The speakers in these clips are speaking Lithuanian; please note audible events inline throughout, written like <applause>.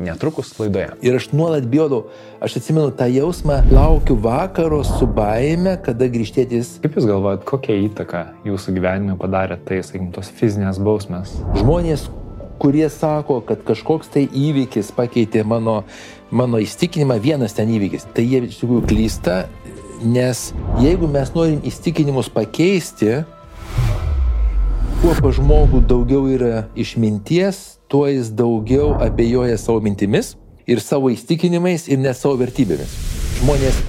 netrukus laidoje. Ir aš nuolat bijodavau, aš atsimenu tą jausmą, laukiu vakaro su baime, kada grįžtėtis. Kaip Jūs galvojat, kokią įtaką Jūsų gyvenime padarė tai, sakykim, tos fizinės bausmės? Žmonės, kurie sako, kad kažkoks tai įvykis pakeitė mano, mano įstikinimą, vienas ten įvykis, tai jie iš tikrųjų klysta, nes jeigu mes norim įstikinimus pakeisti, kuo pa žmogų daugiau yra išminties, tuo jis daugiau abejoja savo mintimis ir savo įstikinimais ir net savo vertybėmis. Žmonės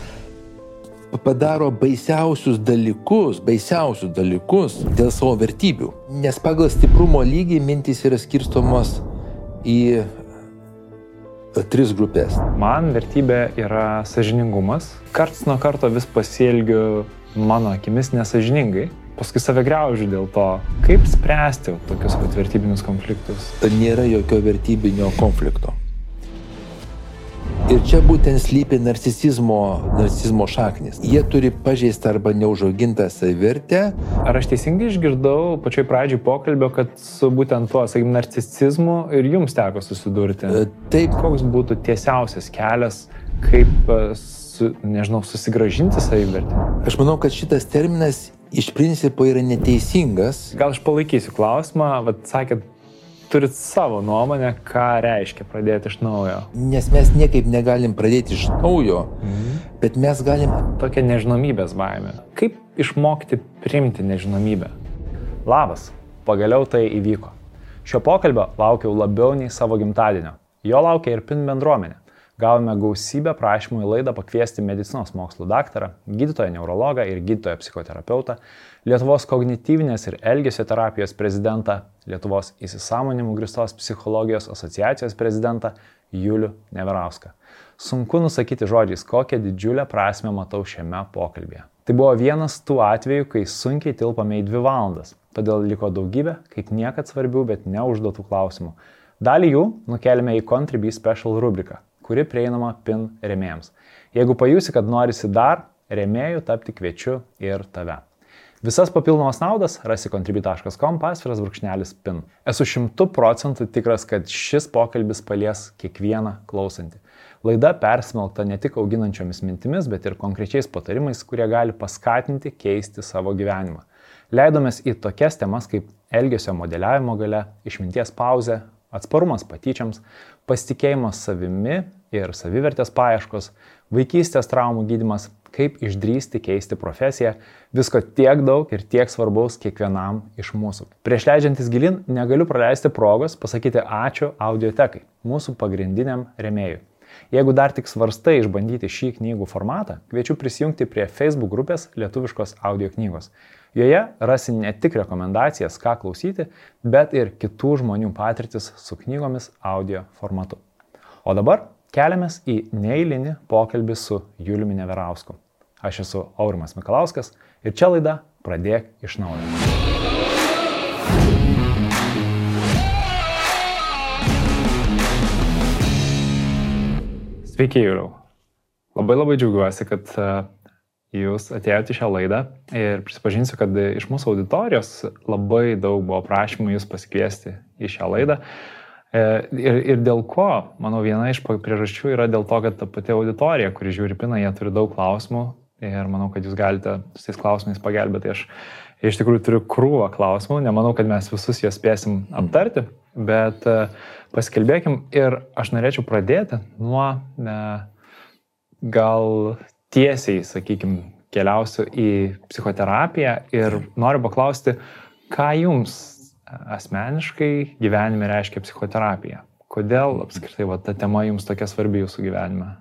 padaro baisiausius dalykus, baisiausius dalykus dėl savo vertybių. Nes pagal stiprumo lygį mintis yra skirstomos į tris grupės. Man vertybė yra sažiningumas. Karts nuo karto vis pasielgiu mano akimis nesažiningai paskui save greužiu dėl to. Kaip spręsti tokius vertybinius konfliktus? Nėra jokio vertybinio konflikto. Ir čia būtent slypi narcisizmo, narcisizmo šaknis. Jie turi pažeistą arba neužaugintą savivertę. Ar aš teisingai išgirdau pačioj pradžioj pokalbio, kad su būtent tuo, sakykime, narcisizmu ir jums teko susidurti? E, taip. Koks būtų tiesiausias kelias, kaip, e, su, nežinau, susigražinti savivertę? Aš manau, kad šitas terminas iš principo yra neteisingas. Gal aš palaikysiu klausimą, vad sakėt, turit savo nuomonę, ką reiškia pradėti iš naujo. Nes mes niekaip negalim pradėti iš naujo, mhm. bet mes galim. Tokia nežinomybės baime. Kaip išmokti primti nežinomybę? Labas, pagaliau tai įvyko. Šio pokalbio laukiau labiau nei savo gimtadienio. Jo laukia ir PIN bendruomenė. Gavome gausybę prašymų į laidą pakviesti medicinos mokslų daktarą, gydytoją neurologą ir gydytoją psichoterapeutą, Lietuvos kognityvinės ir elgesio terapijos prezidentą, Lietuvos įsisamonimų gristos psichologijos asociacijos prezidentą Julių Neverauską. Sunku nusakyti žodžiais, kokią didžiulę prasme matau šiame pokalbėje. Tai buvo vienas tų atvejų, kai sunkiai tilpame į dvi valandas, todėl liko daugybė, kaip niekad svarbių, bet neužduotų klausimų. Dalį jų nukelime į Contribui Special rubriką, kuri prieinama PIN remėjams. Jeigu pajusi, kad norisi dar, remėjų tapti kviečiu ir tave. Visas papildomas naudas rasi contribui.com pasviras brūkšnelis PIN. Esu šimtų procentų tikras, kad šis pokalbis palies kiekvieną klausantį. Laida persmelta ne tik auginančiomis mintimis, bet ir konkrečiais patarimais, kurie gali paskatinti keisti savo gyvenimą. Leidomės į tokias temas kaip elgesio modeliavimo gale, išminties pauzė, atsparumas patyčiams, pasitikėjimas savimi ir savivertės paieškos, vaikystės traumų gydimas, kaip išdrysti keisti profesiją, visko tiek daug ir tiek svarbaus kiekvienam iš mūsų. Prieš leidžiantis gilin, negaliu praleisti progos pasakyti ačiū audiotekai, mūsų pagrindiniam remėjui. Jeigu dar tik svarstai išbandyti šį knygų formatą, kviečiu prisijungti prie Facebook grupės Lietuviškos audio knygos. Joje rasi ne tik rekomendacijas, ką klausyti, bet ir kitų žmonių patirtis su knygomis audio formatu. O dabar keliamės į neįlinį pokalbį su Juliumi Neverausku. Aš esu Aurimas Mikalauskas ir čia laida Pradėk iš naujo. Sveiki, Jūriau. Labai labai džiaugiuosi, kad jūs atėjote į šią laidą ir prisipažinsiu, kad iš mūsų auditorijos labai daug buvo prašymų jūs pasikviesti į šią laidą. E, ir, ir dėl ko, manau, viena iš priežasčių yra dėl to, kad ta pati auditorija, kuri žiūri piną, jie turi daug klausimų ir manau, kad jūs galite su tais klausimais pagelbėti. Aš iš tikrųjų turiu krūvą klausimų, nemanau, kad mes visus juos spėsim aptarti, bet e, pasikalbėkim ir aš norėčiau pradėti nuo ne, gal tiesiai, sakykime, keliausiu į psichoterapiją ir noriu paklausti, ką jums asmeniškai gyvenime reiškia psichoterapija? Kodėl apskritai va, ta tema jums tokia svarbi jūsų gyvenime?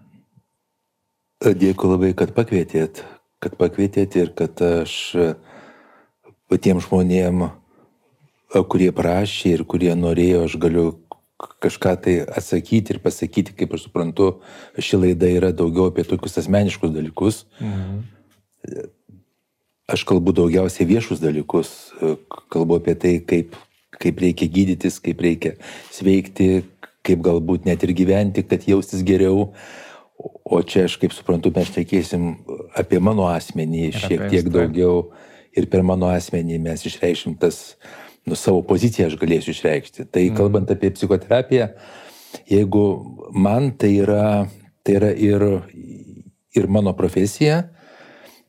Dėkui labai, kad pakvietėt, kad pakvietėt ir kad aš patiems žmonėm, kurie prašė ir kurie norėjo, aš galiu kažką tai atsakyti ir pasakyti, kaip aš suprantu, ši laida yra daugiau apie tokius asmeniškus dalykus. Mhm. Aš kalbu daugiausiai viešus dalykus, kalbu apie tai, kaip, kaip reikia gydytis, kaip reikia sveikti, kaip galbūt net ir gyventi, kad jaustis geriau. O čia aš kaip suprantu, mes šnekėsim apie mano asmenį šiek tiek daugiau ir per mano asmenį mes išreiškim tas, nu, savo poziciją aš galėsiu išreikšti. Tai mm. kalbant apie psichoterapiją, Jeigu man tai yra, tai yra ir, ir mano profesija,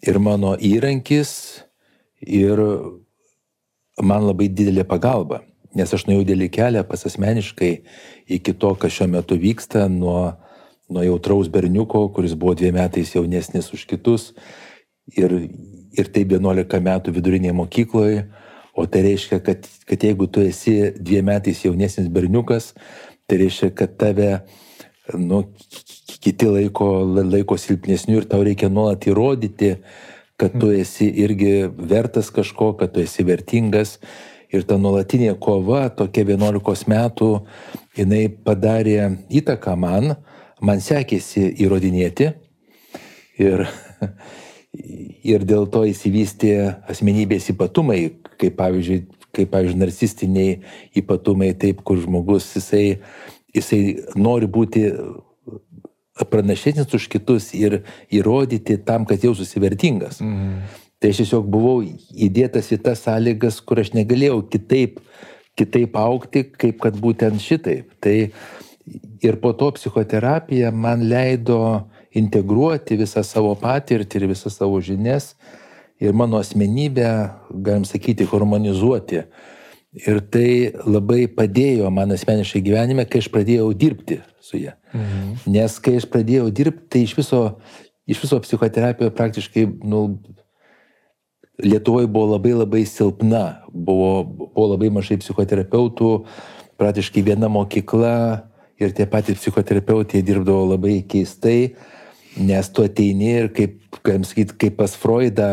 ir mano įrankis, ir man labai didelė pagalba. Nes aš nuėjau dėlį kelią pas asmeniškai iki to, kas šiuo metu vyksta, nuo, nuo jautraus berniuko, kuris buvo dviem metais jaunesnis už kitus, ir, ir taip 11 metų vidurinėje mokykloje, o tai reiškia, kad, kad jeigu tu esi dviem metais jaunesnis berniukas, tai reiškia, kad tave nu, kiti laiko, laiko silpnesnių ir tau reikia nuolat įrodyti, kad tu esi irgi vertas kažko, kad tu esi vertingas. Ir ta nuolatinė kova, tokia 11 metų, jinai padarė įtaką man, man sekėsi įrodinėti. Ir, ir dėl to įsivystė asmenybės ypatumai, kaip pavyzdžiui, kaip pavyzdžiui, narcistiniai ypatumai, taip, kur žmogus, jisai, jisai nori būti pranašesnis už kitus ir įrodyti tam, kad jau susivertingas. Mhm. Tai aš tiesiog buvau įdėtas į tas sąlygas, kur aš negalėjau kitaip, kitaip aukti, kaip kad būtent šitaip. Tai ir po to psichoterapija man leido integruoti visą savo patirtį ir visas savo žinias ir mano asmenybę, galim sakyti, harmonizuoti. Ir tai labai padėjo man asmeniškai gyvenime, kai aš pradėjau dirbti su ją. Mhm. Nes kai aš pradėjau dirbti, tai iš viso, iš viso psichoterapija praktiškai, nu, Lietuvoje buvo labai labai silpna, buvo, buvo labai mažai psichoterapeutų, praktiškai viena mokykla ir tie patys psichoterapeutai dirbdavo labai keistai, nes tu ateini ir kaip, kaip sakyti, kaip pas Freudą,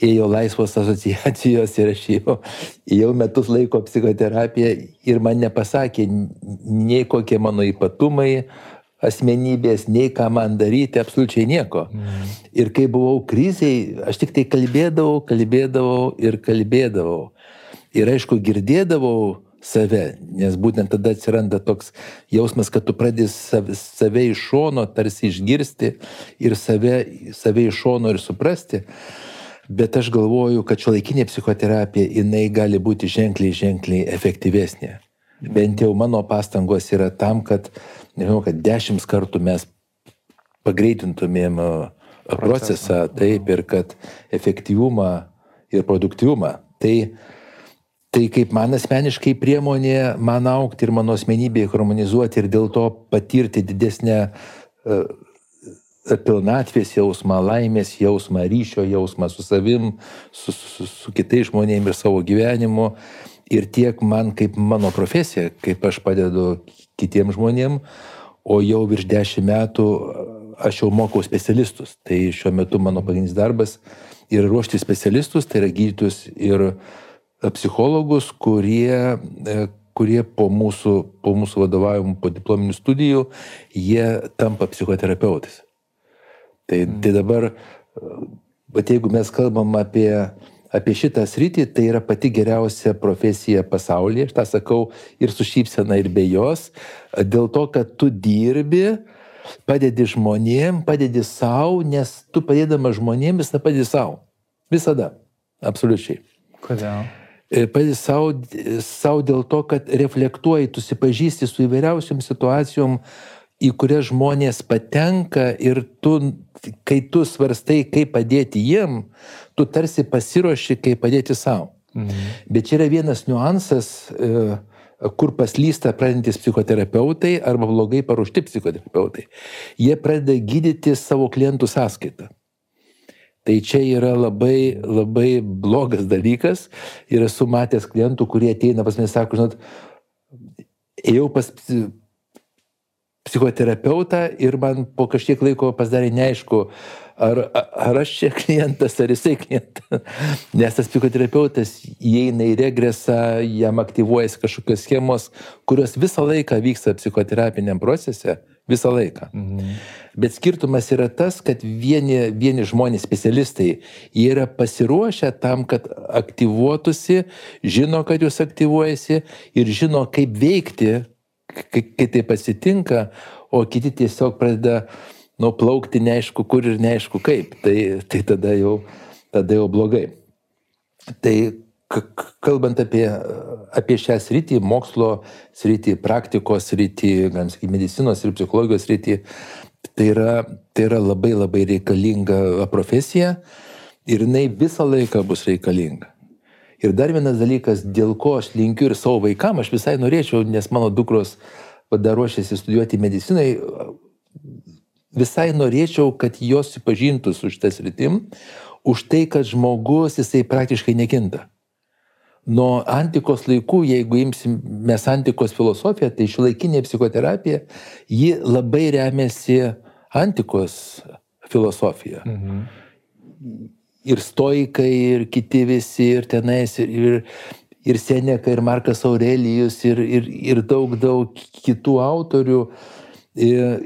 ėjo laisvos asociacijos ir aš jau, jau metus laiko psichoterapiją ir man nepasakė nei kokie mano ypatumai, asmenybės, nei ką man daryti, absoliučiai nieko. Mm. Ir kai buvau kriziai, aš tik tai kalbėdavau, kalbėdavau ir kalbėdavau. Ir aišku, girdėdavau save, nes būtent tada atsiranda toks jausmas, kad tu pradės save, iš šono tarsi išgirsti ir save, save iš šono ir suprasti. Bet aš galvoju, kad šiuolaikinė psichoterapija, jinai gali būti ženkliai, ženkliai efektyvesnė. Bent jau mano pastangos yra tam, kad, nežinau, kad dešimt kartų mes pagreitintumėm procesą, taip, ir kad efektyvumą ir produktyvumą. Tai, tai kaip man asmeniškai priemonė man aukti ir mano asmenybėje harmonizuoti ir dėl to patirti didesnę uh, pilnatvės jausmą, laimės jausmą, ryšio jausmą su savim, su, su, su kitais žmonėmis ir savo gyvenimu. Ir tiek man kaip mano profesija, kaip aš padedu kitiems žmonėms, o jau virš dešimt metų aš jau mokau specialistus. Tai šiuo metu mano pagrindinis darbas yra ruošti specialistus, tai yra gydytus ir psichologus, kurie, e, kurie po mūsų, po mūsų vadovavimų, po diplominių studijų, jie tampa psichoterapeutais. Tai, mm. tai dabar, bet jeigu mes kalbam apie, apie šitą sritį, tai yra pati geriausia profesija pasaulyje, aš tą sakau ir su šypsena, ir be jos, dėl to, kad tu dirbi, padedi žmonėm, padedi savo, nes tu padėdama žmonėm visada padedi savo. Visada. Absoliučiai. Kodėl? E, padedi savo, savo dėl to, kad reflektuoji, tu sipažįsti su įvairiausiom situacijom, į kurias žmonės patenka ir tu, kai tu svarstai, kaip padėti jiem, tu tarsi pasiruoši, kaip padėti savo. Mhm. Bet čia yra vienas niuansas, e, kur paslysta pradedantis psichoterapeutai arba blogai paruošti psichoterapeutai. Jie pradeda gydyti savo klientų sąskaitą. Tai čia yra labai, labai blogas dalykas ir esu matęs klientų, kurie ateina pas mane sako, žinot, ėjau pas psichoterapeutą ir man po kažkiek laiko pasidarė neaišku, ar, ar aš čia klientas, ar jisai klientas. <laughs> Nes tas psichoterapeutas įeina į regresą, jam aktyvuojasi kažkokios schemos, kurios visą laiką vyksta psichoterapiniam procese, visą laiką. Mhm. Bet skirtumas yra tas, kad vieni, vieni žmonės, specialistai, jie yra pasiruošę tam, kad aktyvuotųsi, žino, kad jūs aktyvuojasi ir žino, kaip veikti kai, taip atsitinka, o kiti tiesiog pradeda nu, plaukti neaišku kur ir neaišku kaip, tai, tai tada, jau, tada jau blogai. Tai kalbant apie, apie šią sritį, mokslo sritį, praktikos sritį, galim sakyti, medicinos ir psichologijos sritį, tai yra, tai yra labai labai reikalinga profesija ir jinai visą laiką bus reikalinga. Ir dar vienas dalykas, dėl ko aš linkiu ir savo vaikam, aš visai norėčiau, nes mano dukros padaruošėsi studijuoti medicinai, visai norėčiau, kad jos supažintų su šitas rytim, už tai, kad žmogus jisai praktiškai nekinta. Nuo antikos laikų, jeigu imsim mes antikos filosofiją, tai šiuolaikinė psichoterapija, ji labai remiasi antikos filosofija. Mhm. Ir stoikai, ir kiti visi, ir tenais, ir, ir, ir Seneka, ir Markas Aurelijus, ir, ir, ir daug, daug kitų autorių. Ir,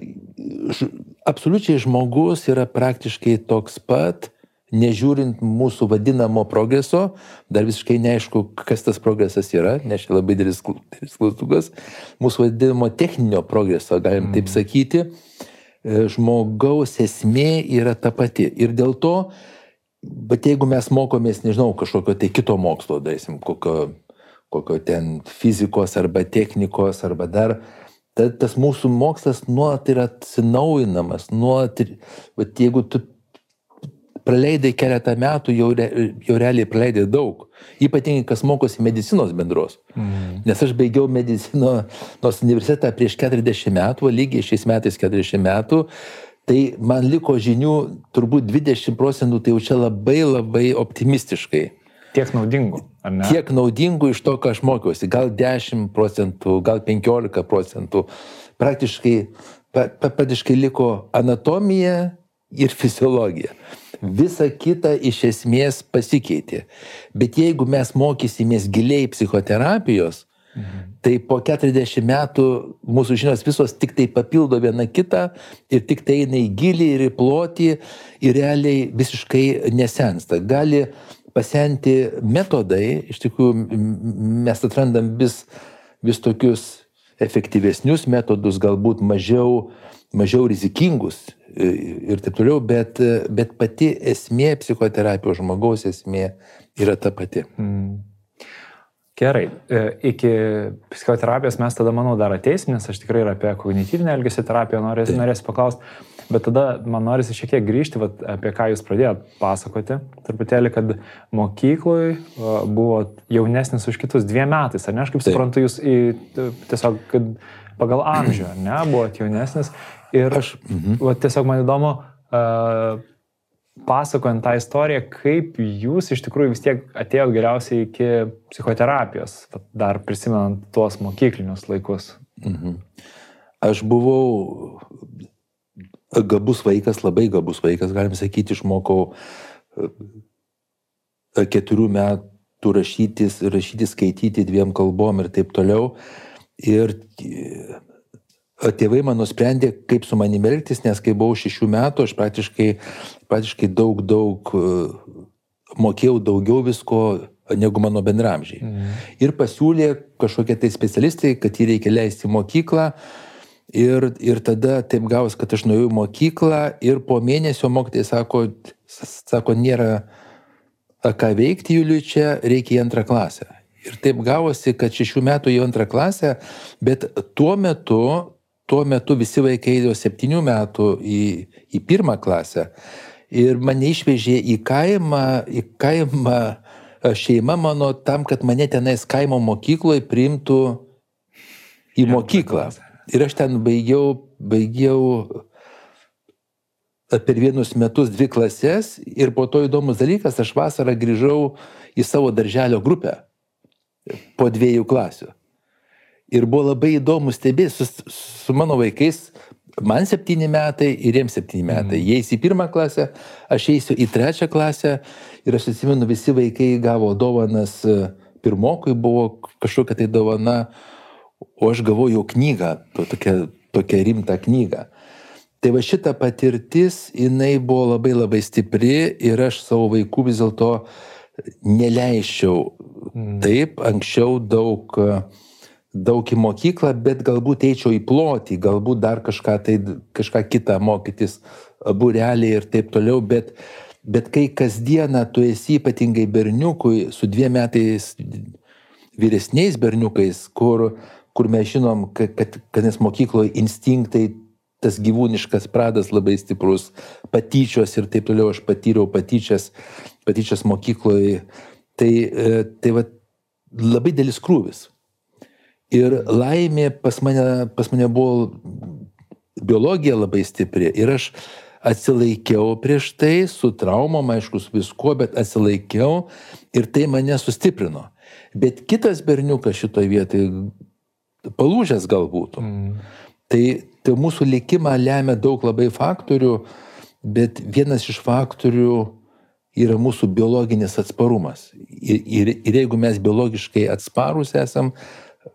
absoliučiai žmogus yra praktiškai toks pat, nežiūrint mūsų vadinamo progreso, dar visiškai neaišku, kas tas progresas yra, nes čia labai didelis klaustukas, mūsų vadinamo techninio progreso, galim mm. taip sakyti, e, žmogaus esmė yra ta pati. Ir dėl to, bet jeigu mes mokomės, nežinau, kažkokio tai kito mokslo, darysim, kokio, kokio ten fizikos arba technikos arba dar, ta, tas mūsų mokslas nuolat yra atsinaujinamas, nuolat, bet jeigu tu praleidai keletą metų, jau, re, jau realiai praleidai daug. Ypatingai, kas mokosi medicinos bendros. Mm. Nes aš baigiau medicinos universitetą prieš 40 metų, lygiai šiais metais 40 metų. Tai man liko žinių turbūt 20 procentų, tai jau čia labai labai optimistiškai. Tiek naudingų, ar ne? Tiek naudingų iš to, ką aš mokiausi. Gal 10 procentų, gal 15 procentų. Praktiškai, praktiškai liko anatomija ir fiziologija. Visa kita iš esmės pasikeitė. Bet jeigu mes mokysimės giliai psichoterapijos, Mhm. Tai po 40 metų mūsų žinios visos tik tai papildo viena kitą ir tik tai eina į gilį ir į plotį ir realiai visiškai nesensta. Gali pasenti metodai, iš tikrųjų mes atrandam vis, vis tokius efektyvesnius metodus, galbūt mažiau, mažiau rizikingus ir taip toliau, bet, bet pati esmė psichoterapijos žmogaus esmė yra ta pati. Mm. Gerai, e, iki psichoterapijos mes tada, manau, dar ateisim, nes aš tikrai ir apie kognityvinę elgesio terapiją norėsiu, norėsiu paklausti. Bet tada man norisi šiek tiek grįžti, vat, apie ką jūs pradėjot pasakoti, truputėlį, kad mokykloje buvo jaunesnis už kitus dviem metais, ar ne? Aš kaip Taip. suprantu, jūs į, tiesiog, kad pagal amžių, ar ne, buvot jaunesnis. Ir aš, mhm. va, tiesiog man įdomu, uh, pasakojant tą istoriją, kaip jūs iš tikrųjų vis tiek atėjo geriausiai iki psichoterapijos, dar prisimenant tuos mokyklinius laikus. Mhm. Aš buvau gabus vaikas, labai gabus vaikas, galim sakyti, išmokau e, keturių metų rašytis, rašyti, skaityti dviem kalbom ir taip toliau. Ir e, tėvai man nusprendė, kaip su manimi elgtis, nes kai buvau šešių metų, aš praktiškai, praktiškai daug, daug mokėjau daugiau visko negu mano bendramžiai. Mhm. Ir pasiūlė kažkokie tai specialistai, kad jį reikia leisti į mokyklą. Ir, ir tada taip gavos, kad aš nuėjau į mokyklą ir po mėnesio mokytojai sako, sako, nėra ką veikti Juliui čia, reikia į antrą klasę. Ir taip gavosi, kad šešių metų į antrą klasę, bet tuo metu, tuo metu visi vaikai eidavo septynių metų į, į pirmą klasę. Ir mane išvežė į kaimą, į kaimą šeima mano tam, kad mane tenais kaimo mokykloje priimtų į mokyklą. Ir aš ten baigiau, baigiau per vienus metus dvi klases ir po to įdomus dalykas, aš vasarą grįžau į savo darželio grupę po dviejų klasių. Ir buvo labai įdomu stebėti su, su mano vaikais, man septyni metai ir jiems septyni metai. Mm. Jie eis į pirmą klasę, aš eisiu į trečią klasę ir aš atsimenu, visi vaikai gavo dovanas, pirmokui buvo kažkokia tai dovana, o aš gavau jau knygą, tokią, tokią rimtą knygą. Tai va šita patirtis, jinai buvo labai labai stipri ir aš savo vaikų vis dėlto neleiščiau mm. taip, anksčiau daug, daug į mokyklą, bet galbūt eičiau į plotį, galbūt dar kažką, tai, kažką kitą mokytis, bureliai ir taip toliau, bet, Bet kai kasdieną tu esi ypatingai berniukui su dviem metais vyresniais berniukais, kur, kur mes žinom, kad, kad, kad nes mokykloje instinktai, tas gyvūniškas pradas labai stiprus, patyčios ir taip toliau aš patyriau patyčias, patyčias mokykloje. Tai, e, tai va, labai dėlis krūvis. Ir laimė pas mane, pas mane buvo biologija labai stipri. Ir aš atsilaikiau prieš tai, su traumom, aišku, su viskuo, bet atsilaikiau ir tai mane sustiprino. Bet kitas berniukas šitoje vietoje palūžęs galbūt. Mm. Tai, tai mūsų likimą lemia daug labai faktorių, bet vienas iš faktorių yra mūsų biologinis atsparumas. Ir, ir, ir jeigu mes biologiškai atsparus esam,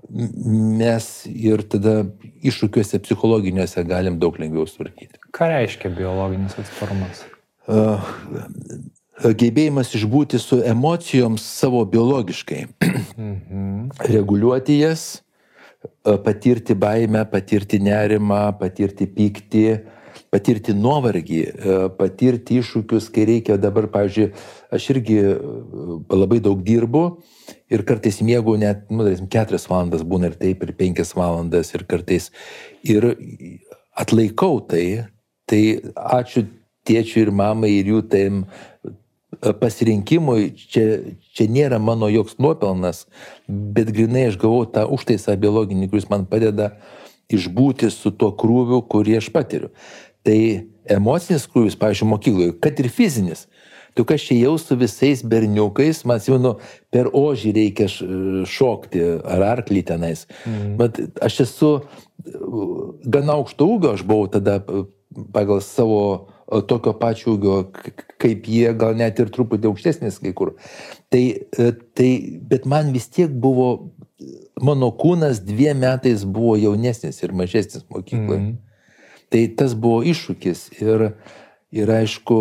mes ir tada iššūkiuose psichologiniuose galim daug lengviau sutvarkyti. Ką reiškia biologinis atsparumas? Uh, gebėjimas išbūti su emocijoms savo biologiškai, mhm. reguliuoti jas, patirti baimę, patirti nerimą, patirti pyktį, patirti nuovargį, patirti iššūkius, kai reikia. Dabar, pavyzdžiui, aš irgi labai daug dirbu ir kartais mėgau net, nu, tarkim, keturias valandas būna ir taip, ir penkias valandas, ir kartais. Ir atlaikau tai, tai ačiū tėčiui ir mamai ir jų taim pasirinkimui, čia, čia nėra mano joks nuopelnas, bet grinai aš gavau tą užtaisą biologinį, kuris man padeda išbūti su tuo krūviu, kurį aš patiriu. Tai emocinis krūvis, pavyzdžiui, mokykloje, kad ir fizinis, tu kas čia jau su visais berniukais, man jau per ožį reikia šokti ar arklį tenais. Mm. Bet aš esu gana aukšto ūgio, aš buvau tada pagal savo tokio pačio ūgio kaip jie, gal net ir truputį aukštesnis kai kur. Tai, tai, bet man vis tiek buvo, mano kūnas dviem metais buvo jaunesnis ir mažesnis mokykloje. Mm. Tai tas buvo iššūkis ir, ir aišku,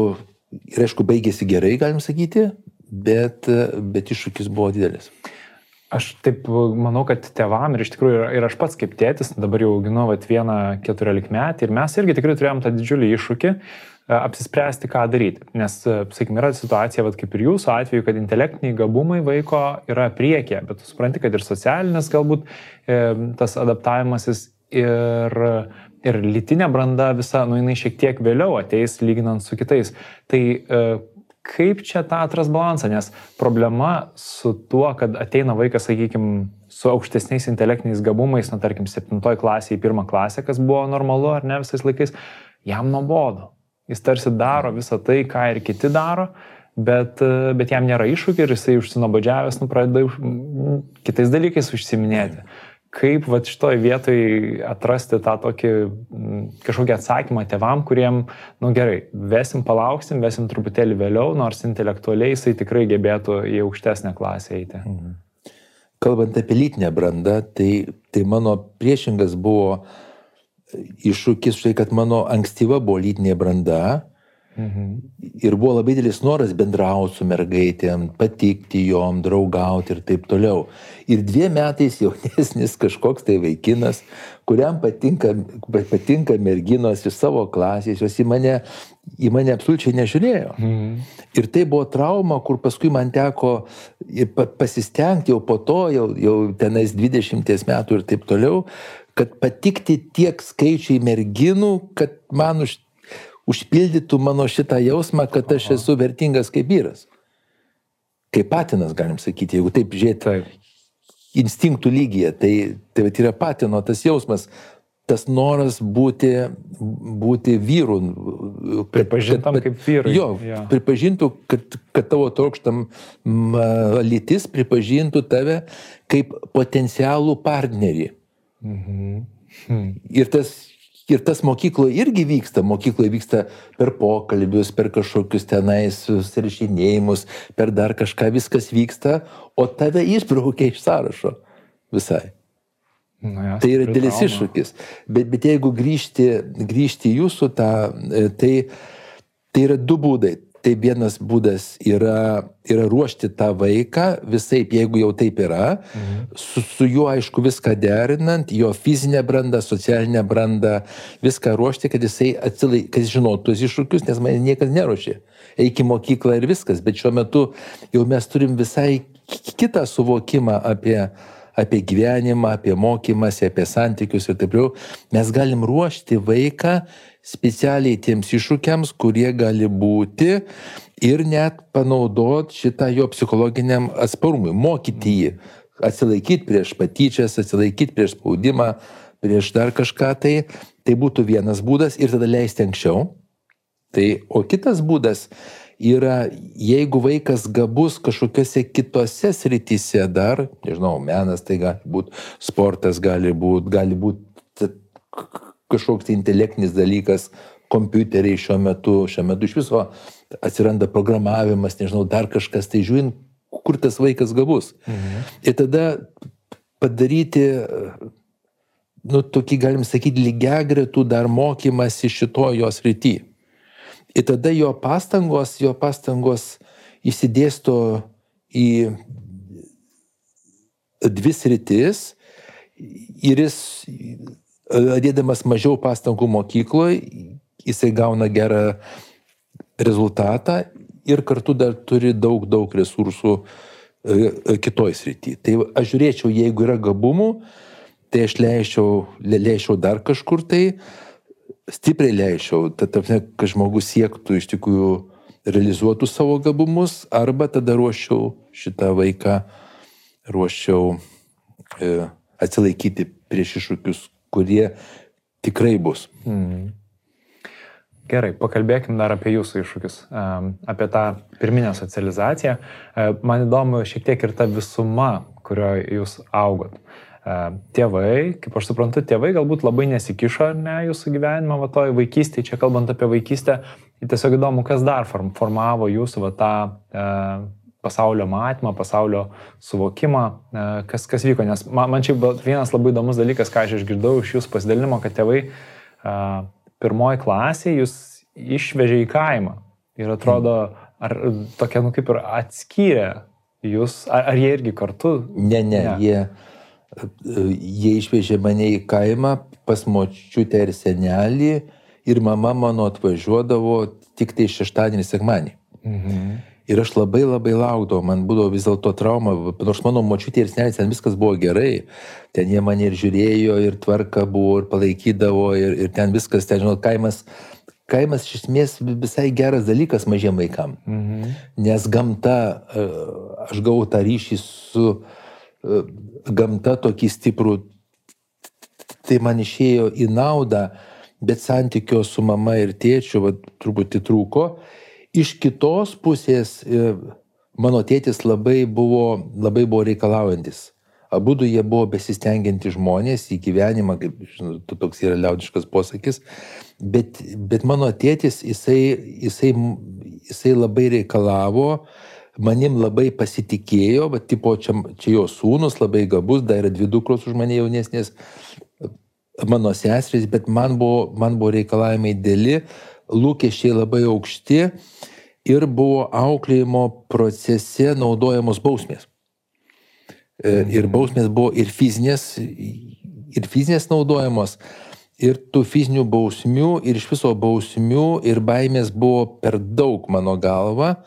ir aišku, baigėsi gerai, galim sakyti, bet, bet iššūkis buvo didelis. Aš taip manau, kad tevam ir iš tikrųjų ir aš pats kaip tėtis, dabar jau auginu vat, vieną keturiolik metį ir mes irgi tikrai turėjom tą didžiulį iššūkį e, apsispręsti, ką daryti. Nes, e, sakykime, yra situacija, vat, kaip ir jūsų atveju, kad intelektiniai gabumai vaiko yra priekė, bet tu supranti, kad ir socialinis galbūt e, tas adaptavimasis ir ir lytinė branda visa, nu jinai šiek tiek vėliau ateis lyginant su kitais. Tai e, kaip čia tą atras balansą, nes problema su tuo, kad ateina vaikas, sakykime, su aukštesniais intelektiniais gabumais, na tarkim, septintoji klasė į pirmą klasę, kas buvo normalu ar ne visais laikais, jam nuobodu. Jis tarsi daro visą tai, ką ir kiti daro, bet, e, bet jam nėra iššūkį ir jisai užsinobodžiavęs, nu pradeda kitais dalykais užsiminėti. Mm kaip va šitoj vietoj atrasti tą tokį kažkokį atsakymą tevam, kuriem, nu gerai, vesim, palauksim, vesim truputėlį vėliau, nors intelektualiai jisai tikrai gebėtų į aukštesnę klasę eiti. Mhm. Kalbant apie lytinę brandą, tai, tai mano priešingas buvo iššūkis štai, kad mano ankstyva buvo lytinė branda, Mhm. Ir buvo labai didelis noras bendrauti su mergaitėm, patikti jom, draugauti ir taip toliau. Ir dviem metais jaunesnis kažkoks tai vaikinas, kuriam patinka, patinka merginos iš savo klasės, jos į mane, į mane absoliučiai nežiūrėjo. Mhm. Ir tai buvo trauma, kur paskui man teko pasistengti jau po to, jau, jau tenais 20 metų ir taip toliau, kad patikti tiek skaičiai merginų, kad man už užpildytų mano šitą jausmą, kad aš esu vertingas kaip vyras. Kaip patinas, galim sakyti, jeigu taip žiūrėti instinktų lygyje, tai, tai yra patino tas jausmas, tas noras būti, būti vyru. Pripažintam kad, kaip vyru. Jo, ja. pripažintų, kad, kad tavo trokštam lytis pripažintų tave kaip potencialų partnerį. Mhm. Hmm. Ir tas Ir tas mokykloje irgi vyksta. Mokykloje vyksta per pokalbius, per kažkokius tenais susirašinėjimus, per dar kažką viskas vyksta, o tave išbraukia iš sąrašo visai. Ja, tai yra didelis iššūkis. Bet, bet jeigu grįžti, grįžti jūsų tą, e, tai, tai yra du būdai. Tai vienas būdas yra, yra ruošti tą vaiką visai, jeigu jau taip yra, mhm. su, su juo aišku viską derinant, jo fizinę brandą, socialinę brandą, viską ruošti, kad jisai atsilaik, kad jis žinotų tos iššūkius, nes mane niekas neruošė. Eik į mokyklą ir viskas, bet šiuo metu jau mes turim visai kitą suvokimą apie, apie gyvenimą, apie mokymąsi, apie santykius ir taip toliau. Mes galim ruošti vaiką specialiai tiems iššūkiams, kurie gali būti ir net panaudot šitą jo psichologiniam atsparumui, mokyti jį, atsilaikyti prieš patyčias, atsilaikyti prieš spaudimą, prieš dar kažką tai. Tai būtų vienas būdas ir tada leisti anksčiau. Tai, o kitas būdas yra, jeigu vaikas gabus kažkokiose kitose srityse dar, nežinau, menas tai gali būti, sportas gali būti, gali būti kažkoks tai intelektinis dalykas, kompiuteriai šiuo metu, šiuo metu iš viso atsiranda programavimas, nežinau, dar kažkas, tai žiūrint, kur tas vaikas gabus. Mhm. Ir tada padaryti, nu, tokį, galim sakyti, lygia gretų dar mokymasi šito jos rytį. Ir tada jo pastangos, jo pastangos įsidėsto į dvi sritis ir jis dėdamas mažiau pastangų mokykloje, jisai gauna gerą rezultatą ir kartu dar turi daug, daug resursų e, kitoj srity. Tai aš žiūrėčiau, jeigu yra gabumų, tai aš leisčiau, leisčiau dar kažkur tai, stipriai leisčiau, tad, kad žmogus siektų iš tikrųjų realizuotų savo gabumus, arba tada ruošiau šitą vaiką, ruošiau e, atsilaikyti prieš iššūkius, kurie tikrai bus. Mm. Gerai, pakalbėkim dar apie jūsų iššūkius, apie tą pirminę socializaciją. E, man įdomu šiek tiek ir ta visuma, kurioje jūs augot. Tėvai, kaip aš suprantu, tėvai galbūt labai nesikišo ne jūsų gyvenimą, va toj vaikystėje, čia kalbant apie vaikystę, tiesiog įdomu, kas dar formavo jūsų va tą e, pasaulio matymą, pasaulio suvokimą, e, kas, kas vyko. Nes man, man čia vienas labai įdomus dalykas, ką aš išgirdau iš jūsų pasidalinimo, kad tėvai e, pirmoji klasė jūs išvežė į kaimą. Ir atrodo, ar tokia, nu kaip ir atskyrė jūs, ar, ar jie irgi kartu? Ne, ne, ne. Jie, jie išvežė mane į kaimą pas močiutę ir senelį ir mama mano atvažiuodavo tik tai šeštadienį, sekmanį. Mhm. Ir aš labai labai laukdavau, man būdavo vis dėlto trauma, nors mano močiutė ir senelis ten viskas buvo gerai, ten jie mane ir žiūrėjo, ir tvarka buvo, ir palaikydavo, ir, ir ten viskas, ten, žinot, kaimas, kaimas iš esmės visai geras dalykas mažiem vaikam. Mhm. Nes gamta, e, aš gavau tą ryšį su e, gamta tokį stiprų, tai man išėjo į naudą, bet santykio su mama ir tėčiu va, truputį trūko. Iš kitos pusės e, mano tėtis labai buvo, labai buvo reikalaujantis. Abu du jie buvo besistengianti žmonės į gyvenimą, kaip žinot, toks yra liaudiškas posakis, bet, bet mano tėtis, jisai, jisai, jisai labai reikalavo, manim labai pasitikėjo, bet tipo čia, čia jo sūnus labai gabus, dar yra dvi dukros už mane jaunesnės, mano seserys, bet man buvo, man buvo reikalavimai dėli, lūkesčiai labai aukšti ir buvo auklėjimo procese naudojamos bausmės. E, ir mhm. bausmės buvo ir fizinės, ir fizinės naudojamos, ir tų fizinių bausmių, ir iš viso bausmių, ir baimės buvo per daug mano galva.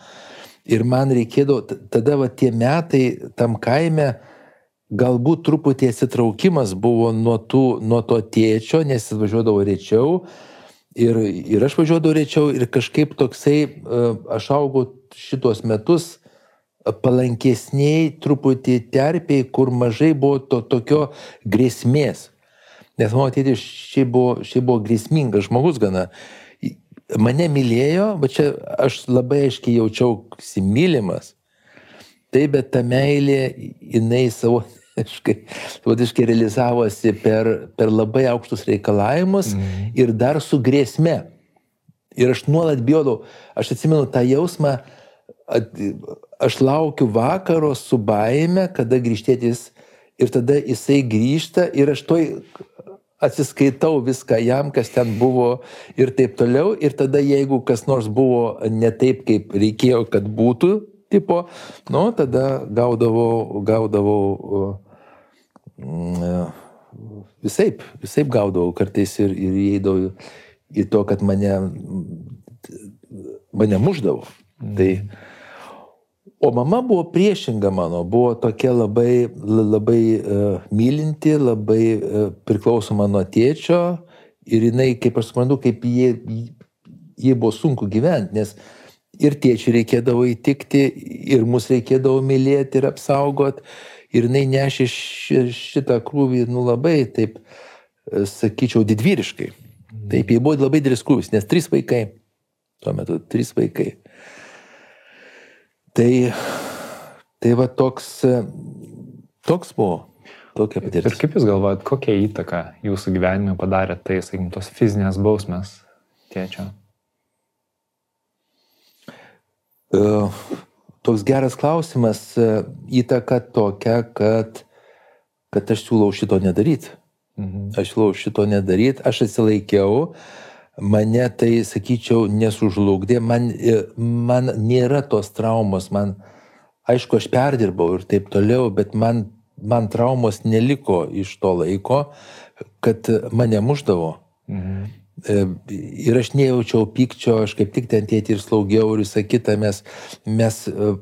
Ir man reikėdavo, tada va tie metai tam kaime, galbūt truputį atsitraukimas buvo nuo, tų, nuo to tėčio, nes jis važiuodavo rečiau, Ir, ir aš važiuodavau rečiau ir kažkaip toksai, e, aš augau šitos metus palankesniai truputį terpiai, kur mažai buvo to tokio grėsmės. Nes mano tėtis šiaip buvo, šiaip buvo grėsmingas žmogus gana. Mane mylėjo, bet čia aš labai aiškiai jaučiau simylimas. Taip, bet ta meilė, jinai savo savotiškai realizavosi per, per labai aukštus reikalavimus mm. ir dar su grėsme. Ir aš nuolat bijodavau, aš atsimenu tą jausmą, aš laukiu vakaro su baime, kada grįžtėtis ir tada jisai grįžta ir aš toj, atsiskaitau viską jam, kas ten buvo ir taip toliau. Ir tada jeigu kas nors buvo ne taip, kaip reikėjo, kad būtų, tipo, nu, tada gaudavau, gaudavau uh, visaip, visaip gaudavau kartais ir, ir įeidavau į to, kad mane, mane muždavo. Mm. Tai, O mama buvo priešinga mano, buvo tokia labai, labai uh, mylinti, labai uh, priklausoma nuo tėčio ir jinai, kaip aš suprantu, kaip jie, jie buvo sunku gyventi, nes ir tėčiui reikėdavo įtikti, ir mus reikėdavo mylėti ir apsaugot, ir jinai nešė šitą krūvį, nu labai, taip, e, sakyčiau, didvyriškai. Taip, jie buvo labai didelis krūvis, nes trys vaikai, tuo metu trys vaikai. Tai, tai va toks, toks buvo. Tokia patirtis. Ir kaip Jūs galvojat, kokią įtaką Jūsų gyvenime padarė tai, sakykim, tos fizinės bausmės tėčio? Uh, toks geras klausimas, uh, įtaka tokia, kad, kad aš siūlau šito nedaryti. Mhm. Aš siūlau šito nedaryti, aš atsilaikiau, mane tai, sakyčiau, nesužlugdė, man, e, man nėra tos traumos, man, aišku, aš perdirbau ir taip toliau, bet man, man traumos neliko iš to laiko, kad mane muždavo. Mhm. E, ir aš nejaučiau pykčio, aš kaip tik ten tėti ir slaugiau ir visą kitą, mes, mes e,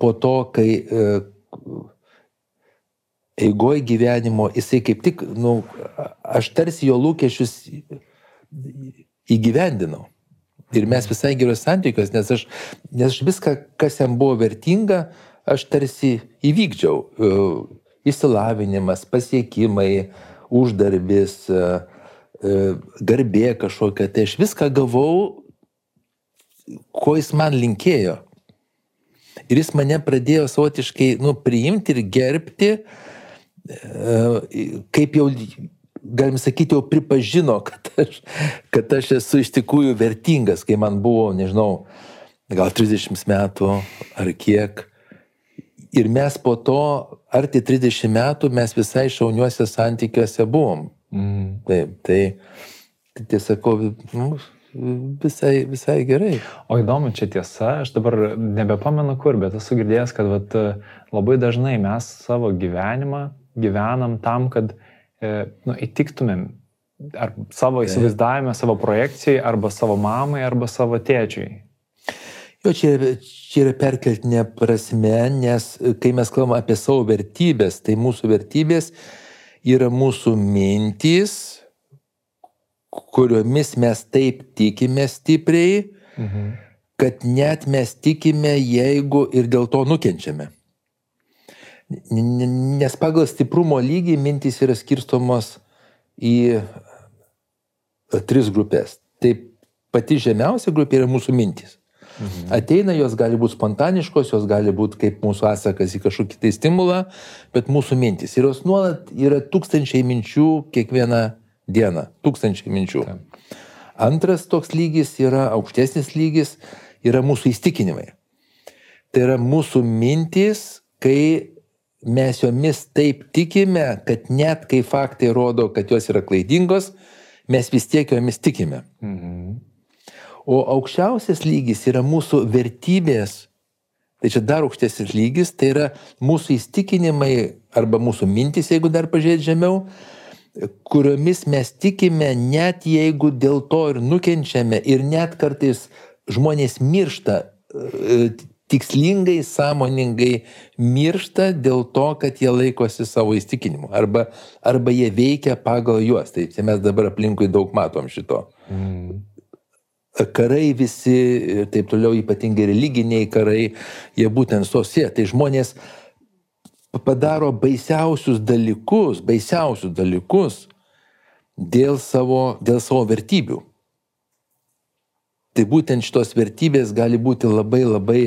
po to, kai eigoj gyvenimo, jisai kaip tik, nu, aš tarsi jo lūkesčius įgyvendinau. Ir mes visai geros santykios, nes aš, nes aš viską, kas jam buvo vertinga, aš tarsi įvykdžiau. E, Įsilavinimas, pasiekimai, uždarbis, e, e, garbė kažkokia. Tai aš viską gavau, ko jis man linkėjo. Ir jis mane pradėjo savotiškai nu, priimti ir gerbti, kaip jau galim sakyti, jau pripažino, kad aš, kad aš esu iš tikrųjų vertingas, kai man buvo, nežinau, gal 30 metų ar kiek. Ir mes po to, arti 30 metų, mes visai šauniuose santykiuose buvom. Mm. Taip, tai, tai tiesiog, nu, visai, visai gerai. O įdomu, čia tiesa, aš dabar nebepamenu kur, bet esu girdėjęs, kad vat, labai dažnai mes savo gyvenimą gyvenam tam, kad nu, įtiktumėm ar savo įsivaizdavime, savo projekcijai, arba savo mamai, arba savo tėčiui. Jo, čia, čia yra perkeltinė prasme, nes kai mes kalbame apie savo vertybės, tai mūsų vertybės yra mūsų mintys, kuriomis mes taip tikime stipriai, mhm. kad net mes tikime, jeigu ir dėl to nukenčiame. Nes pagal stiprumo lygį mintys yra skirstomos į e, tris grupės. Tai pati žemiausia grupė yra mūsų mintys. Mhm. Ateina, jos gali būti spontaniškos, jos gali būti kaip mūsų atsakas į kažkokį tai stimulą, bet mūsų mintys. Ir jos nuolat yra tūkstančiai minčių kiekvieną dieną. Tūkstančiai minčių. Taip. Antras toks lygis yra aukštesnis lygis, yra mūsų įstikinimai. Tai yra mūsų mintys, kai mes jomis taip tikime, kad net kai faktai rodo, kad jos yra klaidingos, mes vis tiek jomis tikime. Mhm. O aukščiausias lygis yra mūsų vertybės. Tai čia dar aukštesnis lygis, tai yra mūsų įstikinimai arba mūsų mintis, jeigu dar pažiūrėt žemiau, kuriomis mes tikime, net jeigu dėl to ir nukenčiame ir net kartais žmonės miršta tikslingai, sąmoningai miršta dėl to, kad jie laikosi savo įstikinimų. Arba, arba jie veikia pagal juos. Tai čia mes dabar aplinkui daug matom šito. Mm. Karai visi ir taip toliau, ypatingai religiniai karai, jie būtent sosie. Tai žmonės padaro baisiausius dalykus, baisiausius dalykus dėl savo, dėl savo vertybių. Tai būtent šitos vertybės gali būti labai labai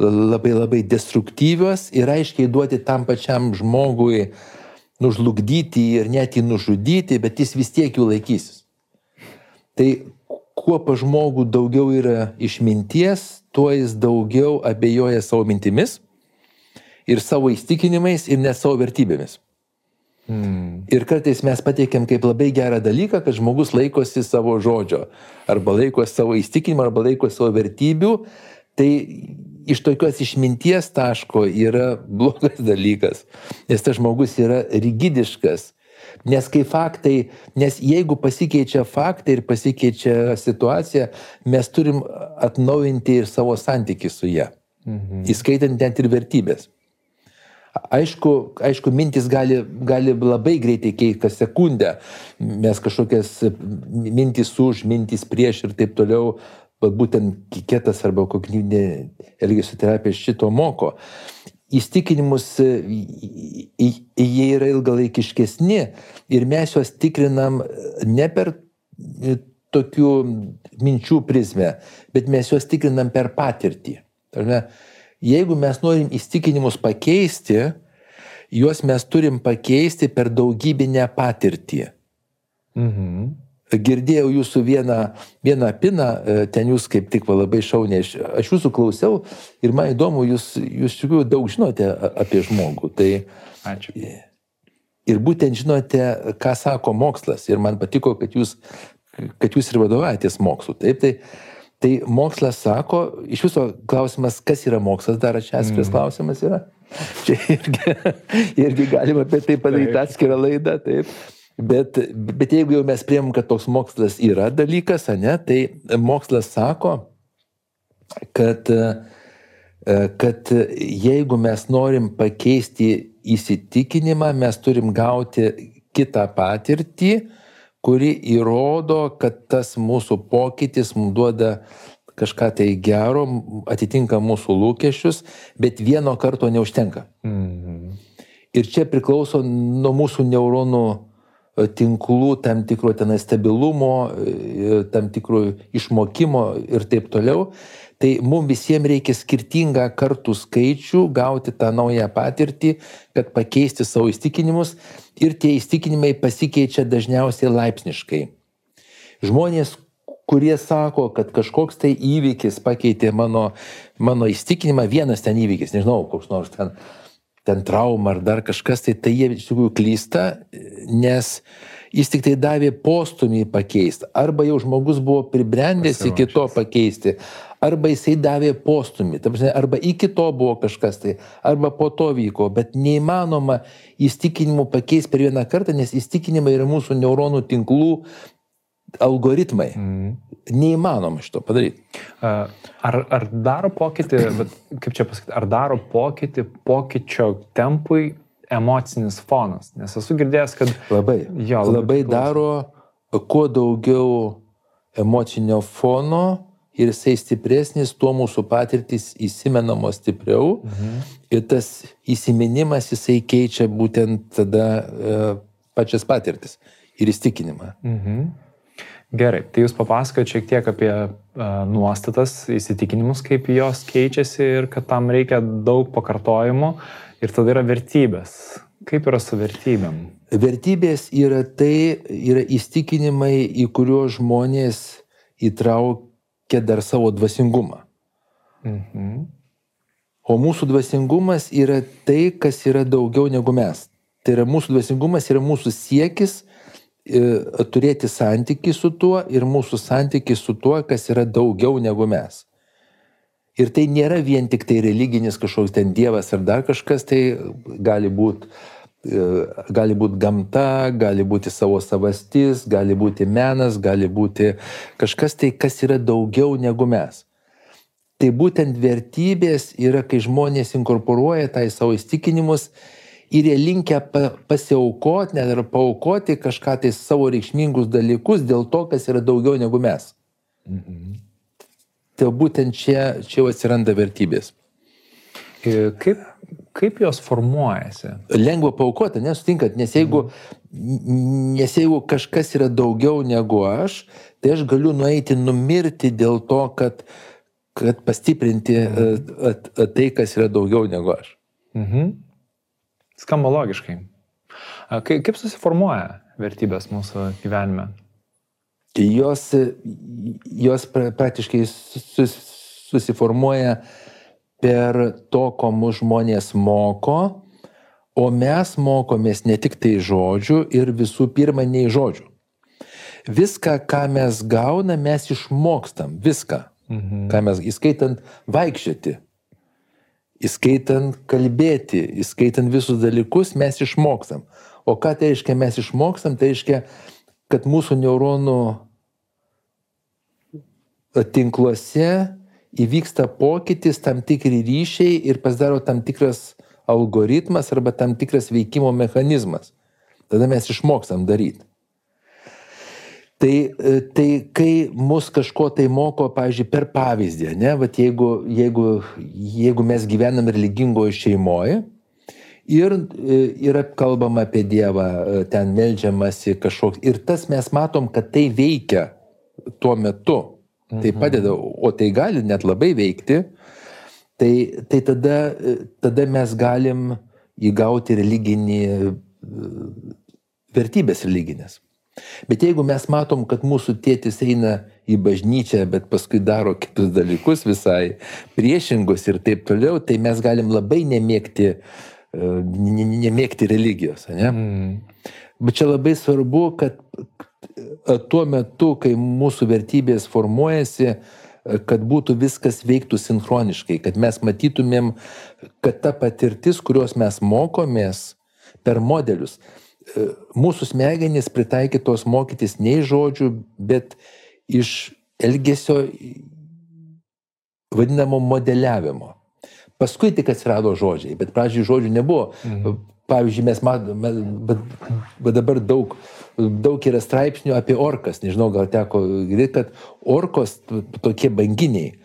labai labai destruktyvios ir aiškiai duoti tam pačiam žmogui nužlugdyti ir net jį nužudyti, bet jis vis tiek jų laikysis. Tai kuo pa žmogų daugiau yra išminties, tuo jis daugiau abejoja savo mintimis ir savo įstikinimais ir ne savo vertybėmis. Mm. Ir kartais mes pateikėm kaip labai gerą dalyką, kad žmogus laikosi savo žodžio, arba laikosi savo įstikinimą, arba laikosi savo vertybių. Tai iš tokios išminties taško yra blogas <laughs> dalykas, nes tas žmogus yra rigidiškas. Nes kai faktai, nes jeigu pasikeičia faktai ir pasikeičia situacija, mes turim atnaujinti ir savo santykių su ją. Mhm. Įskaitant net ir vertybės. Aišku, aišku, mintis gali, gali labai greitai keisti, kas sekundę. Mes kažkokias mintis už, mintis prieš ir taip toliau, būtent kiketas arba kognityvinė elgesio terapija šito moko. Įstikinimus, jie yra ilgalaikiškesni ir mes juos tikrinam ne per tokių minčių prizmę, bet mes juos tikrinam per patirtį. Tarme, Jeigu mes norim įstikinimus pakeisti, juos mes turim pakeisti per daugybinę patirtį. Mhm. Girdėjau jūsų vieną, vieną piną, e, ten jūs kaip tik labai šauniai, aš, aš jūsų klausiau ir man įdomu, jūs, jūs tikrųjų daug žinote apie žmogų. Tai, Ačiū. Ir būtent žinote, ką sako mokslas. Ir man patiko, kad jūs, kad jūs ir vadovaujatės mokslu. Taip, tai Tai mokslas sako, iš viso klausimas, kas yra mokslas, dar čia atskiras mm. klausimas yra. Čia irgi, <laughs> irgi galima apie tai padaryti atskirą laidą, taip. Bet, bet jeigu jau mes priemam, kad toks mokslas yra dalykas, ne, tai mokslas sako, kad, kad jeigu mes norim pakeisti įsitikinimą, mes turim gauti kitą patirtį, kuri įrodo, kad tas mūsų pokytis mums duoda kažką tai gero, atitinka mūsų lūkesčius, bet vieno karto neužtenka. Mhm. Ir čia priklauso nuo mūsų neuronų tinklų, tam tikro ten stabilumo, e, tam tikro išmokimo ir taip toliau. Tai mums visiems reikia skirtingą kartų skaičių, gauti tą naują patirtį, kad pakeisti savo įstikinimus ir tie įstikinimai pasikeičia dažniausiai laipsniškai. Žmonės, kurie sako, kad kažkoks tai įvykis pakeitė mano, mano įstikinimą, vienas ten įvykis, nežinau, koks nors ten, ten trauma ar dar kažkas, tai tai jie iš tikrųjų klysta, nes jis tik tai davė postumį pakeisti. Arba jau žmogus buvo pribrendęs iki to pakeisti, arba jisai davė postumį, arba iki to buvo kažkas tai, arba po to vyko, bet neįmanoma įstikinimų pakeisti per vieną kartą, nes įstikinimai yra mūsų neuronų tinklų algoritmai. Mm. Neįmanoma šito padaryti. Ar, ar daro pokytį, <clears throat> bet kaip čia pasakyti, ar daro pokytį pokyčio tempui emocinis fonas? Nes esu girdėjęs, kad... Labai. Jo, labai, labai daro kuo daugiau emocinio fono, ir jisai stipresnis, tuo mūsų patirtis įsimenamos stipriau. Mhm. Ir tas įsiminimas jisai keičia būtent tada e, pačias patirtis ir įstikinimą. Mhm. Gerai, tai jūs papasakot šiek tiek apie uh, nuostatas, įsitikinimus, kaip jos keičiasi ir kad tam reikia daug pakartojimų ir tada yra vertybės. Kaip yra su vertybėm? Vertybės yra tai, yra įstikinimai, į kuriuos žmonės įtraukia dar savo dvasingumą. Mhm. O mūsų dvasingumas yra tai, kas yra daugiau negu mes. Tai yra mūsų dvasingumas, yra mūsų siekis turėti santyki su tuo ir mūsų santyki su tuo, kas yra daugiau negu mes. Ir tai nėra vien tik tai religinis kažkoks ten dievas ar dar kažkas, tai gali būti e, gali būti gamta, gali būti savo savastis, gali būti menas, gali būti kažkas tai, kas yra daugiau negu mes. Tai būtent vertybės yra, kai žmonės inkorporuoja tai savo įstikinimus ir jie linkia pa, pasiaukoti, net ir paukoti kažką tai savo reikšmingus dalykus dėl to, kas yra daugiau negu mes. Mhm. Tai būtent čia, čia atsiranda vertybės. Kaip, kaip jos formuojasi? Lengva paukoti, nesutinkat, nes jeigu, mhm. nes jeigu kažkas yra daugiau negu aš, tai aš galiu nueiti numirti dėl to, kad kad pastiprinti mhm. tai, kas yra daugiau negu aš. Mhm. Skamba logiškai. Kaip, kaip susiformuoja vertybės mūsų gyvenime? Jos, jos praktiškai susiformuoja per to, ko mūsų žmonės moko, O mes mokomės ne tik tai žodžių ir visų pirma nei žodžių. Viską, ką mes gauname, mes išmokstam. Viską. Mhm. Ką mes, įskaitant vaikščioti, įskaitant kalbėti, įskaitant visus dalykus, mes išmokstam. O ką tai reiškia mes išmokstam? Tai reiškia, kad mūsų neuronų tinkluose įvyksta pokytis, tam tikri ryšiai ir pasidaro tam tikras algoritmas arba tam tikras veikimo mechanizmas. Tada mes išmokstam daryti. Tai, tai kai mus kažko tai moko, pavyzdžiui, per pavyzdį, ne, bet jeigu, jeigu, jeigu mes gyvenam religingoje šeimoje ir yra kalbama apie Dievą, ten melžiamasi kažkoks, ir tas mes matom, kad tai veikia tuo metu, tai mhm. padeda, o tai gali net labai veikti, tai, tai tada, tada mes galim įgauti religinį, vertybės religinės. Bet jeigu mes matom, kad mūsų tėtis eina į bažnyčią, bet paskui daro kitus dalykus visai priešingus ir taip toliau, tai mes galim labai nemėgti, nemėgti religijos. Ne? Mm. Bet čia labai svarbu, kad tuo metu, kai mūsų vertybės formuojasi, kad būtų viskas veiktų sinchroniškai, kad mes matytumėm, kad ta patirtis, kurios mes mokomės per modelius, e, mūsų smegenys pritaikytos mokytis ne iš žodžių, bet iš elgesio vadinamo modeliavimo. Paskui tik atsirado žodžiai, bet pradžioj žodžių nebuvo. Mhm. Pavyzdžiui, mes matome, bet, bet dabar daug, daug yra straipsnių apie orkas. Nežinau, gal teko girdėti, kad orkos tokie banginiai,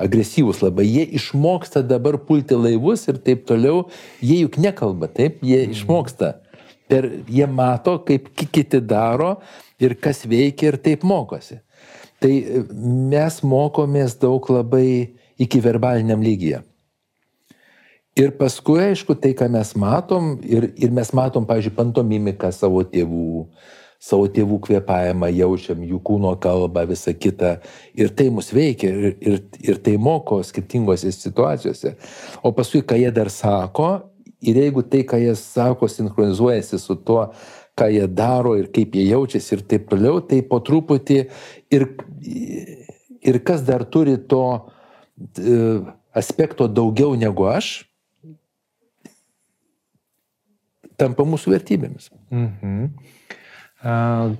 agresyvūs labai, jie išmoksta dabar pulti laivus ir taip toliau. Jie juk nekalba, taip, jie mm. išmoksta. Per, jie mato, kaip kiti daro ir kas veikia ir taip mokosi. Tai mes mokomės daug labai iki verbaliniam lygyje. Ir paskui, aišku, tai, ką mes matom, ir, ir mes matom, pavyzdžiui, pantomimiką savo tėvų, savo tėvų kvėpavimą, jaučiam jų kūno kalbą, visą kitą. Ir tai mus veikia, ir, ir, ir tai moko skirtingose situacijose. O paskui, ką jie dar sako, ir jeigu tai, ką jie sako, sinchronizuojasi su tuo, ką jie daro ir kaip jie jaučiasi ir taip toliau, tai po truputį ir, ir kas dar turi to e, aspekto daugiau negu aš, tampa mūsų vertybėmis. Mhm.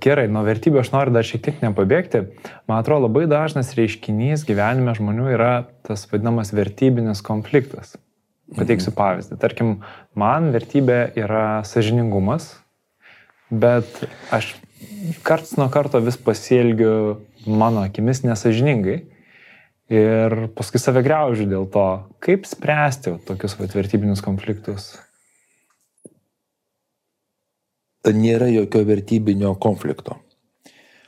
Gerai, nuo vertybių aš noriu dar šiek tiek nepabėgti. Man atrodo, labai dažnas reiškinys gyvenime žmonių yra tas vadinamas vertybinis konfliktas. Pateiksiu mhm. pavyzdį. Tarkim, man vertybė yra sažiningumas, bet aš karts nuo karto vis pasielgiu mano akimis nesažiningai ir paskui save greužiu dėl to. Kaip spręsti tokius vat, vertybinius konfliktus? nėra jokio vertybinio konflikto.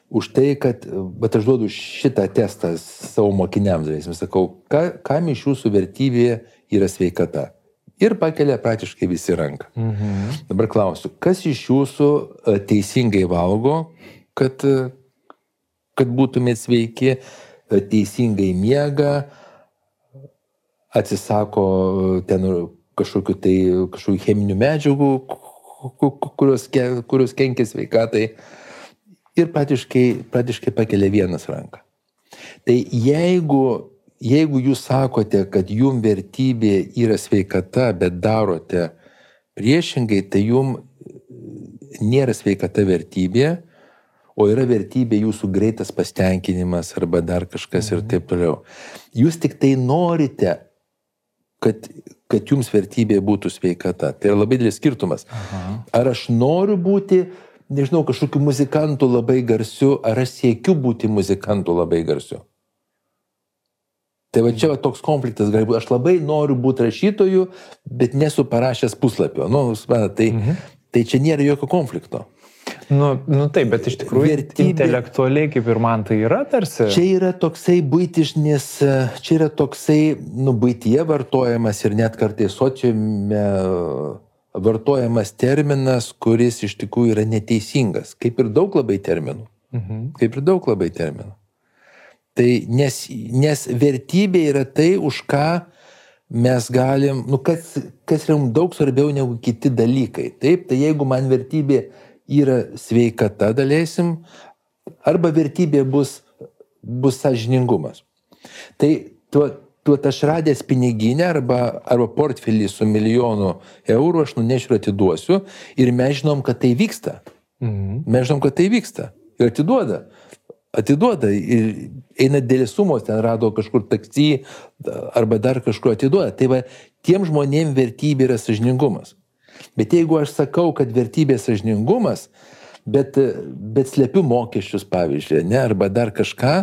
Už tai, kad, bet aš duodu šitą testą savo mokiniams, dėsim, sakau, ka, kam iš jūsų vertybė yra sveikata. Ir pakelia praktiškai visi ranką. Mhm. Dabar klausiu, kas iš jūsų e, teisingai valgo, kad, e, kad būtumėte sveiki, e, teisingai miega, atsisako ten kažkokiu tai kažkokių cheminių medžiagų, kurios, kurios kenkia sveikatai ir praktiškai, praktiškai pakelia vienas ranką. Tai jeigu, jeigu jūs sakote, kad jum vertybė yra sveikata, bet darote priešingai, tai jum nėra sveikata vertybė, o yra vertybė jūsų greitas pastenkinimas arba dar kažkas mhm. ir taip toliau. Jūs tik tai norite, kad kad jums vertybė būtų sveikata. Tai yra labai didelis skirtumas. Aha. Ar aš noriu būti, nežinau, kažkokiu muzikantu labai garsiu, ar aš siekiu būti muzikantu labai garsiu. Tai va čia va, toks konfliktas gali būti. Aš labai noriu būti rašytoju, bet nesu parašęs puslapio. Nu, tai, mhm. tai čia nėra jokio konflikto. Nu, nu taip, bet iš tikrųjų vertybė, intelektualiai kaip ir man tai yra tarsi. Čia yra toksai būtišnis, čia yra toksai, nu, būtyje vartojamas ir net kartais sociume vartojamas terminas, kuris iš tikrųjų yra neteisingas, kaip ir daug labai terminų. Mhm. Kaip ir daug labai terminų. Tai nes, nes vertybė yra tai, už ką mes galim, nu kas, kas yra mums daug svarbiau negu kiti dalykai. Taip, tai jeigu man vertybė yra sveikata, dalėsim, arba vertybė bus, bus sažiningumas. Tai tuo, tuo aš radęs piniginę arba, arba portfelį su milijonu eurų aš nunešiu ir atiduosiu ir mes žinom, kad tai vyksta. Mhm. Mes žinom, kad tai vyksta. Ir atiduoda. Atiduoda ir eina dėlės sumos, ten rado kažkur taksi arba dar kažkur atiduoda. Tai va, tiem žmonėm vertybė yra sažiningumas. Bet jeigu aš sakau, kad vertybė sažiningumas, bet, bet slepiu mokesčius, pavyzdžiui, ne, arba dar kažką,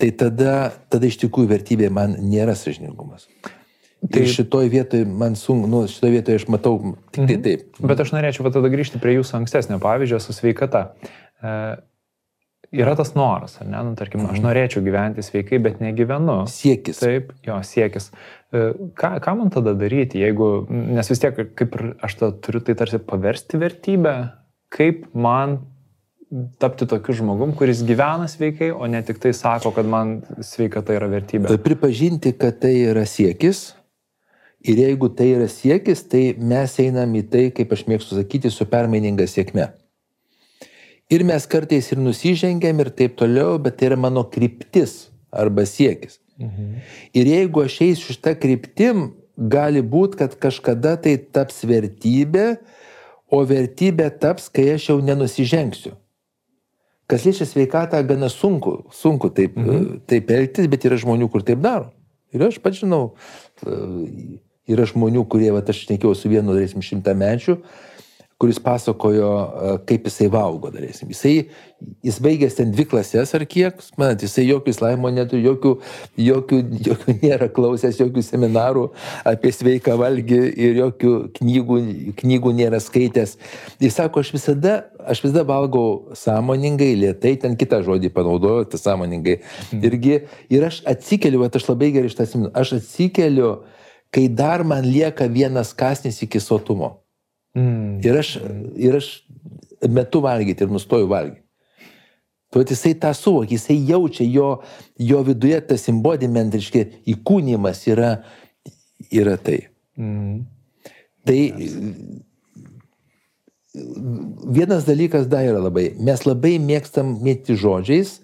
tai tada, tada iš tikrųjų vertybė man nėra sažiningumas. Tai ir šitoj vietoje man sunku, nu, šitoj vietoje aš matau tik tai mhm. taip. Bet aš norėčiau tada grįžti prie jūsų ankstesnio pavyzdžio su sveikata. E, yra tas noras, ar ne, nu, tarkim, mhm. aš norėčiau gyventi sveikai, bet negyvenu. Siekis. Taip, jo, siekis. E, ką, ką man tada daryti, jeigu, nes vis tiek, kaip aš tą turiu tai tarsi paversti vertybę, kaip man tapti tokiu žmogum, kuris gyvena sveikai, o ne tik tai sako, kad man sveikata yra vertybė. Pripažinti, kad tai yra siekis. Ir jeigu tai yra siekis, tai mes einam į tai, kaip aš mėgstu sakyti, su permaininga sėkme. Ir mes kartais ir nusižengiam ir taip toliau, bet tai yra mano kryptis arba siekis. Mhm. Ir jeigu aš eisiu šitą kryptim, gali būti, kad kažkada tai taps vertybė, o vertybė taps, kai aš jau nenusižengsiu. Kas liečia sveikatą, gana sunku, sunku taip, mhm. taip elgtis, bet yra žmonių, kur taip daro. Ir aš pats žinau, yra žmonių, kurie, va, aš nekėjau su vienu, darysim, šimtamečiu, mečių, kuris pasakojo, e, kaip jisai valgo, darysim. Jisai, jis baigęs ten dvi klases ar kiek, manat, jisai jokių slaimo neturi, jokių, jokių, jokių <laughs> nėra klausęs, jokių seminarų apie sveiką valgį ir jokių knygų, knygų nėra skaitęs. Jis sako, aš visada, aš visada valgau sąmoningai, lietai, ten kitą žodį panaudoju, tas sąmoningai. Mhm. Irgi, ir aš atsikeliu, bet aš labai gerai iš tas, aš atsikeliu, kai dar man lieka vienas kasnis iki sotumo. Mm. Ir, aš, ir aš metu valgyti ir nustoju valgyti. Tuo jisai tą suvokia, jisai jaučia, jo, jo viduje tas embodiment, reiškia, įkūnymas yra, yra tai. Mm. Tai vienas dalykas dar yra labai, mes labai mėgstam mėgti žodžiais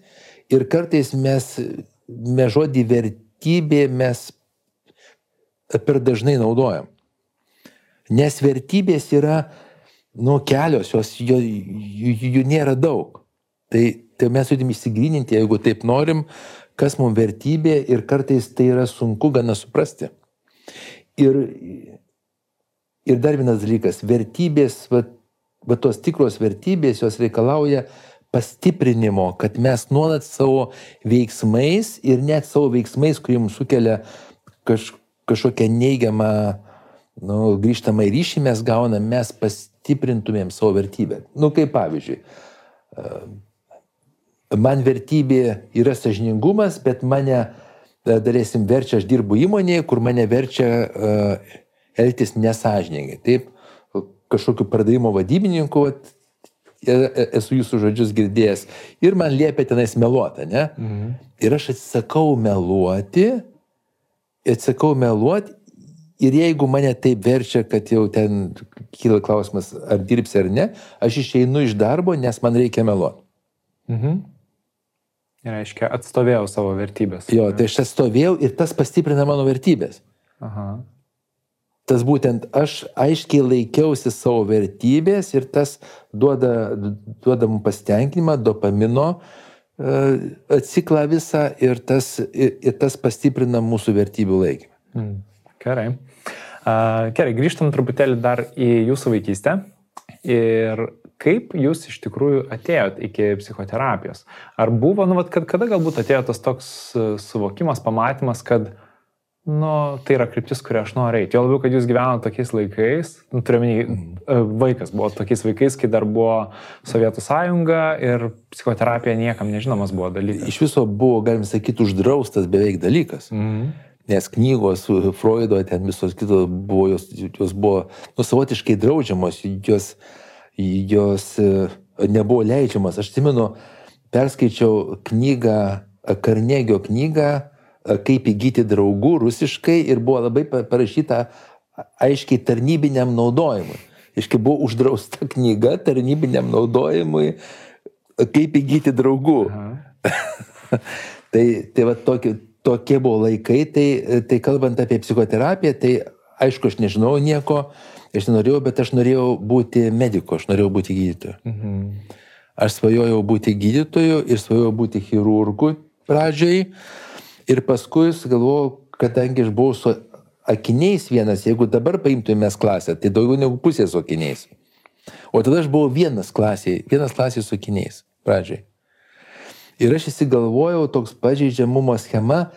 ir kartais mes, mes žodį vertybė mes per dažnai naudojam. Nes vertybės yra, nu, kelios, jos, jų, jų, jų nėra daug. Tai, tai mes turim įsigryninti, jeigu taip norim, kas mums vertybė ir kartais tai yra sunku gana suprasti. Ir, ir dar vienas dalykas, vertybės, va, va tos tikros vertybės, jos reikalauja pastiprinimo, kad mes nuolat savo veiksmais ir net savo veiksmais, kurie mums sukelia kaž, kažkokią neigiamą nu, grįžtamą ryšį mes gaunam, mes pastiprintumėm savo vertybę. Nu, kaip pavyzdžiui, e, man vertybė yra sažiningumas, bet mane, e, dalesim, verčia, aš dirbu įmonėje, kur mane verčia uh, elgtis nesažiningai. Taip, kažkokiu pardavimo vadybininku, esu jūsų žodžius girdėjęs ir man liepia tenais meluoti, ne? Mhm. Ir aš atsisakau meluoti, atsisakau meluoti Ir jeigu mane taip verčia, kad jau ten kyla klausimas, ar dirbsi ar ne, aš išeinu iš darbo, nes man reikia meluoti. Mhm. Ir reiškia, atstovėjau savo vertybės. Jo, tai aš atstovėjau ir tas pastiprina mano vertybės. Aha. Tas būtent aš aiškiai laikiausi savo vertybės ir tas duoda, duoda mums pasitenkinimą, dopamino uh, ciklą visą ir tas, ir, ir tas pastiprina mūsų vertybių laikymą. Mm. Gerai. Gerai, grįžtam truputėlį dar į jūsų vaikystę. Ir kaip jūs iš tikrųjų atėjot iki psichoterapijos? Ar buvo, nu, vat, kad, kada galbūt atėjo tas toks e, suvokimas, pamatymas, kad, nu, tai yra kryptis, kurią aš noriu eiti. Jo labiau, kad jūs gyvenote tokiais laikais, nu, turiuomenį, mm. vaikas buvo tokiais laikais, kai dar buvo Sovietų sąjunga ir psichoterapija niekam nežinomas buvo dalykas. Iš viso buvo, galim sakyti, uždraustas beveik dalykas. Mm nes knygos Freudo, ten visos kitos buvo, jos, jos buvo nu, savotiškai draudžiamos, jos, jos e, nebuvo leidžiamas. Aš atsimenu, perskaičiau knygą, Karnegio knygą kaip įgyti draugų rusiškai ir buvo labai parašyta aiškiai tarnybiniam naudojimui. Iškai buvo uždrausta knyga tarnybiniam naudojimui, kaip įgyti draugų. <laughs> tai tai va tokie, tokie buvo laikai, tai, tai kalbant apie psichoterapiją, tai aišku, aš nežinau nieko, aš nenorėjau, bet aš norėjau būti mediku, aš norėjau būti gydytoju. Mhm. Aš svajojau būti gydytoju ir svajojau būti chirurgu pradžiai. Ir paskui galvojau, kadangi aš buvau su akiniais vienas, jeigu dabar paimtumės klasę, tai daugiau negu pusė su akiniais. O tada aš buvau vienas klasėje, vienas klasėje su akiniais pradžiai. Ir aš įsigalvojau toks pažeidžiamumo schema,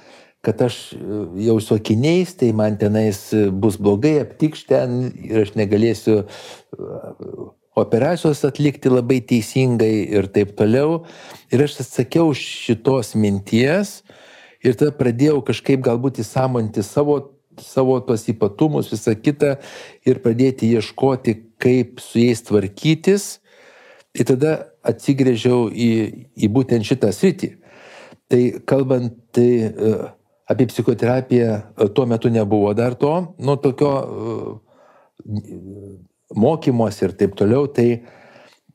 kad aš jau su akiniais, tai man tenais bus blogai, aptikš ten ir aš negalėsiu operacijos atlikti labai teisingai ir taip toliau. Ir aš atsakiau šitos minties ir tada pradėjau kažkaip galbūt įsamonti savo, savo tos ypatumus, visą kitą ir pradėti ieškoti, kaip su jais tvarkytis. Ir tada atsigrėžiau į, į būtent šitą sritį. Tai kalbant tai, e, apie psichoterapiją, e, tuo metu nebuvo dar to, nu tokio e, mokymuose ir taip toliau, tai,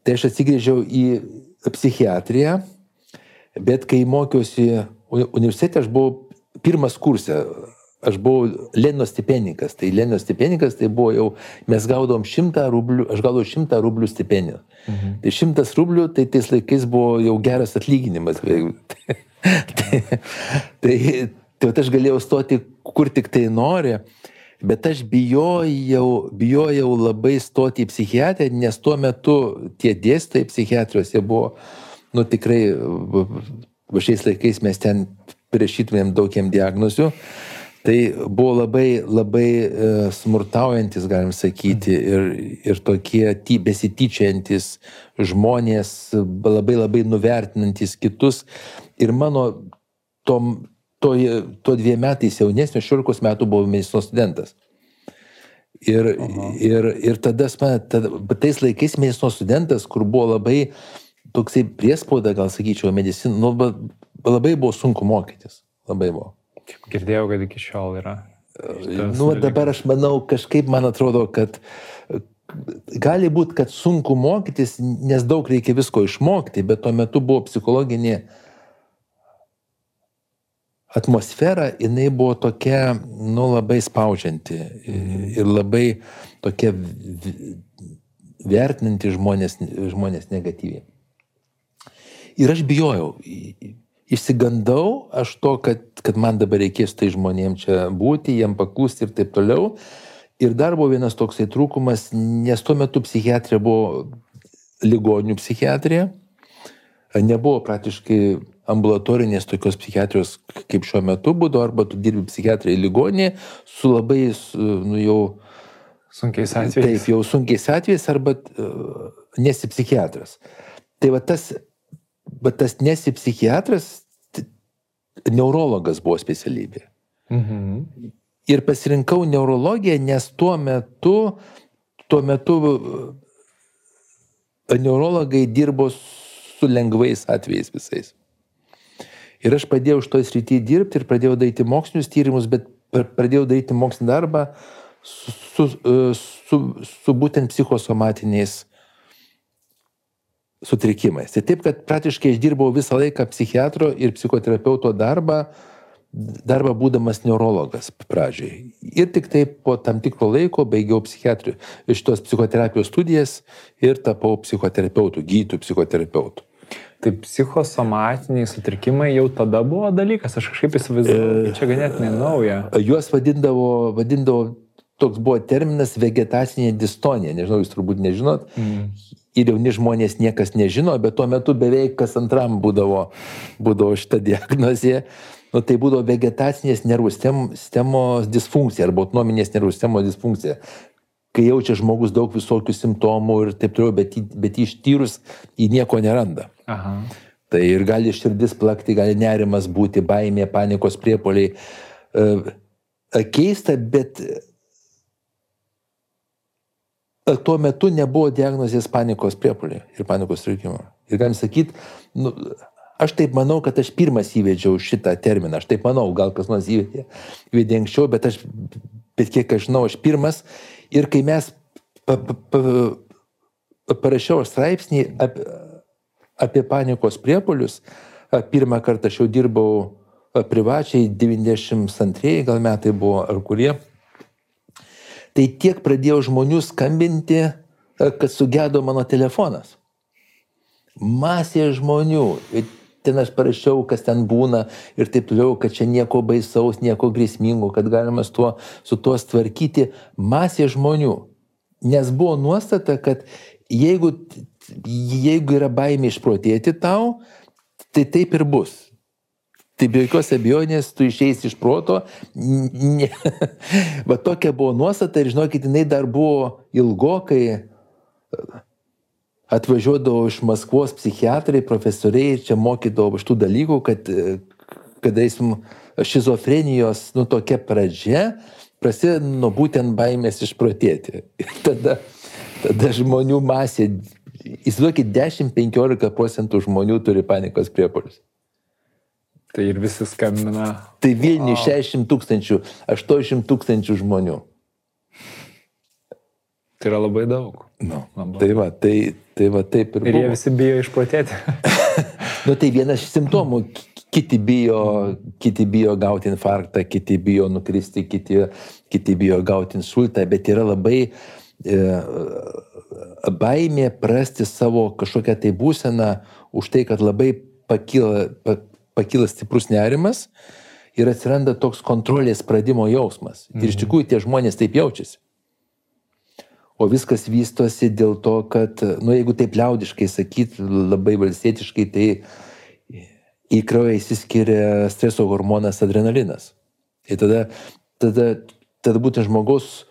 tai aš atsigrėžiau į psichiatriją, bet kai mokiausi universitete, aš buvau pirmas kursė, aš buvau Lenino stipendikas, tai Lenino stipendikas tai buvo jau, mes gaudom šimtą rublių, aš gaudau šimtą rublių stipendijų. Mhm. Tai šimtas rublių, tai tais laikais buvo jau geras atlyginimas. tai, tai, tai, tai aš galėjau stoti kur tik tai nori. Bet aš bijojau, bijojau labai stoti į psichiatriją, nes tuo metu tie dėstytojai psichiatrijos jie buvo, nu tikrai, šiais laikais mes ten priešytumėm daugiam diagnozių. Tai buvo labai, labai e, smurtaujantis, galim sakyti, ir, ir tokie ty, besityčiantis žmonės, labai labai nuvertinantis kitus. Ir mano tom, to, to dviem metais jaunesnio, 16 metų buvau medicinos studentas. Ir, Aha. ir, ir tada, tada, tais laikais medicinos studentas, kur buvo labai toksai priespauda, gal sakyčiau, medicina, nu, labai buvo sunku mokytis. Labai buvo. Girdėjau, kad iki šiol yra. Nu, dabar aš manau, kažkaip man atrodo, kad gali būti, kad sunku mokytis, nes daug reikia visko išmokti, bet tuo metu buvo psichologinė atmosfera, jinai buvo tokia, nu, labai spaudžianti ir labai tokia vertinanti žmonės, žmonės negatyviai. Ir aš bijojau, išsigandau aš to, kad, kad man dabar reikės tai žmonėm čia būti, jiem paklusti ir taip toliau. Ir dar buvo vienas toksai trūkumas, nes tuo metu psichiatrija buvo ligonių psichiatrija, nebuvo praktiškai ambulatorinės tokios psichiatrijos, kaip šiuo metu būdu, arba tu dirbi psichiatrijai ligonė su labai, nu jau... Sunkiais atvejais. Taip, jau sunkiais atvejais, arba uh, nesi psichiatras. Tai va tas, va tas nesi psichiatras, neurologas buvo specialybė. Mhm. Ir pasirinkau neurologiją, nes tuo metu, tuo metu neurologai dirbo su lengvais atvejais visais. Ir aš pradėjau iš to srity dirbti ir pradėjau daryti mokslinius tyrimus, bet pradėjau daryti mokslinį darbą su, su, e, su, su būtent psichosomatiniais sutrikimais. Tai taip, kad praktiškai aš dirbau visą laiką psichiatro ir psichoterapeuto darbą, darbą būdamas neurologas pradžiai. Ir tik taip po tam tikro laiko baigiau šitos psichoterapijos studijas ir tapau psichoterapeutų, gydytojų psichoterapeutų. Tai psichosomatiniai sutrikimai jau tada buvo dalykas, aš kažkaip įsivaizdavau, e, čia ganėtinai nauja. Juos vadindavo, vadindavo, toks buvo terminas vegetacinė distonija, nežinau, jūs turbūt nežinot. Mm. Ir jauni žmonės niekas nežino, bet tuo metu beveik kas antram būdavo, būdavo šitą <laughs> diagnozę. Nu, tai būdavo vegetacinės nervų sistemos disfunkcija arba autonominės nervų sistemos disfunkcija kai jaučia žmogus daug visokių simptomų ir taip toliau, bet, bet ištyrus jį nieko neranda. Aha. Tai ir gali širdis plakti, gali nerimas būti, baimė, panikos priepoliai. E, keista, bet tuo metu nebuvo diagnozės panikos priepoliai ir panikos sutrikimo. Ir galim sakyti, nu, Aš taip manau, kad aš pirmas įvedžiau šitą terminą. Aš taip manau, gal kas nors įvedė, įvedė anksčiau, bet aš, bet kiek aš žinau, aš pirmas. Ir kai mes pa, pa, pa, parašiau straipsnį apie, apie panikos priepolius, pirmą kartą aš jau dirbau privačiai, 92 gal metai buvo ar kurie. Tai tiek pradėjo žmonių skambinti, kad sugedo mano telefonas. Masė žmonių. Ir ten aš parašiau, kas ten būna ir taip toliau, kad čia nieko baisaus, nieko grėsmingo, kad galima su tuo, su tuo tvarkyti masė žmonių. Nes buvo nuostata, kad jeigu, jeigu yra baimė išprotėti tau, tai taip ir bus. Tai be jokios abejonės tu išeisi iš proto. Ne. <laughs> Va tokia buvo nuostata ir žinokit, jinai dar buvo ilgokai atvažiuodavo iš Maskvos psichiatrai, profesoriai ir čia mokydavo šitų dalykų, kad, kad eisim šizofrenijos, nu tokia pradžia, prasideda nuo būtent baimės išprotėti. <laughs> Ir tada, tada žmonių masė, įsivaizduokit, 10-15 procentų žmonių turi panikos priepolius. Tai ir visi skambina. Tai Vilniui wow. 60 tūkstančių, 80 tūkstančių žmonių. Tai yra labai daug. Nu, labai. Tai va, tai, tai va taip ir. Ir buvo. jie visi bijo išprotėti. <laughs> nu tai vienas iš simptomų. Kiti bijo, kiti bijo gauti infarktą, kiti bijo nukristi, kiti, kiti bijo gauti insultą, bet yra labai e, baimė prasti savo kažkokią tai būseną už tai, kad labai pakyla, pa, pakyla stiprus nerimas ir atsiranda toks kontrolės pradimo jausmas. Mhm. Ir iš mhm. tikrųjų tie žmonės taip jaučiasi. O viskas vystosi dėl to, kad, nu, jeigu taip liaudiškai sakyt, labai valstietiškai, tai į kraują įsiskiria streso hormonas adrenalinas. Ir tada, tada, tada būtent žmogaus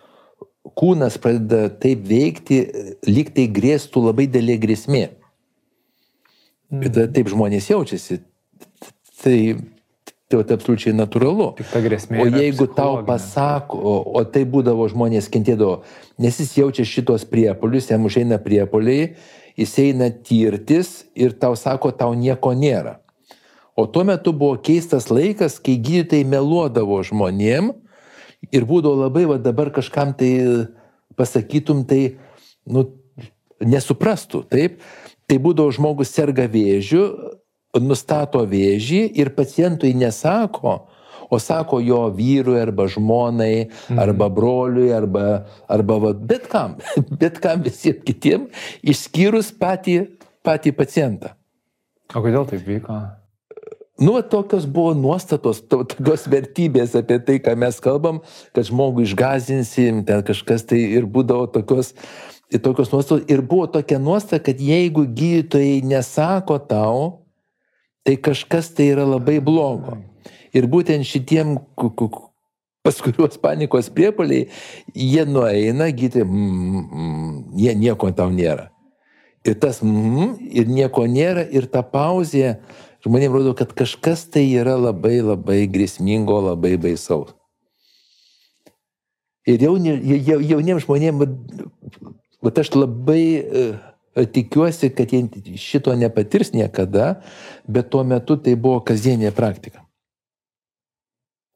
kūnas pradeda taip veikti, lyg tai grėstų labai dėlė grėsmė. Ir tada taip žmonės jaučiasi. Tai Tai tai absoliučiai natūralu. Tik ta grėsmė. O jeigu tau pasako, o, o tai būdavo žmonės kentėdavo, nes jis jaučia šitos priepolius, jam užeina priepoliai, jis eina tirtis ir tau sako, tau nieko nėra. O tuo metu buvo keistas laikas, kai gydytojai meluodavo žmonėm ir būdavo labai, va dabar kažkam tai pasakytum, tai, nu, nesuprastų, taip. Tai būdavo žmogus serga vėžiu, nustato vėžį ir pacientui nesako, o sako jo vyrui arba žmonai, mhm. arba broliui, arba, arba va, bet kam, <laughs> bet kam visiems kitiems, išskyrus patį, patį pacientą. O kodėl taip vyko? Nu, tokios buvo nuostatos, to, tokios vertybės apie tai, ką mes kalbam, kad žmogų išgazinsim, ten kažkas tai ir būdavo tokios, tokios nuostatos. Ir buvo tokia nuostata, kad jeigu gydytojai nesako tau, tai kažkas tai yra labai blogo. Ir būtent šitiem, pas kuriuos panikos priepoliai, jie nueina, gyti, mm, mm, jie nieko tau nėra. Ir tas mm, ir nieko nėra, ir ta pauzė žmonėms rodo, kad kažkas tai yra labai labai grėsmingo, labai baisaus. Ir jauni, jauniems žmonėms, bet aš labai uh, tikiuosi, kad jie šito nepatirs niekada, bet tuo metu tai buvo kasdienė praktika.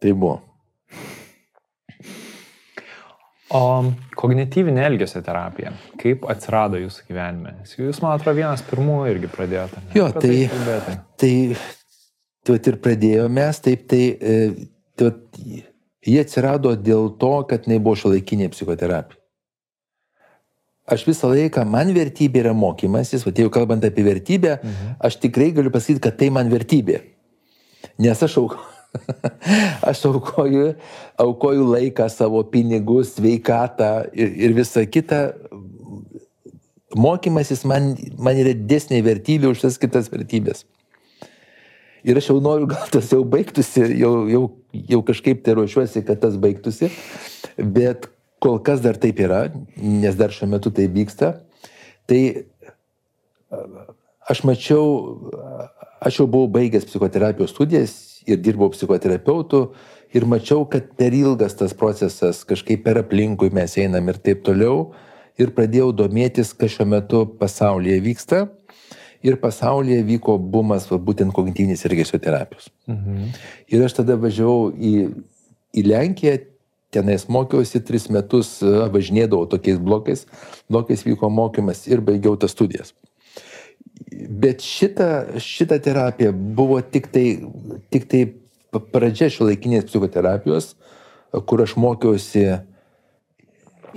Tai buvo. O kognityvinė elgesio terapija, kaip atsirado jūsų gyvenime? Jūs, man atrodo, vienas pirmųjų irgi pradėjote. Jo, tai, tai, tai, tai ir pradėjome mes, taip, tai, e, tai jie atsirado dėl to, kad tai buvo šiolaikinė psichoterapija aš visą laiką, man vertybė yra mokymasis, o jau kalbant apie vertybę, mhm. aš tikrai galiu pasakyti, kad tai man vertybė. Nes aš aukoju. <laughs> aš aukoju, aukoju laiką, savo pinigus, sveikatą ir, ir visą kitą. Mokymasis man, man yra desnė vertybė už tas kitas vertybės. Ir aš jau noriu, gal tas jau baigtųsi, jau, jau, jau kažkaip tai ruošiuosi, kad tas baigtųsi, bet kol kas dar taip yra, nes dar šiuo metu tai vyksta, tai aš mačiau, aš jau buvau baigęs psichoterapijos studijas ir dirbau psichoterapeutų ir mačiau, kad per ilgas tas procesas, kažkaip per aplinkui mes einam ir taip toliau ir pradėjau domėtis, kas šiuo metu pasaulyje vyksta ir pasaulyje vyko bumas va, būtent kognityvinės elgesio terapijos. Mhm. Ir aš tada važiavau į, į Lenkiją, tenais mokiausi tris metus, važinėdavau tokiais blokais, blokais vyko mokymas ir baigiau tas studijas. Bet šita, šita terapija buvo tik tai, tik tai pradžia šio laikinės psichoterapijos, kur aš mokiausi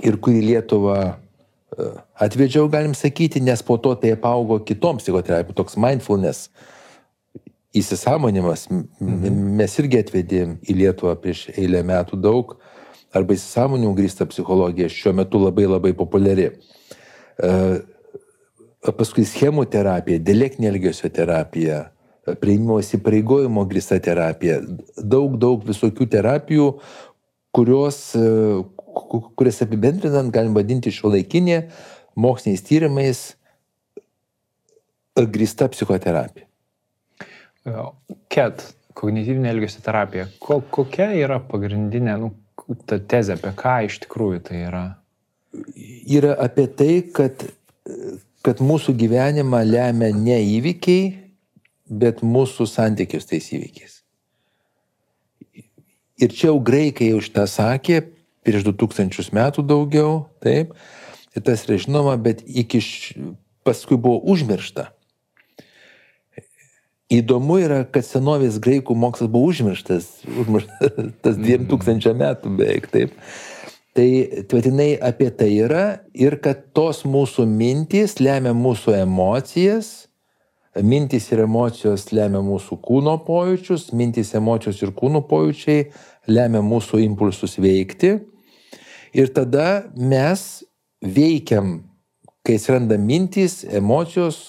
ir kurį Lietuvą atvedžiau, galim sakyti, nes po to tai apaugo kitom psichoterapijom, toks mindfulness įsisamonimas. Mhm. Mes irgi atvedėm į Lietuvą prieš eilę metų daug, arba įsisamonimų grįsta psichologija, šiuo metu labai labai populiari. Paskui schemų terapija, dialektinė elgesio terapija, prieimimo įsipareigojimo grįsta terapija, daug, daug visokių terapijų, kurios, kurias apibendrinant galim vadinti šio laikinė moksliniais tyrimais grįsta psichoterapija. KET, kognityvinė elgesio terapija, ko, kokia yra pagrindinė nu, ta tezė, apie ką iš tikrųjų tai yra? Yra apie tai, kad, kad mūsų gyvenimą lemia ne įvykiai, bet mūsų santykius tais įvykiais. Ir čia jau graikai už tą sakė, prieš 2000 metų daugiau, taip, ir tas yra žinoma, bet iki š... paskui buvo užmiršta. Įdomu yra, kad senovės graikų mokslas buvo užmirštas, užmirštas 2000 metų beveik taip. Tai tvirtinai apie tai yra ir kad tos mūsų mintys lemia mūsų emocijas, mintys ir emocijos lemia mūsų kūno pojūčius, mintys, emocijos ir kūno pojūčiai lemia mūsų impulsus veikti. Ir tada mes veikiam, kai atsiranda mintys, emocijos,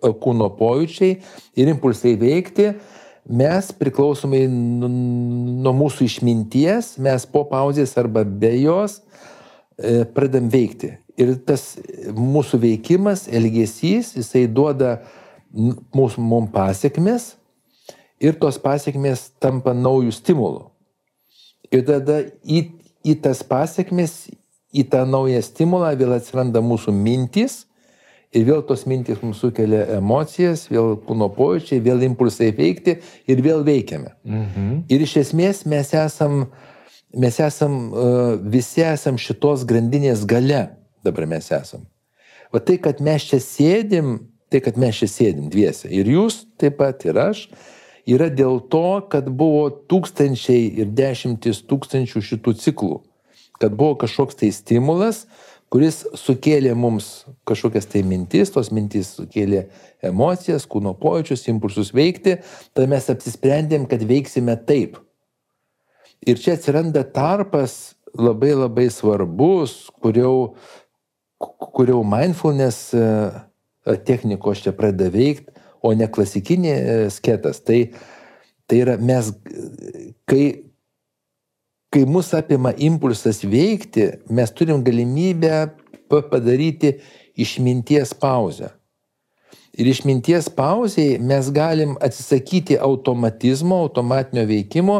kūno pojūčiai ir impulsai veikti, mes priklausomai nuo mūsų išminties, mes po pauzės arba be jos e, pradam veikti. Ir tas mūsų veikimas, elgesys, jisai duoda mūsų mum pasiekmes ir tos pasiekmes tampa naujų stimulų. Ir tada į, į tas pasiekmes, į tą naują stimulą vėl atsiranda mūsų mintys ir vėl tos mintys mums sukelia emocijas, vėl kūno pojūčiai, vėl impulsai veikti ir vėl veikiame. Mhm. Ir iš esmės mes esam, mes esam, visi esam šitos grandinės gale, dabar mes esam. O tai, kad mes čia sėdim, tai, kad mes čia sėdim dviese. Ir jūs taip pat, ir aš, yra dėl to, kad buvo tūkstančiai ir dešimtis tūkstančių šitų ciklų. Kad buvo kažkoks tai stimulas, kuris sukėlė mums kažkokias tai mintis, tos mintis sukėlė emocijas, kūno pojūčius, impulsus veikti, tada mes apsisprendėm, kad veiksime taip. Ir čia atsiranda tarpas labai labai svarbus, kur jau, kur jau mindfulness technikos čia pradeda veikti, o ne klasikinė e, sketas. Tai, tai yra mes, kai, kai mus apima impulsas veikti, mes turim galimybę padaryti išminties pauzę. Ir išminties pauzėje mes galim atsisakyti automatizmo, automatinio veikimo,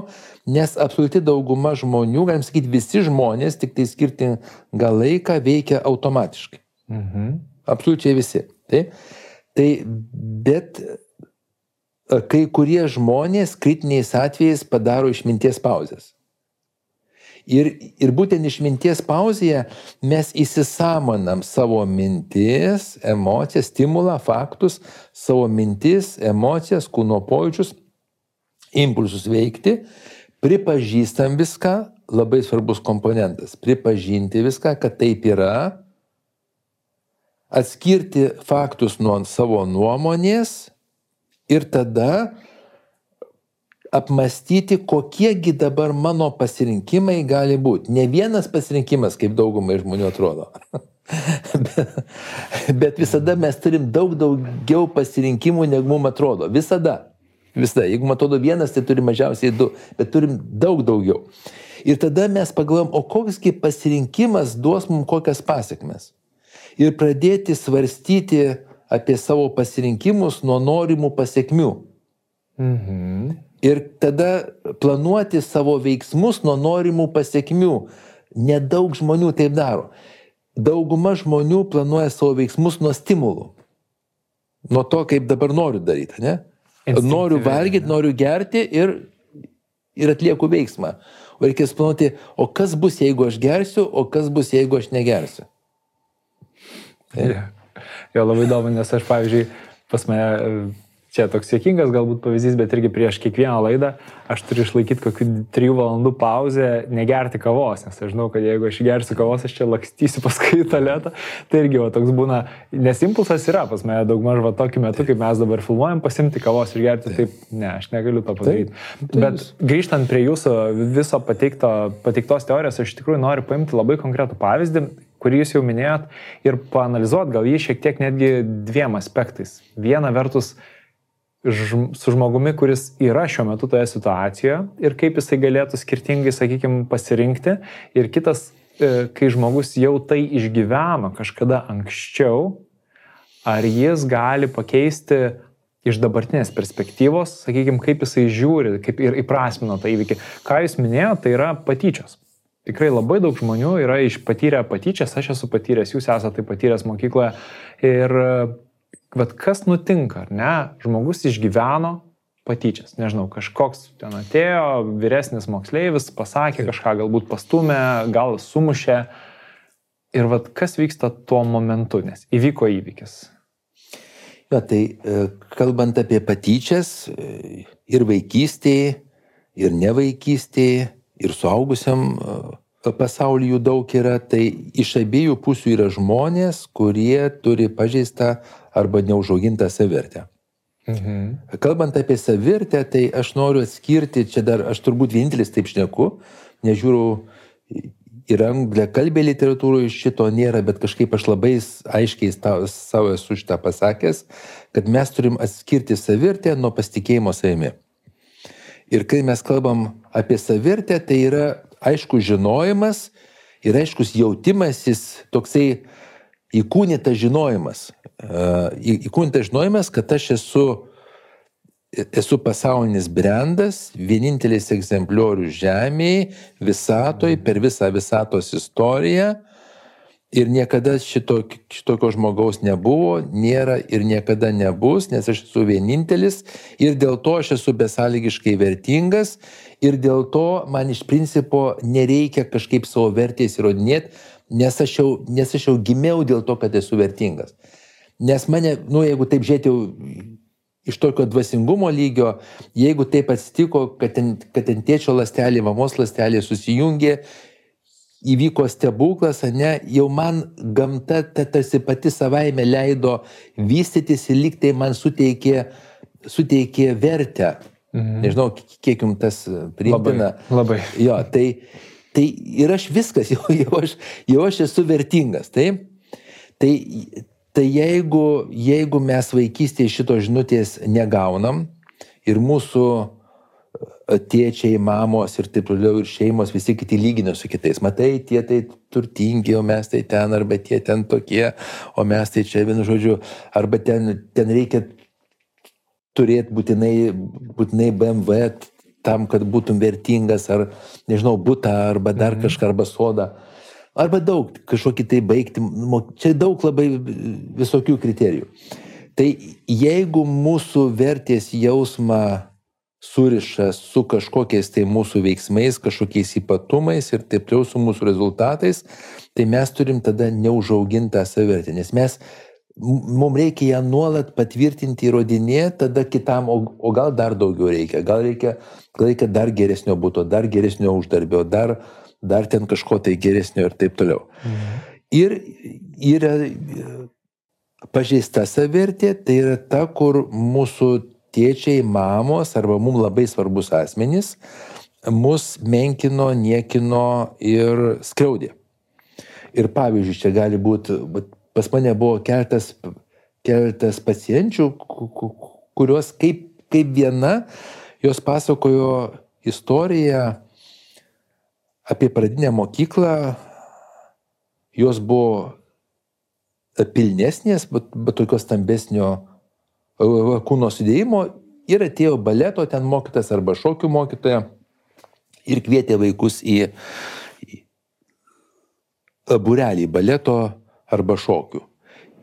nes absoliuti dauguma žmonių, galim sakyti, visi žmonės tik tai skirtingą laiką veikia automatiškai. Mhm. Absoliučiai visi. Taip? Tai bet kai kurie žmonės kritiniais atvejais padaro išminties pauzes. Ir, ir būtent išminties pauzėje mes įsisamonam savo mintis, emocijas, stimulą, faktus, savo mintis, emocijas, kūno pojūčius, impulsus veikti, pripažįstam viską, labai svarbus komponentas - pripažinti viską, kad taip yra, atskirti faktus nuo savo nuomonės. Ir tada apmastyti, kokiegi dabar mano pasirinkimai gali būti. Ne vienas pasirinkimas, kaip daugumai žmonių atrodo. bet, <laughs> bet visada mes turim daug daugiau pasirinkimų, negu mums atrodo. Visada. Visada. Jeigu man atrodo vienas, tai turim mažiausiai du, bet turim daug daugiau. Ir tada mes pagalvojam, o koksgi pasirinkimas duos mums kokias pasiekmes ir pradėti svarstyti apie savo pasirinkimus nuo norimų pasiekmių. Mhm. Ir tada planuoti savo veiksmus nuo norimų pasiekmių. Nedaug žmonių taip daro. Dauguma žmonių planuoja savo veiksmus nuo stimulų. nuo to, kaip dabar noriu daryti, ne? Noriu valgyti, noriu gerti ir, ir atlieku veiksmą. O reikės planuoti, o kas bus, jeigu aš gersiu, o kas bus, jeigu aš negersiu. Tai. Ja. Jo, labai įdomu, nes aš, pavyzdžiui, pas mane čia toks sėkingas galbūt pavyzdys, bet irgi prieš kiekvieną laidą aš turiu išlaikyti kokių trijų valandų pauzę, negerti kavos, nes aš žinau, kad jeigu aš gersiu kavos, aš čia lakstysiu paskui į taletą, tai irgi va, toks būna, nes impulsas yra pas mane daugmaž va tokiu metu, kaip mes dabar filmuojam, pasimti kavos ir gerti, taip, ne, aš negaliu to padaryti. Taip, taip. Bet grįžtant prie jūsų viso pateikto, pateiktos teorijos, aš iš tikrųjų noriu paimti labai konkretų pavyzdį, kurį jūs jau minėjot, ir panalizuoti gal jį šiek tiek netgi dviem aspektais. Viena vertus, su žmogumi, kuris yra šiuo metu toje situacijoje ir kaip jisai galėtų skirtingai, sakykime, pasirinkti. Ir kitas, e, kai žmogus jau tai išgyveno kažkada anksčiau, ar jis gali pakeisti iš dabartinės perspektyvos, sakykime, kaip jisai žiūri, kaip ir įprasmino tą įvykį. Ką jūs minėjote, tai yra patyčios. Tikrai labai daug žmonių yra išpatyrę patyčias, aš esu patyręs, jūs esate tai patyręs mokykloje. Ir Vat kas nutinka, ar ne? Žmogus išgyveno patyčias. Nežinau, kažkoks ten atėjo, vyresnis moksleivis, pasakė kažką, galbūt pastumė, gal sumušė. Ir vat kas vyksta tuo momentu, nes įvyko įvykis. Jo, tai e, kalbant apie patyčias e, ir vaikystėje, ir nevaikystėje, ir suaugusiam e, pasaulyje jų daug yra, tai iš abiejų pusių yra žmonės, kurie turi pažeistą arba neužaugintą savirtę. Mhm. Kalbant apie savirtę, tai aš noriu atskirti, čia dar aš turbūt vienintelis taip šneku, nežiūriu ir anglė kalbė literatūroje šito nėra, bet kažkaip aš labai aiškiai savo esu šitą pasakęs, kad mes turim atskirti savirtę nuo pasitikėjimo savimi. Ir kai mes kalbam apie savirtę, tai yra aišku žinojimas ir aiškus jautimasis, toksai įkūnytas žinojimas. Įkūnytas žinojimas, kad aš esu, esu pasaulinis brandas, vienintelis egzempliorius Žemėje, visatoje, per visą visatos istoriją. Ir niekada šito, šitokio žmogaus nebuvo, nėra ir niekada nebus, nes aš esu vienintelis ir dėl to aš esu besąlygiškai vertingas ir dėl to man iš principo nereikia kažkaip savo vertės įrodinėti, nes aš, jau, nes aš jau gimiau dėl to, kad esu vertingas. Nes mane, nu, jeigu taip žiūrėti iš tokio dvasingumo lygio, jeigu taip atsitiko, kad ten, kad ten tėčio lastelė, mamos lastelė susijungė, įvyko stebuklas, ne, jau man gamta ta, tarsi pati savaime leido vystytis ir liktai man suteikė, suteikė vertę. Mhm. Nežinau, kiek jums tas priimtina. Labai. labai. Jo, tai, Tai ir aš viskas, <laughs> jau, jau, aš, jau aš esu vertingas. Taip? Tai, tai jeigu, jeigu mes vaikystėje šito žinutės negaunam ir mūsų e, tėčiai, mamos ir taip toliau ir šeimos visi kiti lygina su kitais. Matai, tie tai turtingi, o mes tai ten, arba tie ten tokie, o mes tai čia vienu žodžiu, arba ten, ten reikia turėti būtinai, būtinai BMW, tam, kad būtum vertingas, ar, nežinau, būtą, arba dar mhm. kažką, arba sodą. Arba daug, kažkokį tai baigti. Čia daug labai visokių kriterijų. Tai jeigu mūsų vertės jausmą suriša su kažkokiais tai mūsų veiksmais, kažkokiais ypatumais ir taip toliau su mūsų rezultatais, tai mes turim tada neužaugintą savivertę, nes mes mums reikia ją nuolat patvirtinti, įrodinėti, tada kitam, o, o gal dar daugiau reikia, gal reikia, gal reikia dar geresnio būto, dar geresnio uždarbio, dar, dar ten kažko tai geresnio ir taip toliau. Mhm. Ir yra pažeista savirtė, tai yra ta, kur mūsų tėčiai, mamos arba mums labai svarbus asmenys mus menkino, niekino ir skriaudė. Ir pavyzdžiui, čia gali būti pas mane buvo keletas, keletas pacienčių, kurios kaip, kaip viena, jos pasakojo istoriją apie pradinę mokyklą, jos buvo pilnesnės, bet, bet tokios stambesnio kūno sudėjimo ir atėjo baleto ten mokytas arba šokių mokytoja ir kvietė vaikus į, į būrelį baleto arba šokių.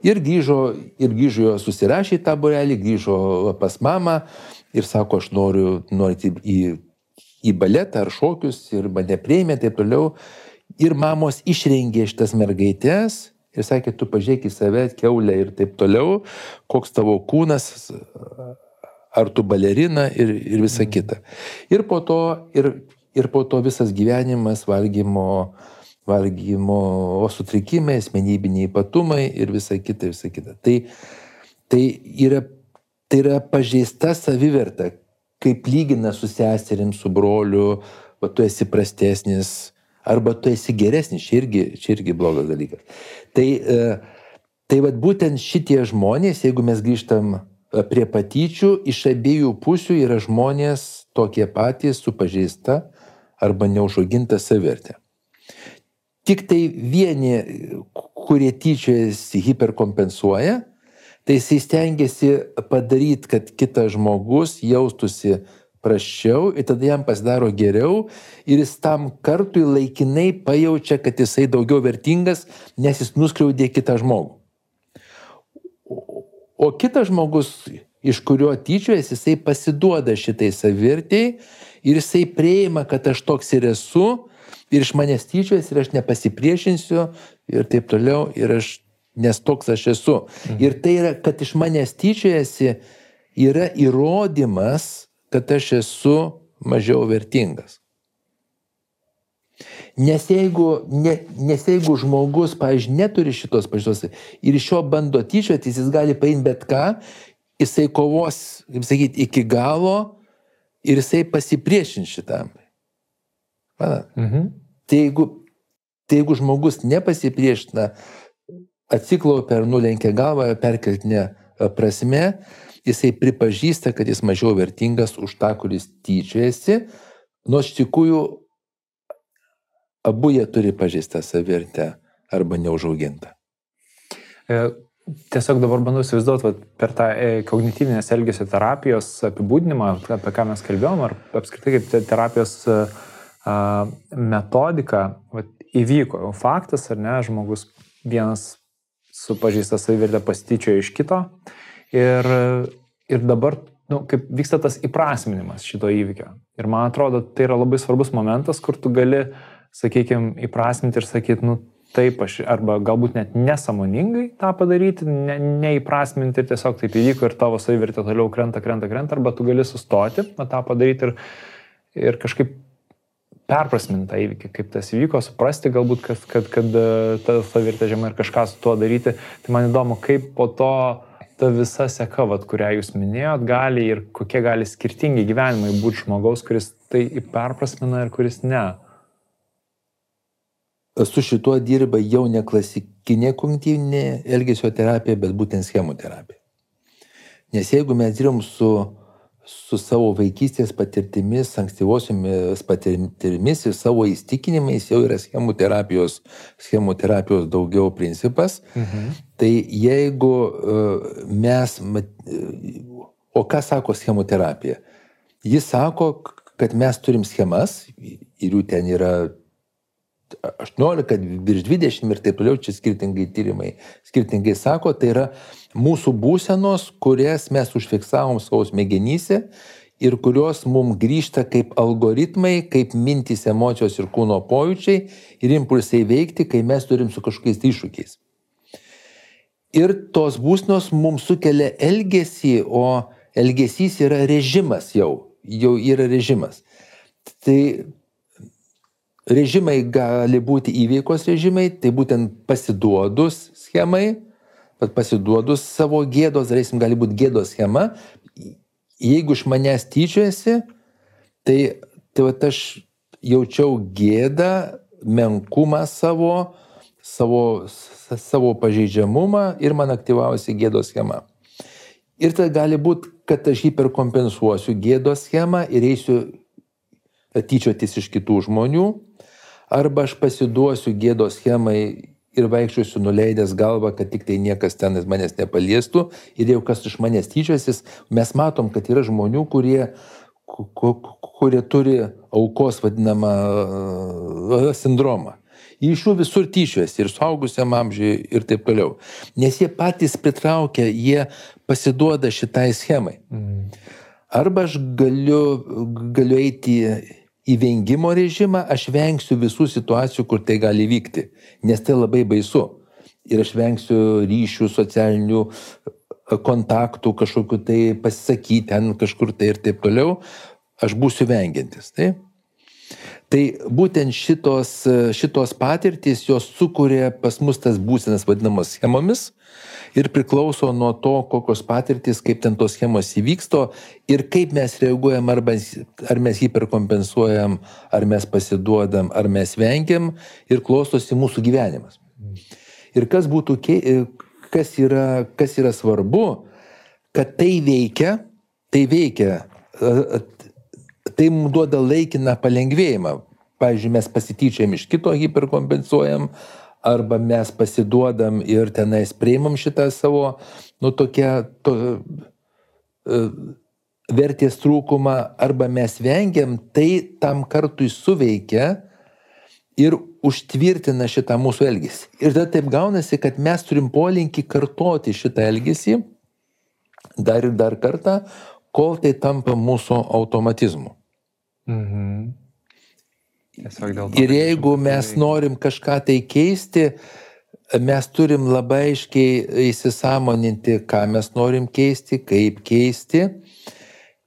Ir grįžo, ir grįžo susirašė į tą burelį, grįžo pas mamą ir sako, aš noriu, noriu į, į baletą ar šokius ir mane prieimė taip toliau. Ir mamos išrengė šitas mergaitės ir sakė, tu pažiūrėk į save, keulę ir taip toliau, koks tavo kūnas, ar tu balerina ir, ir visa mm. kita. Ir po to, ir, ir po to visas gyvenimas valgymo, valgymo sutrikimai, asmenybiniai ypatumai ir visa kita, visa kita. Tai, tai, yra, tai yra pažeista saviverta, kaip lygina su seserim, su broliu, o tu esi prastesnis, arba tu esi geresnis, čia irgi, čia irgi blogas dalykas. Tai, e, tai vad būtent šitie žmonės, jeigu mes grįžtam e, prie patyčių, iš abiejų pusių yra žmonės tokie patys su pažeista arba neužauginta savertė. Tik tai vieni, kurie tyčiojasi, hiperkompensuoja, tai jisai stengiasi padaryti, kad kitas žmogus jaustųsi praščiau ir tada jam pasidaro geriau ir jis tam kartui laikinai pajaučia, kad jisai daugiau vertingas, nes jis nuskriaudė kitą žmogų. O kitas žmogus, iš kurio tyčiojas, jisai pasiduoda šitai savirtiai ir jisai prieima, kad aš toks ir esu ir iš manęs tyčiojas ir aš nepasipriešinsiu ir taip toliau ir aš, nes toks aš esu. Mhm. Ir tai yra, kad iš manęs tyčiojasi, yra įrodymas, kad aš esu mažiau vertingas. Nes jeigu, ne, nes jeigu žmogus, pavyzdžiui, neturi šitos pažiūros ir iš jo bando tyčiotis, jis gali paimti bet ką, jisai kovos, kaip sakyti, iki galo ir jisai pasipriešins šitam. Mhm. Tai, jeigu, tai jeigu žmogus nepasipriešina, atsiklaupia ar nulenkia galvą perkeltinę prasme, jisai pripažįsta, kad jis mažiau vertingas už tą, kuris tyčiojasi, nors iš tikrųjų abu jie turi pažįstą savirtę arba neužaugintą. E, tiesiog dabar bandau įsivaizduoti per tą e, kognityvinės elgesio terapijos apibūdinimą, apie ką mes kalbėjom, ar apskritai kaip terapijos e, metodika vat, įvyko. Faktas, ar ne, žmogus vienas su pažįsta savivertę pasityčiojo iš kito, Ir, ir dabar nu, kaip vyksta tas įprasminimas šito įvykio. Ir man atrodo, tai yra labai svarbus momentas, kur tu gali, sakykime, įprasminti ir sakyti, nu taip aš, arba galbūt net nesamoningai tą padaryti, ne, neįprasminti ir tiesiog taip įvyko ir tavo savivertė toliau krenta, krenta, krenta, arba tu gali sustoti, na, tą padaryti ir, ir kažkaip perprasminti tą įvykį, kaip tas įvyko, suprasti galbūt, kad, kad, kad ta savivertė žema ir kažką su tuo daryti. Tai man įdomu, kaip po to ta visa seka, vat, kurią jūs minėjot, gali ir kokie gali skirtingi gyvenimai būti žmogaus, kuris tai perprasmina ir kuris ne. Su šituo dirba jau ne klasikinė kognityvinė elgesio terapija, bet būtent schemų terapija. Nes jeigu mes dirbam su su savo vaikystės patirtimis, ankstyvosiomis patirtimis ir savo įstikinimais jau yra schemų terapijos, schemų terapijos daugiau principas. Mhm. Tai jeigu uh, mes, o ką sako schemų terapija? Jis sako, kad mes turim schemas ir jų ten yra 18, virš 20 ir taip toliau, čia skirtingai tyrimai, skirtingai sako, tai yra mūsų būsenos, kurias mes užfiksavom savo smegenyse ir kurios mums grįžta kaip algoritmai, kaip mintys, emocijos ir kūno pojūčiai ir impulsai veikti, kai mes turim su kažkokiais iššūkiais. Ir tos būsnos mums sukelia elgesį, o elgesys yra režimas jau, jau yra režimas. Tai režimai gali būti įveikos režimai, tai būtent pasiduodus schemai, bet pasiduodus savo gėdos, darysim, gali būti gėdos schema. Jeigu iš manęs tyčiojasi, tai, tai va, aš jaučiau gėdą, menkumą savo, savo, savo pažeidžiamumą ir man aktyvavosi gėdos schema. Ir tai gali būti, kad aš hiperkompensuosiu gėdos schemą ir eisiu tyčiotis iš kitų žmonių, arba aš pasiduosiu gėdos schemai ir vaikščiosiu nuleidęs galvą, kad tik tai niekas ten manęs nepaliestų ir jau kas iš manęs tyčiosis, mes matom, kad yra žmonių, kurie, kurie turi aukos vadinamą sindromą. iš jų visur tyčiojasi ir suaugusiam amžiui ir taip toliau. Nes jie patys pritraukia, jie pasiduoda šitai schemai. Mm. Arba aš galiu, galiu eiti į vengimo režimą, aš vengsiu visų situacijų, kur tai gali vykti, nes tai labai baisu. Ir aš vengsiu ryšių, socialinių kontaktų, kažkokiu tai pasisakyti ten kažkur tai ir taip toliau, aš būsiu vengiantis. Taip? Tai būtent šitos, šitos patirtys, jos sukuria pas mus tas būsenas vadinamas schemomis ir priklauso nuo to, kokios patirtys, kaip ten tos schemos įvyksto ir kaip mes reaguojam, arba, ar mes hiperkompensuojam, ar mes pasiduodam, ar mes vengiam ir klostosi mūsų gyvenimas. Ir kas būtų, kas yra, kas yra svarbu, kad tai veikia, tai veikia tai mums duoda laikiną palengvėjimą. Pavyzdžiui, mes pasityčiam iš kito hiperkompensuojam, arba mes pasiduodam ir tenais priimam šitą savo, nu, tokia, to, uh, vertės trūkumą, arba mes vengiam, tai tam kartui suveikia ir užtvirtina šitą mūsų elgesį. Ir tada taip gaunasi, kad mes turim polinkį kartoti šitą elgesį dar ir dar kartą, kol tai tampa mūsų automatizmu. Mhm. Ir jeigu mes norim kažką tai keisti, mes turim labai aiškiai įsisamoninti, ką mes norim keisti, kaip keisti.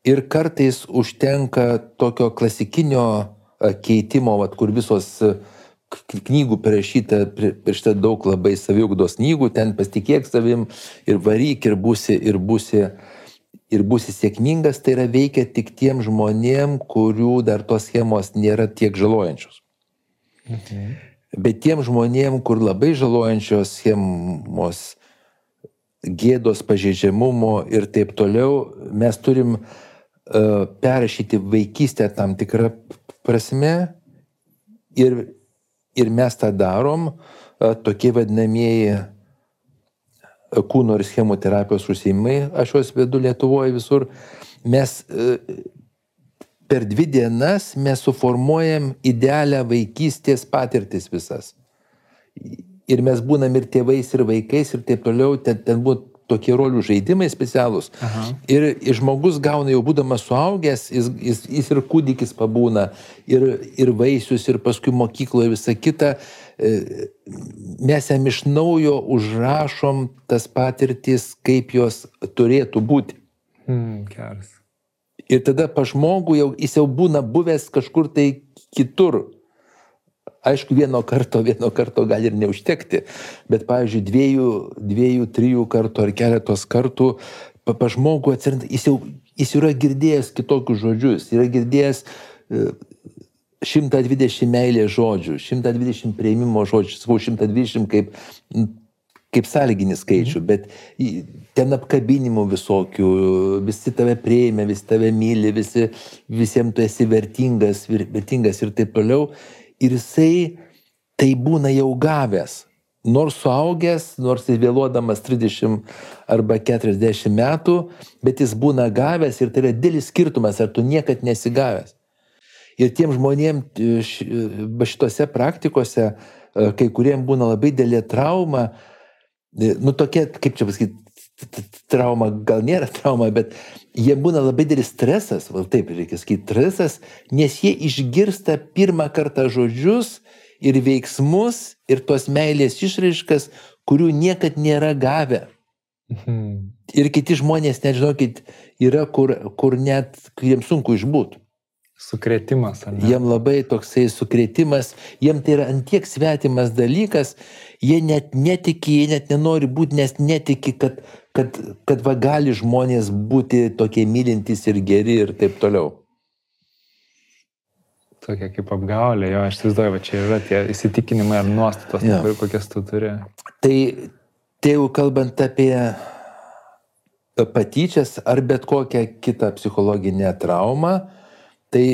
Ir kartais užtenka tokio klasikinio keitimo, vat, kur visos knygų parašyta, priešta daug labai saviugdos knygų, ten pasitikėk savim ir varyk ir būsi, ir būsi ir būsi sėkmingas, tai yra veikia tik tiem žmonėm, kurių dar tos schemos nėra tiek žalojančios. Mhm. Bet tiem žmonėm, kur labai žalojančios schemos, gėdos, pažeidžiamumo ir taip toliau, mes turim uh, perrašyti vaikystę tam tikrą prasme ir, ir mes tą darom, uh, tokie vadinamieji kūno ir schemų terapijos užsiimai, aš juos vedu Lietuvoje visur, mes e, per dvi dienas mes suformuojam idealią vaikystės patirtis visas. Ir mes būnam ir tėvais, ir vaikais, ir taip toliau, ten, ten buvo tokie rolių žaidimai specialūs. Aha. Ir, ir žmogus gauna jau būdamas suaugęs, jis, jis, jis ir kūdikis pabūna, ir, ir vaisius, ir paskui mokykloje visą kitą. E, mes jam iš naujo užrašom tas patirtis, kaip jos turėtų būti. Hmm, geras. Ir tada pa žmogų jau jis jau būna buvęs kažkur tai kitur. Aišku, vieno karto, vieno karto gali ir neužtekti, bet, pavyzdžiui, dviejų, dviejų, trijų kartų ar keletos kartų pa, pa žmogų atsiranda, jis jau jis yra girdėjęs kitokius žodžius, yra girdėjęs 120 meilės žodžių, 120 prieimimo žodžių, sakau 120 kaip, kaip sąlyginį skaičių, mhm. bet ten apkabinimų visokių, visi tave prieimė, visi tave myli, visi, visiems tu esi vertingas, vertingas ir taip toliau. Ir jisai tai būna jau gavęs. Nors suaugęs, nors jis vėluodamas 30 arba 40 metų, bet jis būna gavęs ir tai yra didelis skirtumas, ar tu niekad nesigavęs. Ir tiem žmonėm šitose praktikose, kai kuriem būna labai dėlė trauma, nu tokia, kaip čia pasakyti, trauma, gal nėra trauma, bet jie būna labai didelis stresas, val taip reikia sakyti, stresas, nes jie išgirsta pirmą kartą žodžius ir veiksmus ir tos meilės išraiškas, kurių niekad nėra gavę. Mhm. Ir kiti žmonės, nežinokit, yra, kur, kur net, kuriems sunku išbūti. Sukretimas? Jiem labai toksai sukretimas, jiem tai yra antiek svetimas dalykas, jie net netiki, jie net nenori būti, nes netiki, kad, kad, kad va gali žmonės būti tokie mylintys ir geri ir taip toliau. Tokia kaip apgaulė, jo, aš įsivaizduoju, va čia yra tie įsitikinimai ar nuostatos, ja. kokias tu turi. Tai, tai jau kalbant apie patyčias ar bet kokią kitą psichologinę traumą, Tai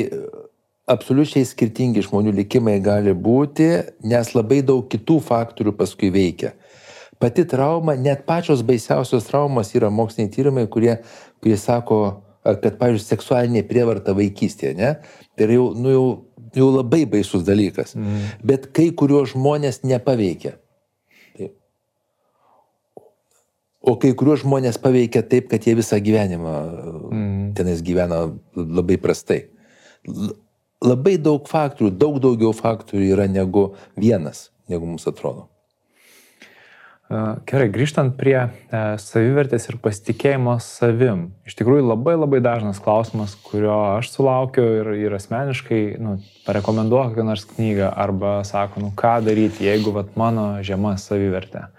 absoliučiai skirtingi žmonių likimai gali būti, nes labai daug kitų faktorių paskui veikia. Pati trauma, net pačios baisiausios traumos yra moksliniai tyrimai, kurie, kurie sako kad, pavyzdžiui, seksualinė prievarta vaikystėje, ne? Tai jau, nu, jau, jau labai baisus dalykas. Mm. Bet kai kuriuos žmonės nepaveikia. Taip. O kai kuriuos žmonės paveikia taip, kad jie visą gyvenimą mm. tenais gyvena labai prastai. Labai daug faktorių, daug daugiau faktorių yra negu vienas, negu mums atrodo. Gerai, grįžtant prie savivertės ir pasitikėjimo savim. Iš tikrųjų labai labai dažnas klausimas, kurio aš sulaukiu ir, ir asmeniškai, nu, parekomenduoju kokią nors knygą arba sako, nu ką daryti, jeigu vat, mano žema savivertė.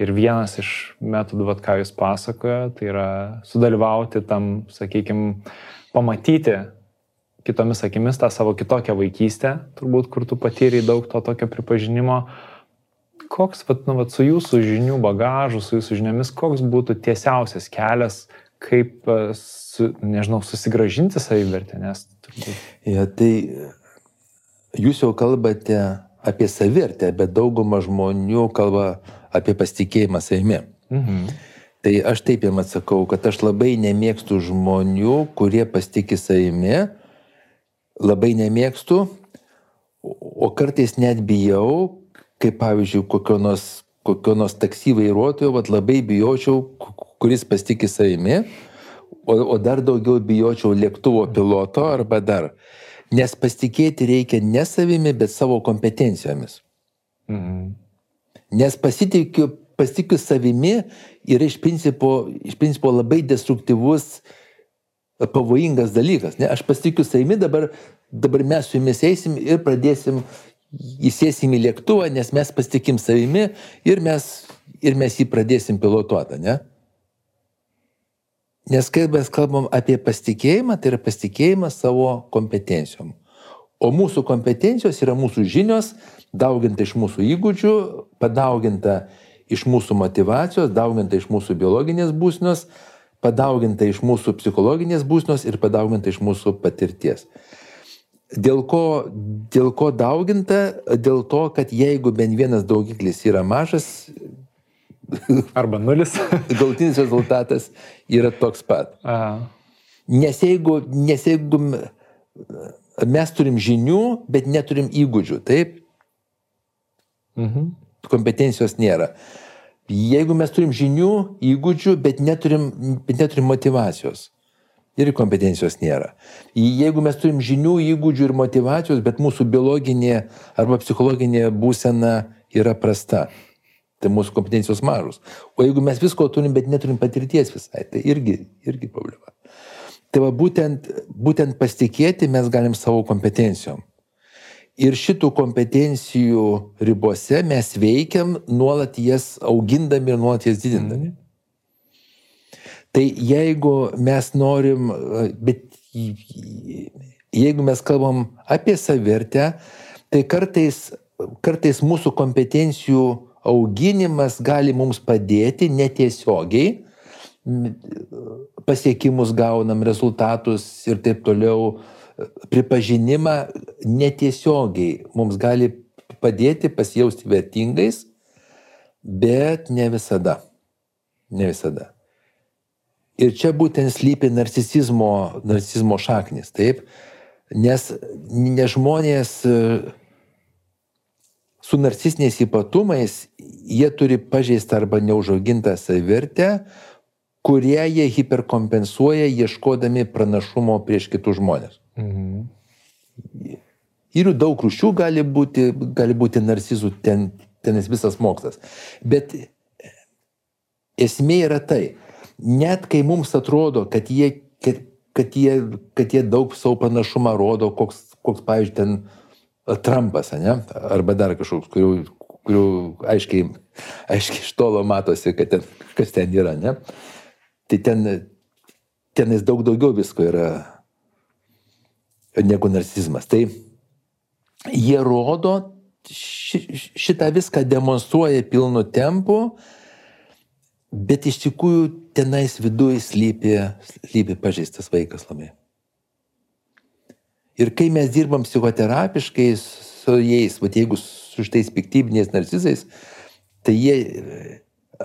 Ir vienas iš metodų, vat, ką jūs pasakojo, tai yra sudalyvauti tam, sakykime, pamatyti kitomis akimis tą savo kitokią vaikystę, turbūt, kur tu patyrai daug to tokio pripažinimo koks, vat, nu, vat, su jūsų žinių bagažu, su jūsų žiniomis, koks būtų tiesiausias kelias, kaip, e, su, nežinau, susigražinti savivertę, nes turbūt. Ja, tai jūs jau kalbate apie savivertę, bet dauguma žmonių kalba apie pasitikėjimą savimi. Mhm. Tai aš taip jam atsakau, kad aš labai nemėgstu žmonių, kurie pasitikė savimi, labai nemėgstu, o kartais net bijau, kaip pavyzdžiui, kokio nors, kokio nors taksi vairuotojo, vat labai bijočiau, kuris pasitikė savimi, o, o dar daugiau bijočiau lėktuvo piloto arba dar. Nes pasitikėti reikia ne savimi, bet savo kompetencijomis. Mhm. Nes pasitikiu, pasitikiu savimi yra iš principo, iš principo labai destruktyvus, pavojingas dalykas. Ne? Aš pasitikiu savimi, dabar, dabar mes su jumis eisim ir pradėsim įsėsim į lėktuvą, nes mes pasitikim savimi ir mes, ir mes jį pradėsim pilotuoti, ne? Nes kai mes kalbam apie pasitikėjimą, tai yra pasitikėjimas savo kompetencijom. O mūsų kompetencijos yra mūsų žinios, dauginta iš mūsų įgūdžių, padauginta iš mūsų motivacijos, dauginta iš mūsų biologinės būsnios, padauginta iš mūsų psichologinės būsnios ir padauginta iš mūsų patirties. Dėl ko, dėl ko dauginta? Dėl to, kad jeigu bent vienas daugiklis yra mažas, arba nulis, <laughs> galutinis rezultatas yra toks pat. A. Nes jeigu, nes jeigu mes turim žinių, bet neturim įgūdžių, taip? Mhm. Kompetencijos nėra. Jeigu mes turim žinių, įgūdžių, bet neturim, bet neturim motivacijos, ir kompetencijos nėra. Jeigu mes turim žinių, įgūdžių ir motivacijos, bet mūsų biologinė arba psichologinė būsena yra prasta, tai mūsų kompetencijos mažos. O jeigu mes visko turim, bet neturim patirties visai, tai irgi, irgi problema. Tai va būtent, būtent pasitikėti mes galim savo kompetencijom. Ir šitų kompetencijų ribose mes veikiam nuolat jas augindami ir nuolat jas didindami. Tai jeigu mes norim, bet jeigu mes kalbam apie savirtę, tai kartais, kartais mūsų kompetencijų auginimas gali mums padėti netiesiogiai, pasiekimus gaunam, rezultatus ir taip toliau, pripažinimą netiesiogiai mums gali padėti pasijausti vertingais, bet ne visada. Ne visada. Ir čia būtent slypi narcisizmo, narcisizmo šaknis, taip? Nes ne žmonės e, su narcisiniais ypatumais, jie turi pažeistą arba neužaugintą savivertę, kurie jie hiperkompensuoja ieškodami pranašumo prieš kitus žmonės. Mhm. Ir daug rūšių gali būti, gali būti narcizų, ten, tenis visas mokslas. Bet esmė yra tai, net kai mums atrodo, kad jie, kad, kad jie, kad jie daug savo panašumą rodo, koks, koks pavyzdžiui, ten Trumpas, ne? arba dar kažkoks, kurių, kurių aiškiai, aiškiai iš tolo matosi, ten, kas ten yra, ne? Tai ten, tenais daug daugiau visko yra negu narcizmas. Tai jie rodo, ši, šitą viską demonstruoja pilnu tempu, Bet iš tikrųjų tenais viduje slypi, slypi pažeistas vaikas labai. Ir kai mes dirbam psichoterapiškai su jais, va jeigu su šitais piktybiniais narcizais, tai jie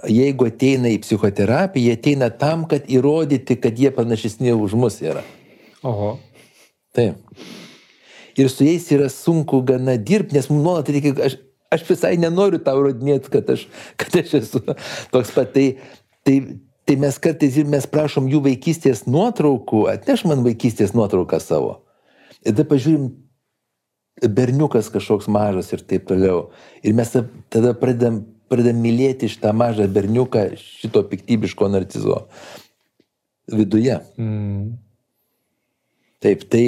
jeigu ateina į psichoterapiją, jie ateina tam, kad įrodyti, kad jie panašesni už mus yra. Oho. Taip. Ir su jais yra sunku gana dirbti, nes mums nuolat reikia, aš, aš visai nenoriu tau rodinėti, kad aš, kad aš esu toks pat. Tai, tai, tai mes kartais ir mes prašom jų vaikystės nuotraukų, atneš man vaikystės nuotrauką savo. Ir tada pažiūrim, berniukas kažkoks mažas ir taip toliau. Ir mes tada pradedam pradeda mylėti šitą mažą berniuką, šito piktybiško narcizo viduje. Mm. Taip, tai,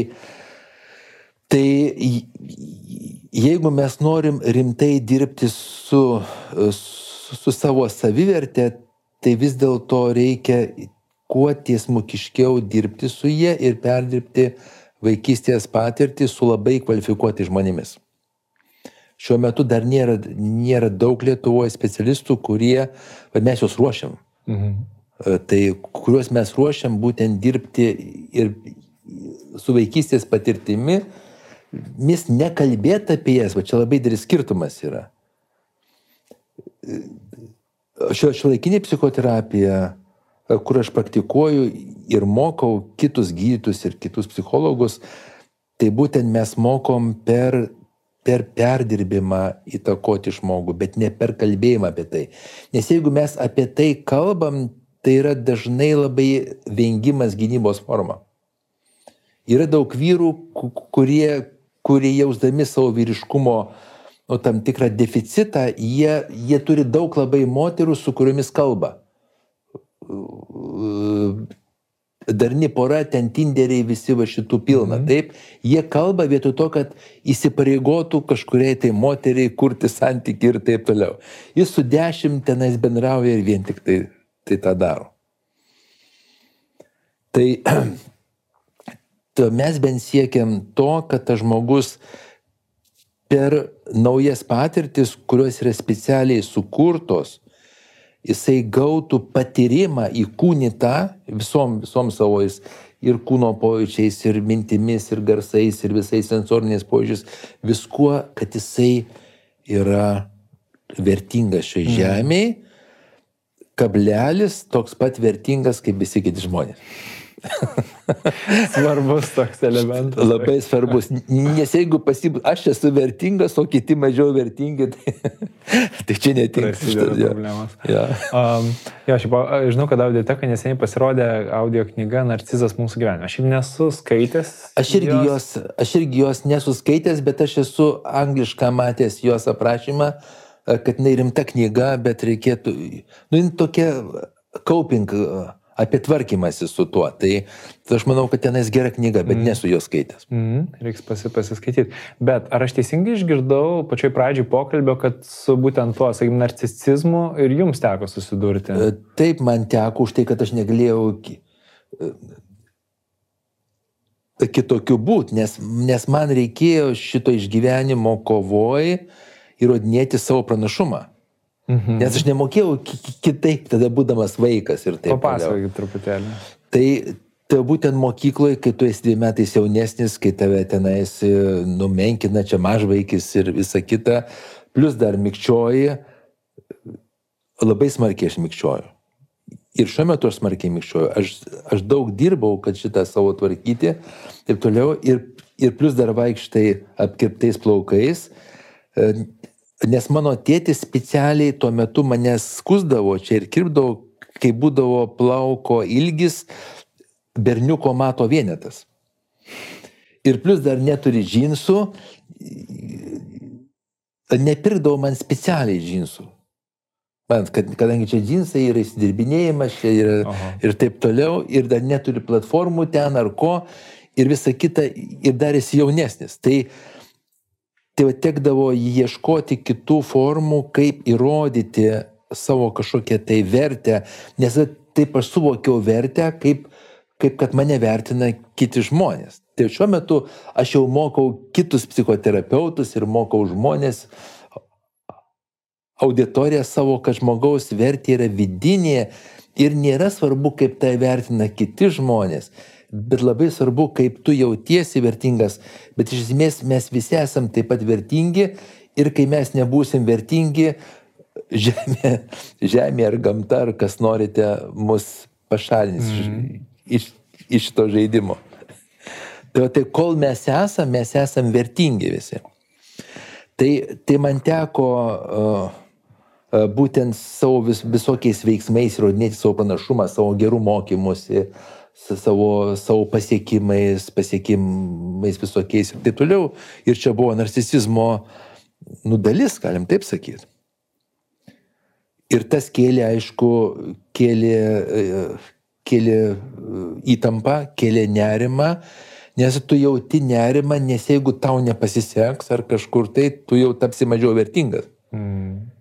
tai jeigu mes norim rimtai dirbti su, su, su savo savivertė, tai vis dėlto reikia kuo tiesmukiškiau dirbti su jie ir perdirbti vaikystės patirtį su labai kvalifikuoti žmonėmis. Šiuo metu dar nėra, nėra daug Lietuvoje specialistų, kurie, mes juos ruošiam. Mhm. E, tai kuriuos mes ruošiam būtent dirbti ir su vaikystės patirtimi, mis nekalbėti apie jas, va čia labai didelis skirtumas yra. Šio šiuolaikinė psichoterapija, kur aš praktikuoju ir mokau kitus gydytus ir kitus psichologus, tai būtent mes mokom per per perdirbimą įtakoti žmogų, bet ne per kalbėjimą apie tai. Nes jeigu mes apie tai kalbam, tai yra dažnai labai vengimas gynybos forma. Yra daug vyrų, kurie, kurie jausdami savo vyriškumo nu, tam tikrą deficitą, jie, jie turi daug labai moterų, su kuriomis kalba darni pora, ten tinderiai visi va šitų pilna. Mhm. Taip, jie kalba vietoj to, kad įsipareigotų kažkuriai tai moteriai kurti santyki ir taip toliau. Jis su dešimt tenais bendrauja ir vien tik tai, tai tą daro. Tai <clears throat> mes bent siekiam to, kad tas žmogus per naujas patirtis, kurios yra specialiai sukurtos, jisai gautų patyrimą įkūnytą visom, visom savojais ir kūno pojūčiais, ir mintimis, ir garsais, ir visais sensoriniais pojūčiais, viskuo, kad jisai yra vertingas šiai mm. žemėje, kablelis toks pat vertingas kaip visi kiti žmonės. <laughs> svarbus toks elementas. Labai svarbus. Nes jeigu pasib... aš esu vertingas, o kiti mažiau vertingi, tai, <laughs> tai čia netinka. Šitas problemas. Ja. Um, jo, šiaip, žinau, kad audioteka neseniai pasirodė audio knyga Narcizas mūsų gyvenime. Aš nesu skaitęs. Aš irgi jos, aš irgi jos nesu skaitęs, bet aš esu anglišką matęs jos aprašymą, kad jinai rimta knyga, bet reikėtų, nu, tokia coping apie tvarkymasi su tuo. Tai, tai aš manau, kad tenais gera knyga, bet mm. nesu jos skaitęs. Mm, reiks pasi, pasiskaityti. Bet ar aš teisingai išgirdau pačioj pradžioj pokalbio, kad su būtent tuo, sakykime, narcisizmu ir jums teko susidurti? E, taip, man teko už tai, kad aš negalėjau e, kitokiu būti, nes, nes man reikėjo šito išgyvenimo kovoj įrodinėti savo pranašumą. Mhm. Nes aš nemokėjau kitaip tada būdamas vaikas ir taip. Papasakokit truputėlį. Tai, tai būtent mokykloje, kai tu esi dviem metais jaunesnis, kai tave tenais numenkina čia mažvaikis ir visa kita, plus dar mikčioji, labai smarkiai aš mikčioju. Ir šiuo metu aš smarkiai mikščioju. Aš, aš daug dirbau, kad šitą savo tvarkyti, taip toliau. Ir, ir plus dar vaikštai apkirptais plaukais nes mano tėtis specialiai tuo metu mane skusdavo čia ir kirpdavo, kai būdavo plauko ilgis berniuko mato vienetas. Ir plus dar neturi džinsų, nepirkdavo man specialiai džinsų. Man, kad, kadangi čia džinsai yra įsidirbinėjimas, čia yra Aha. ir taip toliau, ir dar neturi platformų ten ar ko, ir visa kita, ir dar esi jaunesnis. Tai tai va tekdavo ieškoti kitų formų, kaip įrodyti savo kažkokią tai vertę, nes taip aš suvokiau vertę, kaip, kaip kad mane vertina kiti žmonės. Tai šiuo metu aš jau mokau kitus psichoterapeutus ir mokau žmonės auditoriją savo, kad žmogaus vertė yra vidinė ir nėra svarbu, kaip tai vertina kiti žmonės bet labai svarbu, kaip tu jautiesi vertingas, bet iš esmės mes visi esam taip pat vertingi ir kai mes nebūsim vertingi, <laughs> žemė, žemė ar gamta, ar kas norite, mus pašalins mm. iš, iš šito žaidimo. Tai, tai kol mes esame, mes esame vertingi visi. Tai, tai man teko uh, uh, būtent savo vis, visokiais veiksmais įrodinėti savo panašumą, savo gerų mokymusi, savo, savo pasiekimais, pasiekimais visokiais ir taip toliau. Ir čia buvo narcisizmo nudalis, galim taip sakyti. Ir tas kėlė, aišku, kėlė, kėlė įtampą, kėlė nerimą, nes tu jauti nerimą, nes jeigu tau nepasiseks ar kažkur tai, tu jau tapsi mažiau vertingas. Mm.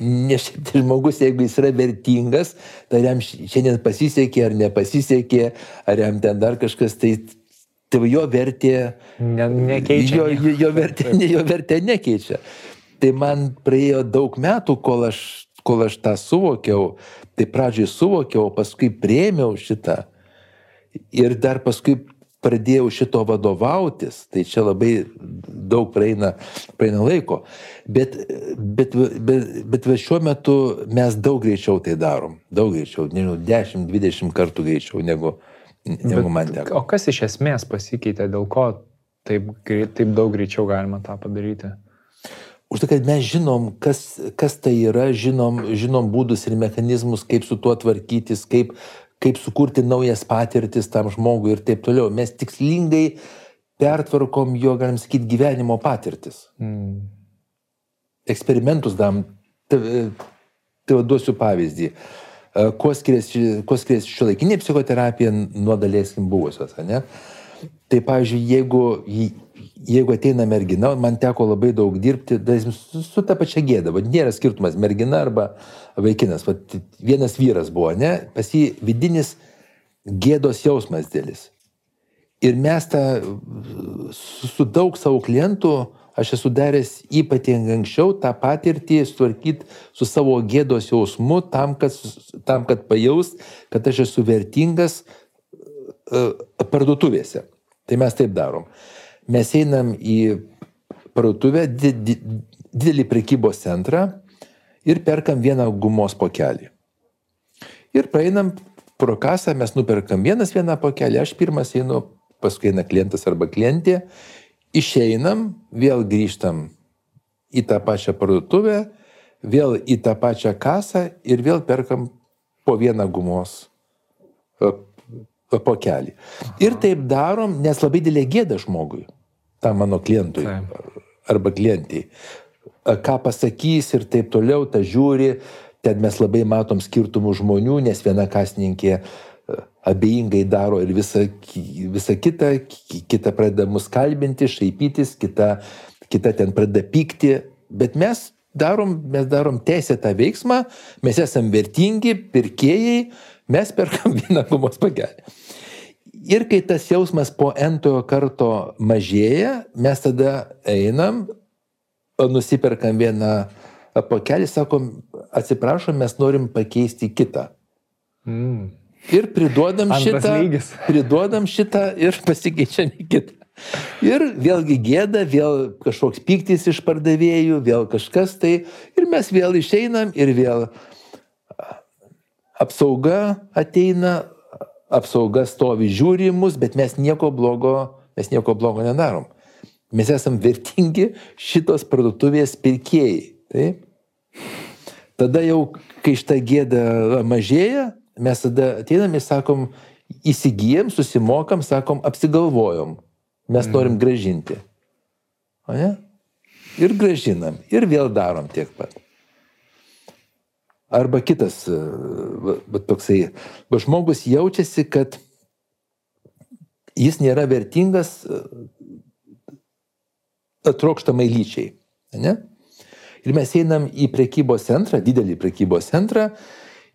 Nes žmogus, jeigu jis yra vertingas, tai jam šiandien pasisekė ar nepasisekė, ar jam ten dar kažkas, tai, tai jo vertė... Ne, nekeičia. Jo, jo, jo, vertė, <laughs> jo vertė nekeičia. Tai man praėjo daug metų, kol aš kol aš tą suvokiau, tai pradžiai suvokiau, paskui prieimiau šitą ir dar paskui pradėjau šito vadovautis, tai čia labai daug praeina, praeina laiko. Bet, bet, bet, bet šiuo metu mes daug greičiau tai darom, daug greičiau, nežinau, 10-20 kartų greičiau negu, negu bet, man teko. O kas iš esmės pasikeitė, dėl ko taip, taip daug greičiau galima tą padaryti? Už tai, kad mes žinom, kas, kas tai yra, žinom, žinom būdus ir mechanizmus, kaip su tuo tvarkytis, kaip, kaip sukurti naujas patirtis tam žmogui ir taip toliau. Mes tikslingai pertvarkom jo, galim sakyti, gyvenimo patirtis. Mm. Eksperimentus dam. Tai, duosiu pavyzdį. E, kuo skiriasi, kuo skiriasi šio laikinė psichoterapija nuo dalieskim buvusios, ne? Tai, pavyzdžiui, jeigu jeigu ateina mergina, man teko labai daug dirbti su, su ta pačia gėda, va, nėra skirtumas mergina arba vaikinas, va, vienas vyras buvo, ne, pas jį vidinis gėdos jausmas dėlis. Ir mes tą su, su daug savo klientų, aš esu daręs ypatingai anksčiau tą patirtį sutvarkyti su savo gėdos jausmu, tam, kad, tam, kad pajaus, kad aš esu vertingas uh, parduotuvėse. Tai mes taip darom mes einam į parduotuvę, didelį prekybos centrą ir perkam vieną gumos pokelį. Ir praeinam pro kasą, mes nuperkam vienas vieną pokelį, aš pirmas einu, paskui eina klientas arba klientė, išeinam, vėl grįžtam į tą pačią parduotuvę, vėl į tą pačią kasą ir vėl perkam po vieną gumos pokelį. Ir taip darom, nes labai didelė gėda žmogui, tam mano klientui taip. arba klientiai. Ką pasakys ir taip toliau, ta žiūri, ten mes labai matom skirtumų žmonių, nes viena kasininkė abejingai daro ir visa, visa kita, kita pradeda mus kalbinti, šaipytis, kita, kita ten pradeda pykti, bet mes darom, mes darom teisėtą veiksmą, mes esame vertingi, pirkėjai, mes perkam <laughs> vieną gumos pagelį. Ir kai tas jausmas po entojo karto mažėja, mes tada einam, nusiperkam vieną pakelį, sakom, atsiprašom, mes norim pakeisti kitą. Mm. Ir priduodam Antras šitą, lygis. <laughs> priduodam šitą ir pasikeičiam į kitą. Ir vėlgi gėda, vėl kažkoks piktis iš pardavėjų, vėl kažkas tai. Ir mes vėl išeinam ir vėl apsauga ateina, apsauga stovi žiūri mus, bet mes nieko blogo, mes nieko blogo nedarom. Mes esame vertingi šitos parduotuvės pirkėjai. Taip? Tada jau, kai šitą gėdą mažėja, mes tada ateinam ir sakom, įsigijom, susimokam, sakom, apsigalvojom. Mes norim gražinti. O ne? Ir gražinam. Ir vėl darom tiek pat. Arba kitas, e, va, toksai, va žmogus jaučiasi, kad jis nėra vertingas e, trokštamai lyčiai. Ne? Ir mes einam į prekybos centrą, didelį prekybos centrą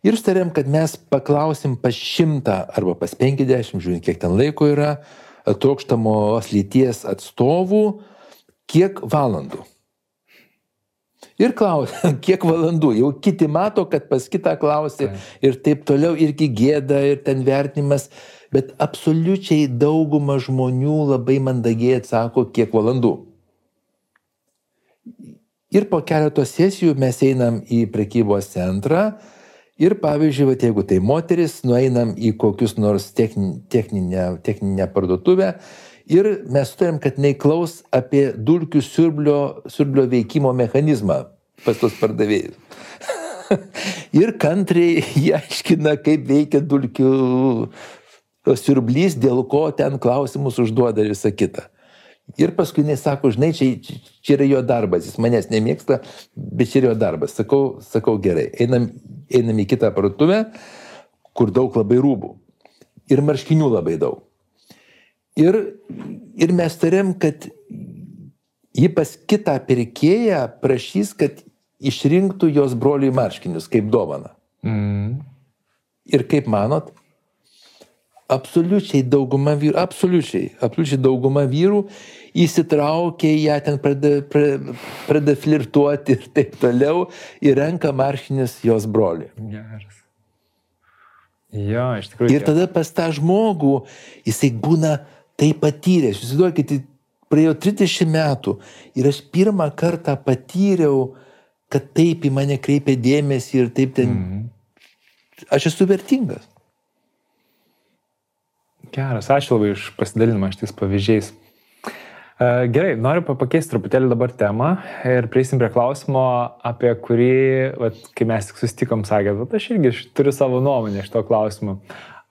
ir stariam, kad mes paklausim pas šimtą arba pas penkiasdešimt, žiūrint, kiek ten laiko yra, trokštamos lyties atstovų, kiek valandų. Ir klausia, <laughs> kiek valandų. Jau kiti mato, kad pas kitą klausia ir taip toliau, irgi gėda ir ten vertinimas. Bet absoliučiai dauguma žmonių labai mandagiai atsako, kiek valandų. Ir po keletos sesijų mes einam į prekybos centrą ir pavyzdžiui, vat, jeigu tai moteris, nueinam į kokius nors techninę, techninę, techninę parduotuvę ir mes sutarėm, kad neįklaus apie dulkių siurblio, siurblio veikimo mechanizmą pas tos pardavėjus. <laughs> ir kantriai jie aiškina, kaip veikia dulkių siurblys, dėl ko ten klausimus užduoda ir visą kitą. Ir paskui jis sako, žinai, čia, čia yra jo darbas, jis manęs nemėgsta, bet čia yra jo darbas. Sakau, sakau gerai, einam, einam į kitą parduotuvę, kur daug labai rūbų. Ir marškinių labai daug. Ir, ir mes tariam, kad ji pas kitą pirkėją prašys, kad išrinktų jos broliui marškinius kaip dovana. Mm. Ir kaip manot, absoliučiai dauguma vyrų, absoliučiai, absoliučiai dauguma vyrų įsitraukia į ją, ten pradeda, pradeda flirtuoti ir taip toliau ir renka marškinius jos broliui. Geras. Jo, iš tikrųjų. Ir tada pas tą žmogų jisai būna tai patyręs. Įsivaizduokit, praėjo 30 metų ir aš pirmą kartą patyriau, kad taip į mane kreipia dėmesį ir taip ten. -hmm. Aš esu vertingas. Geras, ačiū labai už pasidalinimą šitais pavyzdžiais. E, gerai, noriu pakeisti truputėlį dabar temą ir prieisim prie klausimo, apie kurį, vat, kai mes tik susitikom, sakėt, vat, aš irgi turiu savo nuomonę iš to klausimu.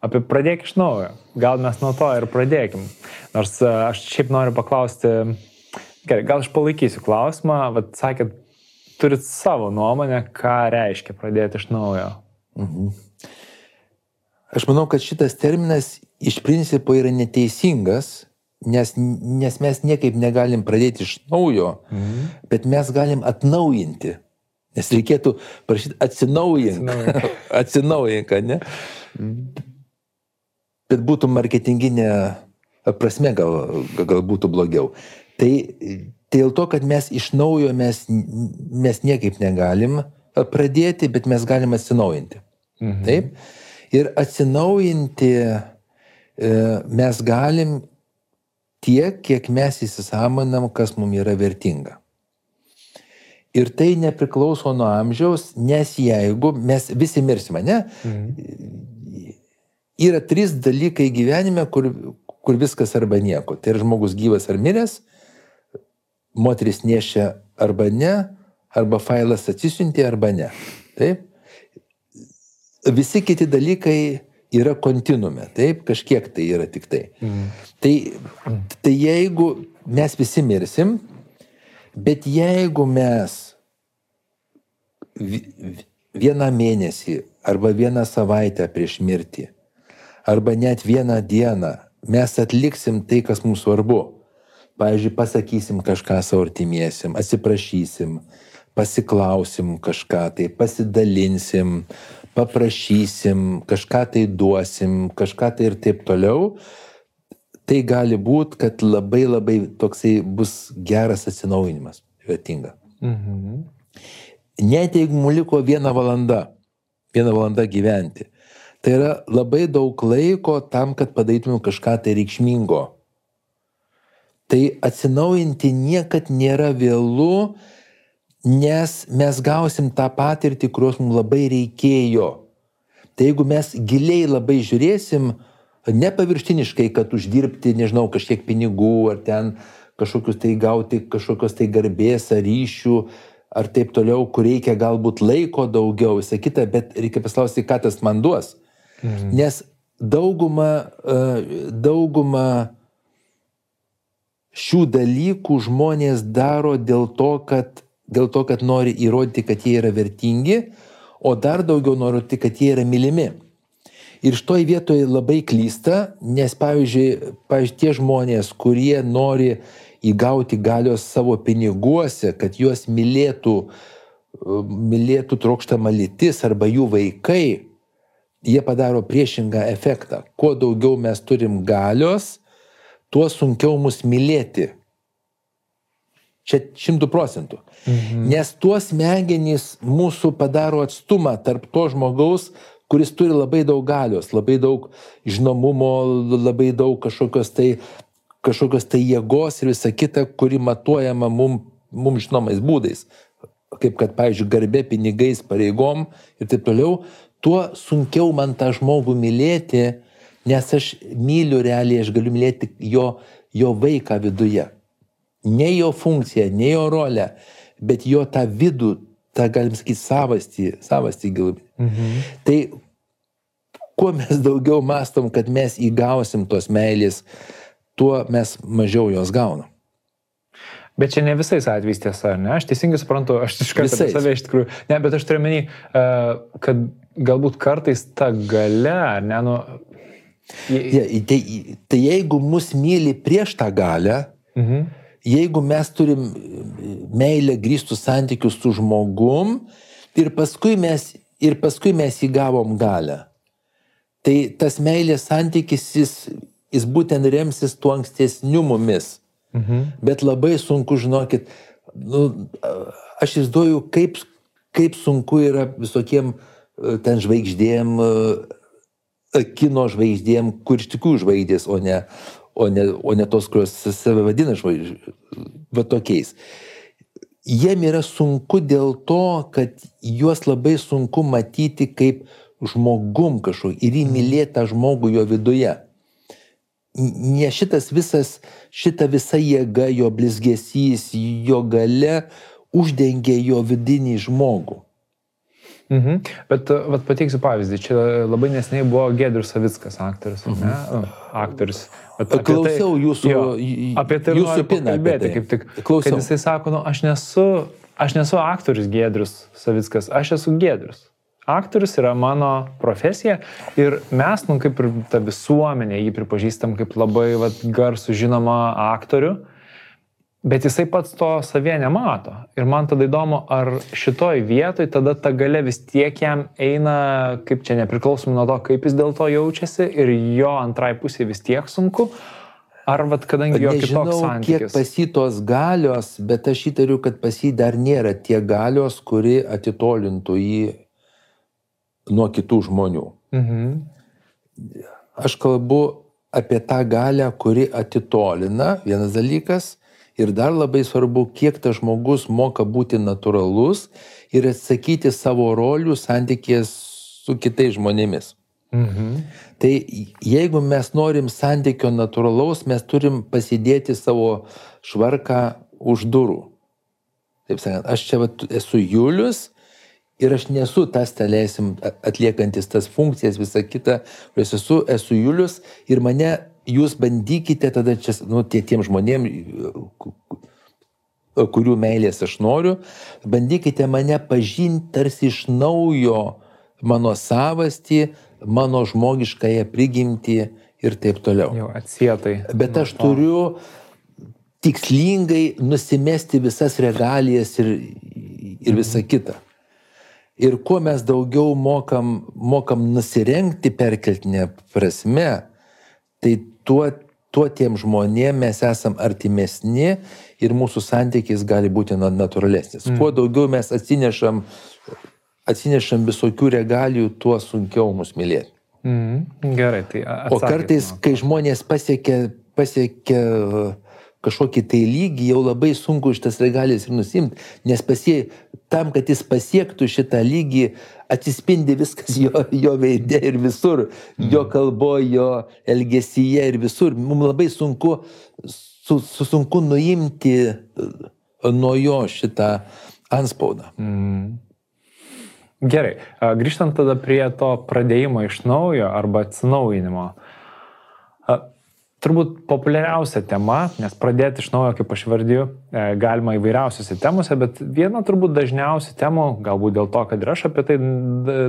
Apie pradėk iš naujo. Gal mes nuo to ir pradėkim. Nors e, aš šiaip noriu paklausti, gerai, gal aš palaikysiu klausimą, vat, sakėt, turit savo nuomonę, ką reiškia pradėti iš naujo. Mhm. Aš manau, kad šitas terminas iš principo yra neteisingas, nes, nes mes niekaip negalim pradėti iš naujo, mhm. bet mes galim atnaujinti. Nes reikėtų prašyti atsinaujink. Atsinaujink, <laughs> ne? Bet būtų marketinginė prasme gal, gal būtų blogiau. Tai, tai dėl to, kad mes iš naujo mes, mes niekaip negalim pradėti, bet mes galim atsinaujinti. Mhm. Taip? Ir atsinaujinti e, mes galim tiek, kiek mes įsisamonam, kas mums yra vertinga. Ir tai nepriklauso nuo amžiaus, nes jeigu mes visi mirsime, ne? Mhm. Yra trys dalykai gyvenime, kur, kur viskas arba nieko. Tai yra žmogus gyvas ar miręs, moteris nešia arba ne, arba failas atsisiunti arba ne. Taip? Visi kiti dalykai yra kontinume, taip, kažkiek tai yra tik tai. Mhm. Tai, tai jeigu mes visi mirsim, bet jeigu mes vieną mėnesį arba vieną savaitę prieš mirtį, arba net vieną dieną mes atliksim tai, kas mums svarbu. Pavyzdžiui, pasakysim kažką savo artimiesim, atsiprašysim, pasiklausim kažką, tai pasidalinsim, paprašysim, kažką tai duosim, kažką tai ir taip toliau, tai gali būti, kad labai labai toksai bus geras atsinaujinimas, vertinga. Mhm. Net jeigu mums liko viena valanda, viena valanda gyventi, tai yra labai daug laiko tam, kad padarytumėm kažką tai reikšmingo. Tai atsinaujinti niekad nėra vėlų, nes mes gausim tą patirtį, kurios mums labai reikėjo. Tai jeigu mes giliai labai žiūrėsim, ne paviršiniškai, kad uždirbti, nežinau, kažkiek pinigų, ar ten kažkokius tai gauti, kažkokios tai garbės ar ryšių, ar taip toliau, kur reikia galbūt laiko daugiau, visą kitą, bet reikia paslausti, ką tas man duos. Mhm. Nes dauguma, e, dauguma šių dalykų žmonės daro dėl to, kad dėl to, kad nori įrodyti, kad jie yra vertingi, o dar daugiau nori kad jie yra mylimi. Ir šitoj vietoje labai klysta, nes pavyzdžiui, pavyzdžiui, tie žmonės, kurie nori įgauti galios savo piniguose, kad juos mylėtų, mylėtų trokštama lytis arba jų vaikai, jie padaro priešingą efektą. Kuo daugiau mes turim galios, tuo sunkiau mus mylėti. Čia šimtų procentų. Mhm. Nes tuos smegenys mūsų padaro atstumą tarp to žmogaus, kuris turi labai daug galios, labai daug žinomumo, labai daug kažkokios tai, kažkokios tai jėgos ir visa kita, kuri matuojama mum, mum žinomais būdais. kaip kad, pavyzdžiui, garbė pinigais, pareigom ir taip toliau, tuo sunkiau man tą žmogų mylėti, nes aš myliu realiai, aš galiu mylėti jo, jo vaiką viduje. Ne jo funkciją, ne jo rolę, bet jo tą vidų, tą, galim sakyti, savastį, savastį gilumį. Mhm. Tai kuo mes daugiau mastom, kad mes įgausim tos meilės, tuo mes mažiau jos gaunam. Bet čia ne visais atvejais tiesa, ne? Aš teisingai suprantu, aš iš karto save iš tikrųjų. Ne, bet aš turiu menį, kad galbūt kartais ta gale, ne, nu... Ja, tai, tai jeigu mus myli prieš tą galę, mhm. jeigu mes turim meilę grįstų santykius su žmogum ir paskui mes, ir paskui mes įgavom galę, tai tas meilės santykis jis, jis būtent remsis tuo ankstesniu mumis. Mhm. Bet labai sunku, žinokit, nu, aš įsivaizduoju, kaip, kaip sunku yra visokiem e, ten žvaigždėm, e, kino žvaigždėm, kur iš tikrųjų žvaigždės, o ne, o ne, o ne tos, kurios save vadina žvaigždė, tokiais. Jiem yra sunku dėl to, kad juos labai sunku matyti kaip žmogum kažkokį ir įmylėti tą žmogų jo viduje ne šitas visas, šita visa jėga, jo blizgesys, jo gale uždengia jo vidinį žmogų. Mhm. Bet vat, pateiksiu pavyzdį. Čia labai nesnei buvo Gedrius Savickas, aktorius. Mhm. Ne? Aktorius. Bet Klausiau tai, jūsų, jo, apie tai jūsų kalbėti, tai. kaip tik. Klausiau. Kad jisai sako, nu, aš nesu, aš nesu aktorius Gedrius Savickas, aš esu Gedrius aktorius yra mano profesija ir mes, nu, kaip ir ta visuomenė, jį pripažįstam kaip labai vat, garsų žinomą aktorių, bet jisai pats to savie nemato. Ir man tada įdomu, ar šitoj vietoj tada ta gale vis tiek jam eina, kaip čia nepriklausomai nuo to, kaip jis dėl to jaučiasi ir jo antrai pusė vis tiek sunku. Ar vat, kadangi jo Nežinau, kitoks santykis? kiek pasitos galios, bet aš įtariu, kad pas jį dar nėra tie galios, kuri atitolintų jį nuo kitų žmonių. Mhm. Aš kalbu apie tą galę, kuri atitolina, vienas dalykas, ir dar labai svarbu, kiek tas žmogus moka būti natūralus ir atsakyti savo rolių santykės su kitais žmonėmis. Mhm. Tai jeigu mes norim santykio natūralaus, mes turim pasidėti savo švarką už durų. Taip sakant, aš čia va, esu Julius Ir aš nesu tas, teleisim, atliekantis tas funkcijas, visą kitą, aš esu, esu Julius ir mane jūs bandykite tada čia, nu, tie, tiem žmonėm, kurių meilės aš noriu, bandykite mane pažinti tarsi iš naujo mano savastį, mano žmogiškąją prigimtį ir taip toliau. Jau atsietai. Bet aš turiu tikslingai nusimesti visas regalijas ir, ir visą kitą. Ir kuo mes daugiau mokam, mokam nusirengti perkeltinę prasme, tai tuo, tuo tiem žmonėm mes esam artimesni ir mūsų santykis gali būti natūralesnis. Mm. Kuo daugiau mes atsinešam, atsinešam visokių regalijų, tuo sunkiau mus mylėti. Mm. Gerai, tai atsakėt, o kartais, kai žmonės pasiekia, pasiekia kažkokį tai lygį, jau labai sunku šitas regalijas ir nusimti, nes pasie, tam, kad jis pasiektų šitą lygį, atsispindi viskas jo, jo veidė ir visur, mm. jo kalboje, jo elgesyje ir visur. Mums labai sunku, su, su sunku nuimti nuo jo šitą anspaudą. Mm. Gerai, grįžtant tada prie to pradėjimo iš naujo arba atsinaujinimo. Turbūt populiariausia tema, nes pradėti iš naujo, kaip aš vardiju, e, galima įvairiausiose temose, bet viena turbūt dažniausių temų, galbūt dėl to, kad ir aš apie tai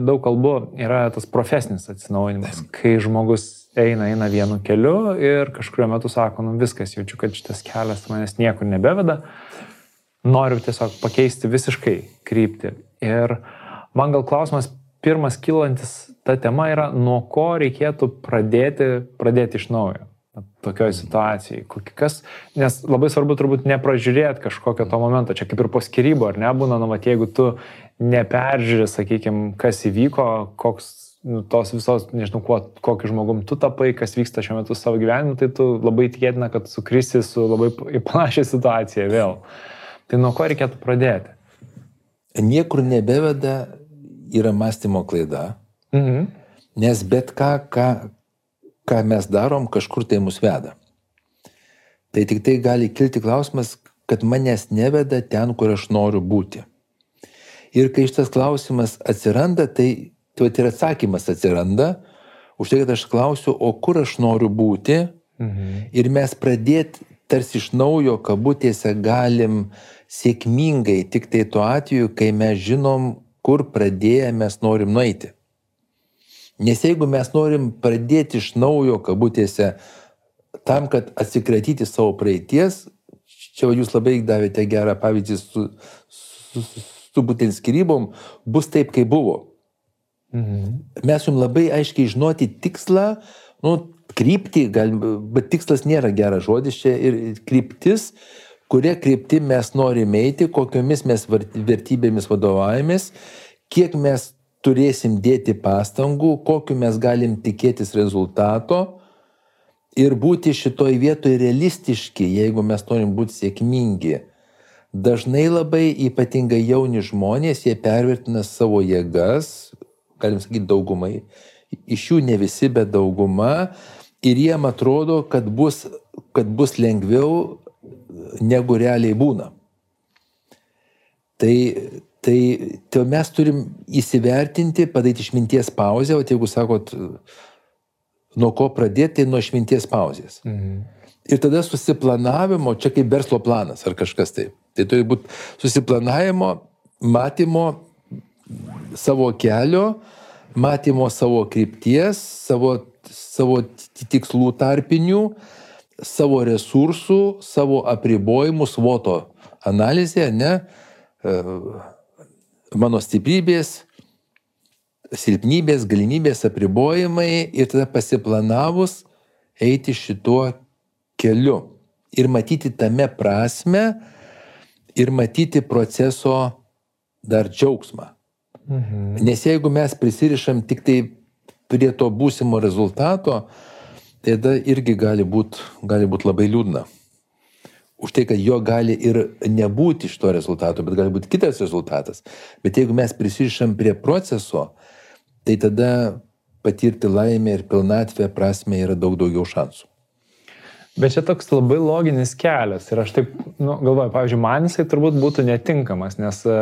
daug kalbu, yra tas profesinis atsinaujinimas, kai žmogus eina, eina vienu keliu ir kažkurio metu sako, nu viskas, jaučiu, kad šitas kelias manęs niekur nebeveda, noriu tiesiog pakeisti visiškai kryptį. Ir man gal klausimas pirmas kilantis ta tema yra, nuo ko reikėtų pradėti, pradėti iš naujo tokioj situacijai. Kas, nes labai svarbu turbūt nepražiūrėti kažkokio to momento, čia kaip ir po skirybų, ar nebūna, nu, mat, jeigu tu neperžiūrė, sakykime, kas įvyko, koks nu, tos visos, nežinau, kuo, kokiu žmogum tu tapai, kas vyksta šiuo metu savo gyvenimu, tai tu labai tikėtina, kad sukrisi su labai panašia situacija vėl. Tai nuo ko reikėtų pradėti? niekur nebeveda yra mąstymo klaida, Mhm. nes bet ką, ką, ką mes darom, kažkur tai mus veda. Tai tik tai gali kilti klausimas, kad manęs neveda ten, kur aš noriu būti. Ir kai šitas klausimas atsiranda, tai, tai ir atsakymas atsiranda, už tai, kad aš klausiu, o kur aš noriu būti, Mhm. ir mes pradėti tarsi iš naujo kabutėse galim sėkmingai tik tai tuo atveju, kai mes žinom, kur pradėję mes norim nueiti. Nes jeigu mes norim pradėti iš naujo kabutėse tam, kad atsikratyti savo praeities, čia jūs labai davėte gerą pavyzdį su, su, su, su būtent skirybom, bus taip, kaip buvo Mhm. mes jums labai aiškiai žinoti tikslą, nu, kryptį, galim, bet tikslas nėra geras žodis čia ir kryptis, kuria krypti mes norime eiti, kokiomis mes vertybėmis vadovaujamės, kiek mes turėsim dėti pastangų, kokiu mes galim tikėtis rezultato ir būti šitoj vietoje realistiški, jeigu mes norim būti sėkmingi. Dažnai labai ypatingai jauni žmonės, jie pervertina savo jėgas, galim sakyti daugumai, iš jų ne visi, bet dauguma, ir jiem atrodo, kad bus, kad bus lengviau negu realiai būna. Tai, tai, tai mes turim įsivertinti, padaryti išminties pauzę, o jeigu sakot, nuo ko pradėti, tai nuo išminties pauzės. Mhm. Ir tada susiplanavimo, čia kaip verslo planas ar kažkas taip. Tai turi būti susiplanavimo, matymo savo kelio, matymo savo krypties, savo, savo tikslų tarpinių, savo resursų, savo apribojimų, svoto analizė, ne, E, mano stiprybės, silpnybės, galimybės, apribojimai ir tada pasiplanavus eiti šituo keliu ir matyti tame prasme ir matyti proceso dar džiaugsmą. Mhm. Nes jeigu mes prisirišam tik tai prie to būsimo rezultato, tada irgi gali būti būt labai liūdna. Už tai, kad jo gali ir nebūti iš to rezultato, bet gali būti kitas rezultatas. Bet jeigu mes prisirišam prie proceso, tai tada patirti laimę ir pilnatvę prasme yra daug daugiau šansų. Bet čia toks labai loginis kelias ir aš taip nu, galvoju, pavyzdžiui, man jisai turbūt būtų netinkamas, nes e,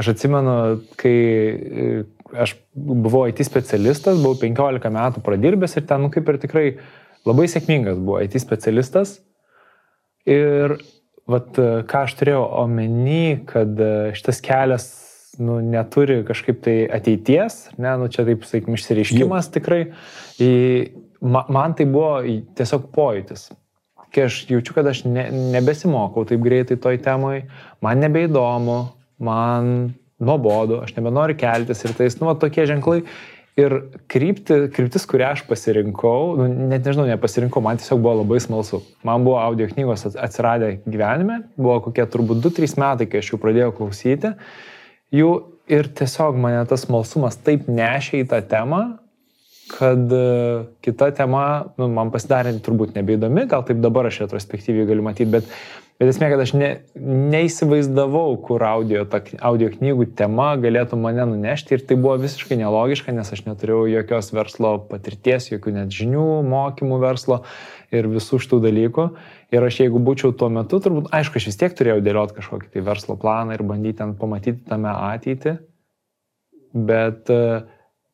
aš atsimenu, kai e, aš buvau IT specialistas, buvau 15 metų pradirbęs ir ten, nu, kaip ir tikrai labai sėkmingas buvo IT specialistas. Ir vat, ką aš turėjau omeny, kad e, šitas kelias nu, neturi kažkaip tai ateities, ne, nu, čia taip, sakykim, išsireiškimas tikrai. Į, ma, man tai buvo tiesiog pojūtis. Kai aš jaučiu, kad aš ne, nebesimokau taip greitai toj temai, man nebeįdomu, man nuobodu, aš nebenoriu keltis ir tais, nu, va, tokie ženklai. Ir krypti, kryptis, kurią aš pasirinkau, nu, net nežinau, nepasirinkau, man tiesiog buvo labai smalsu. Man buvo audio knygos ats- atsiradę gyvenime, buvo kokie turbūt 2-3 metai, kai aš jų pradėjau klausyti. Jų ir tiesiog mane tas smalsumas taip nešė į tą temą, kad e, kita tema, nu, man pasidarė turbūt nebeįdomi, gal taip dabar aš retrospektyviai galiu matyti, bet, bet esmė, kad aš ne, neįsivaizdavau, kur audio, ta, audio knygų tema galėtų mane nunešti ir tai buvo visiškai nelogiška, nes aš neturėjau jokios verslo patirties, jokių net žinių, mokymų verslo ir visų šitų dalykų. Ir aš jeigu būčiau tuo metu, turbūt, aišku, aš vis tiek turėjau dėlioti kažkokį tai verslo planą ir bandyti ten pamatyti tame ateitį, bet e,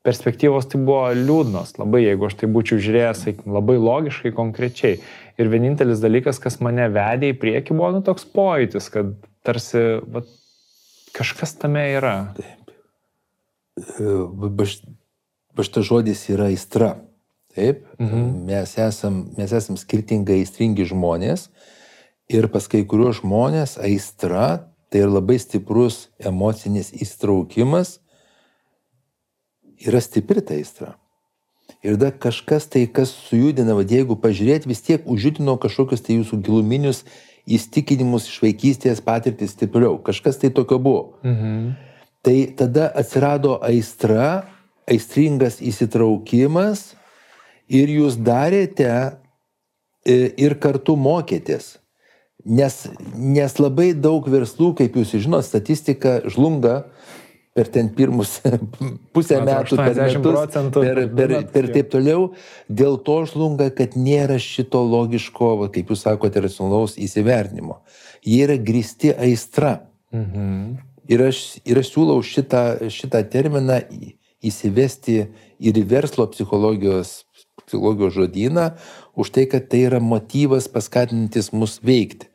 perspektyvos tai buvo liūdnos labai, jeigu aš tai būčiau žiūrėjęs, sakykim, labai logiškai, konkrečiai. Ir vienintelis dalykas, kas mane vedė į priekį, buvo nu, toks pojūtis, kad tarsi va, kažkas tame yra. Šitas žodis yra aistra. Taip, mhm. mes, esam, mes esam skirtingai aistringi žmonės ir pas kai kuriuos žmonės aistra tai yra labai stiprus emocinis įstraukimas, yra stipri ta aistra. Ir da kažkas tai, kas sujudina, vad jeigu pažiūrėt, vis tiek užjudino kažkokius tai jūsų giluminius įstikinimus iš vaikystės patirtis stipriau. Kažkas tai tokio buvo. Mhm. Tai tada atsirado aistra, aistringas įsitraukimas ir jūs darėte e, ir kartu mokėtės. Nes, nes labai daug verslų, kaip jūs žinote, statistika žlunga per ten pirmus <laughs> pusę metų, per metus, per, per, per taip toliau, dėl to žlunga, kad nėra šito logiško, va, kaip jūs sakote, racionalaus įsivertinimo. Jie yra grįsti aistra. Mhm. Ir, aš, ir aš siūlau šitą, šitą terminą įsivesti ir į verslo psichologijos, psichologijos žodyną, už tai, kad tai yra motyvas paskatinantis mus veikti.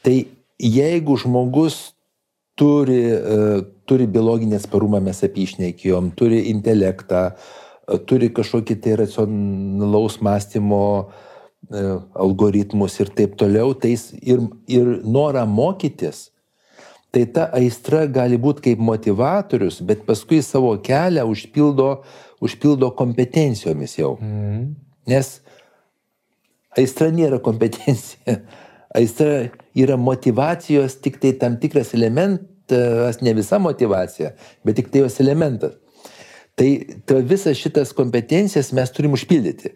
Tai jeigu žmogus turi, uh, turi biologinį atsparumą, mes apie išnekėjom, turi intelektą, turi kažkokį tai racionalaus mąstymo algoritmus ir taip toliau, tai ir, ir norą mokytis, tai ta aistra gali būti kaip motivatorius, bet paskui savo kelią užpildo, užpildo kompetencijomis jau. Mm. Nes aistra nėra kompetencija. Aistra yra motivacijos tik tai tam tikras elementas ne visa motivacija, bet tik tai jos elementas. Tai, tai visas šitas kompetencijas mes turim užpildyti.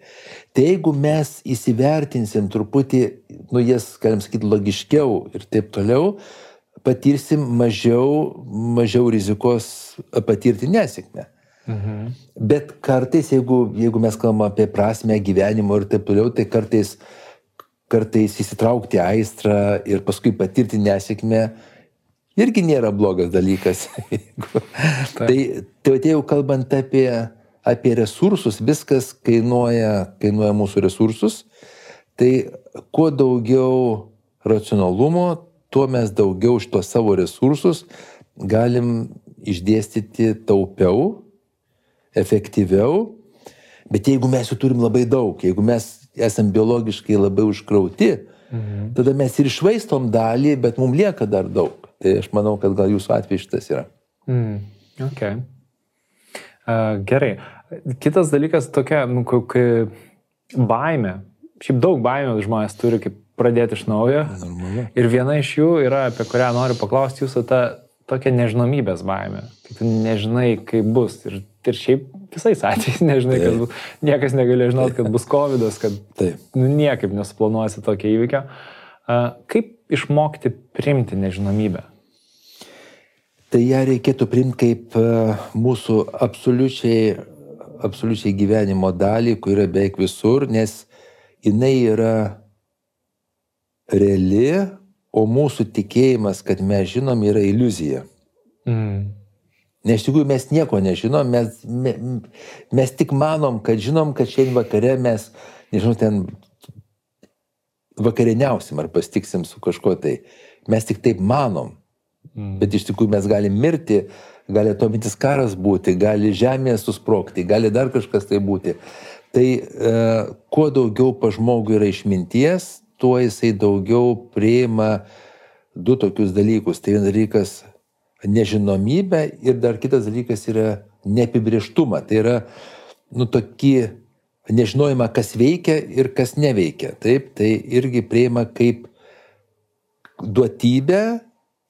Tai jeigu mes įsivertinsim truputį, nu jas, galim sakyti, logiškiau ir taip toliau, patirsim mažiau, mažiau rizikos patirti nesėkmę. Mhm. Bet kartais, jeigu, jeigu mes kalbame apie prasme gyvenimo ir taip toliau, tai kartais, kartais įsitraukti aistrą ir paskui patirti nesėkmę, irgi nėra blogas dalykas. <laughs> tai, tai jau kalbant apie, apie resursus, viskas kainuoja, kainuoja mūsų resursus. Tai kuo daugiau racionalumo, tuo mes daugiau iš tos savo resursus galim išdėstyti taupiau, efektyviau. Bet jeigu mes jų turim labai daug, jeigu mes esam biologiškai labai užkrauti, mhm. tada mes ir išvaistom dalį, bet mums lieka dar daug. Tai aš manau, kad gal jūsų atveju šitas yra. Mm, okay. uh, gerai. Kitas dalykas tokia, nu, kai baime. Šiaip daug baimės žmonės turi, kaip pradėti iš naujo. Normalu. Ir viena iš jų yra, apie kurią noriu paklausti jūsų, ta tokia nežinomybės baime. Kai tu nežinai, kaip bus. Ir, ir šiaip visais atvejais <laughs> nežinai, Taip. kad bus. Niekas negali žinoti, kad bus COVID, kad nu, niekaip nesuplanuosi tokio įvykio. Kaip išmokti primti nežinomybę? Tai ją reikėtų primti kaip e, mūsų absoliučiai, absoliučiai gyvenimo dalį, kur yra beveik visur, nes jinai yra reali, o mūsų tikėjimas, kad mes žinom, yra iliuzija. Mm. Nes iš tikrųjų mes nieko nežinom, mes, mes, mes tik manom, kad žinom, kad šiandien vakare mes, nežinau, ten vakarieniausim ar pastiksim su kažkuo tai. Mes tik taip manom. Mm. Bet iš tikrųjų mes galim mirti, gali atominis karas būti, gali žemė susprokti, gali dar kažkas tai būti. Tai e, kuo daugiau pa žmogui yra išminties, tuo jisai daugiau priima du tokius dalykus. Tai vienas dalykas nežinomybė ir dar kitas dalykas yra neapibrieštumą. Tai yra, nu, tokį nežinojimą, kas veikia ir kas neveikia. Taip, tai irgi prieima kaip duotybę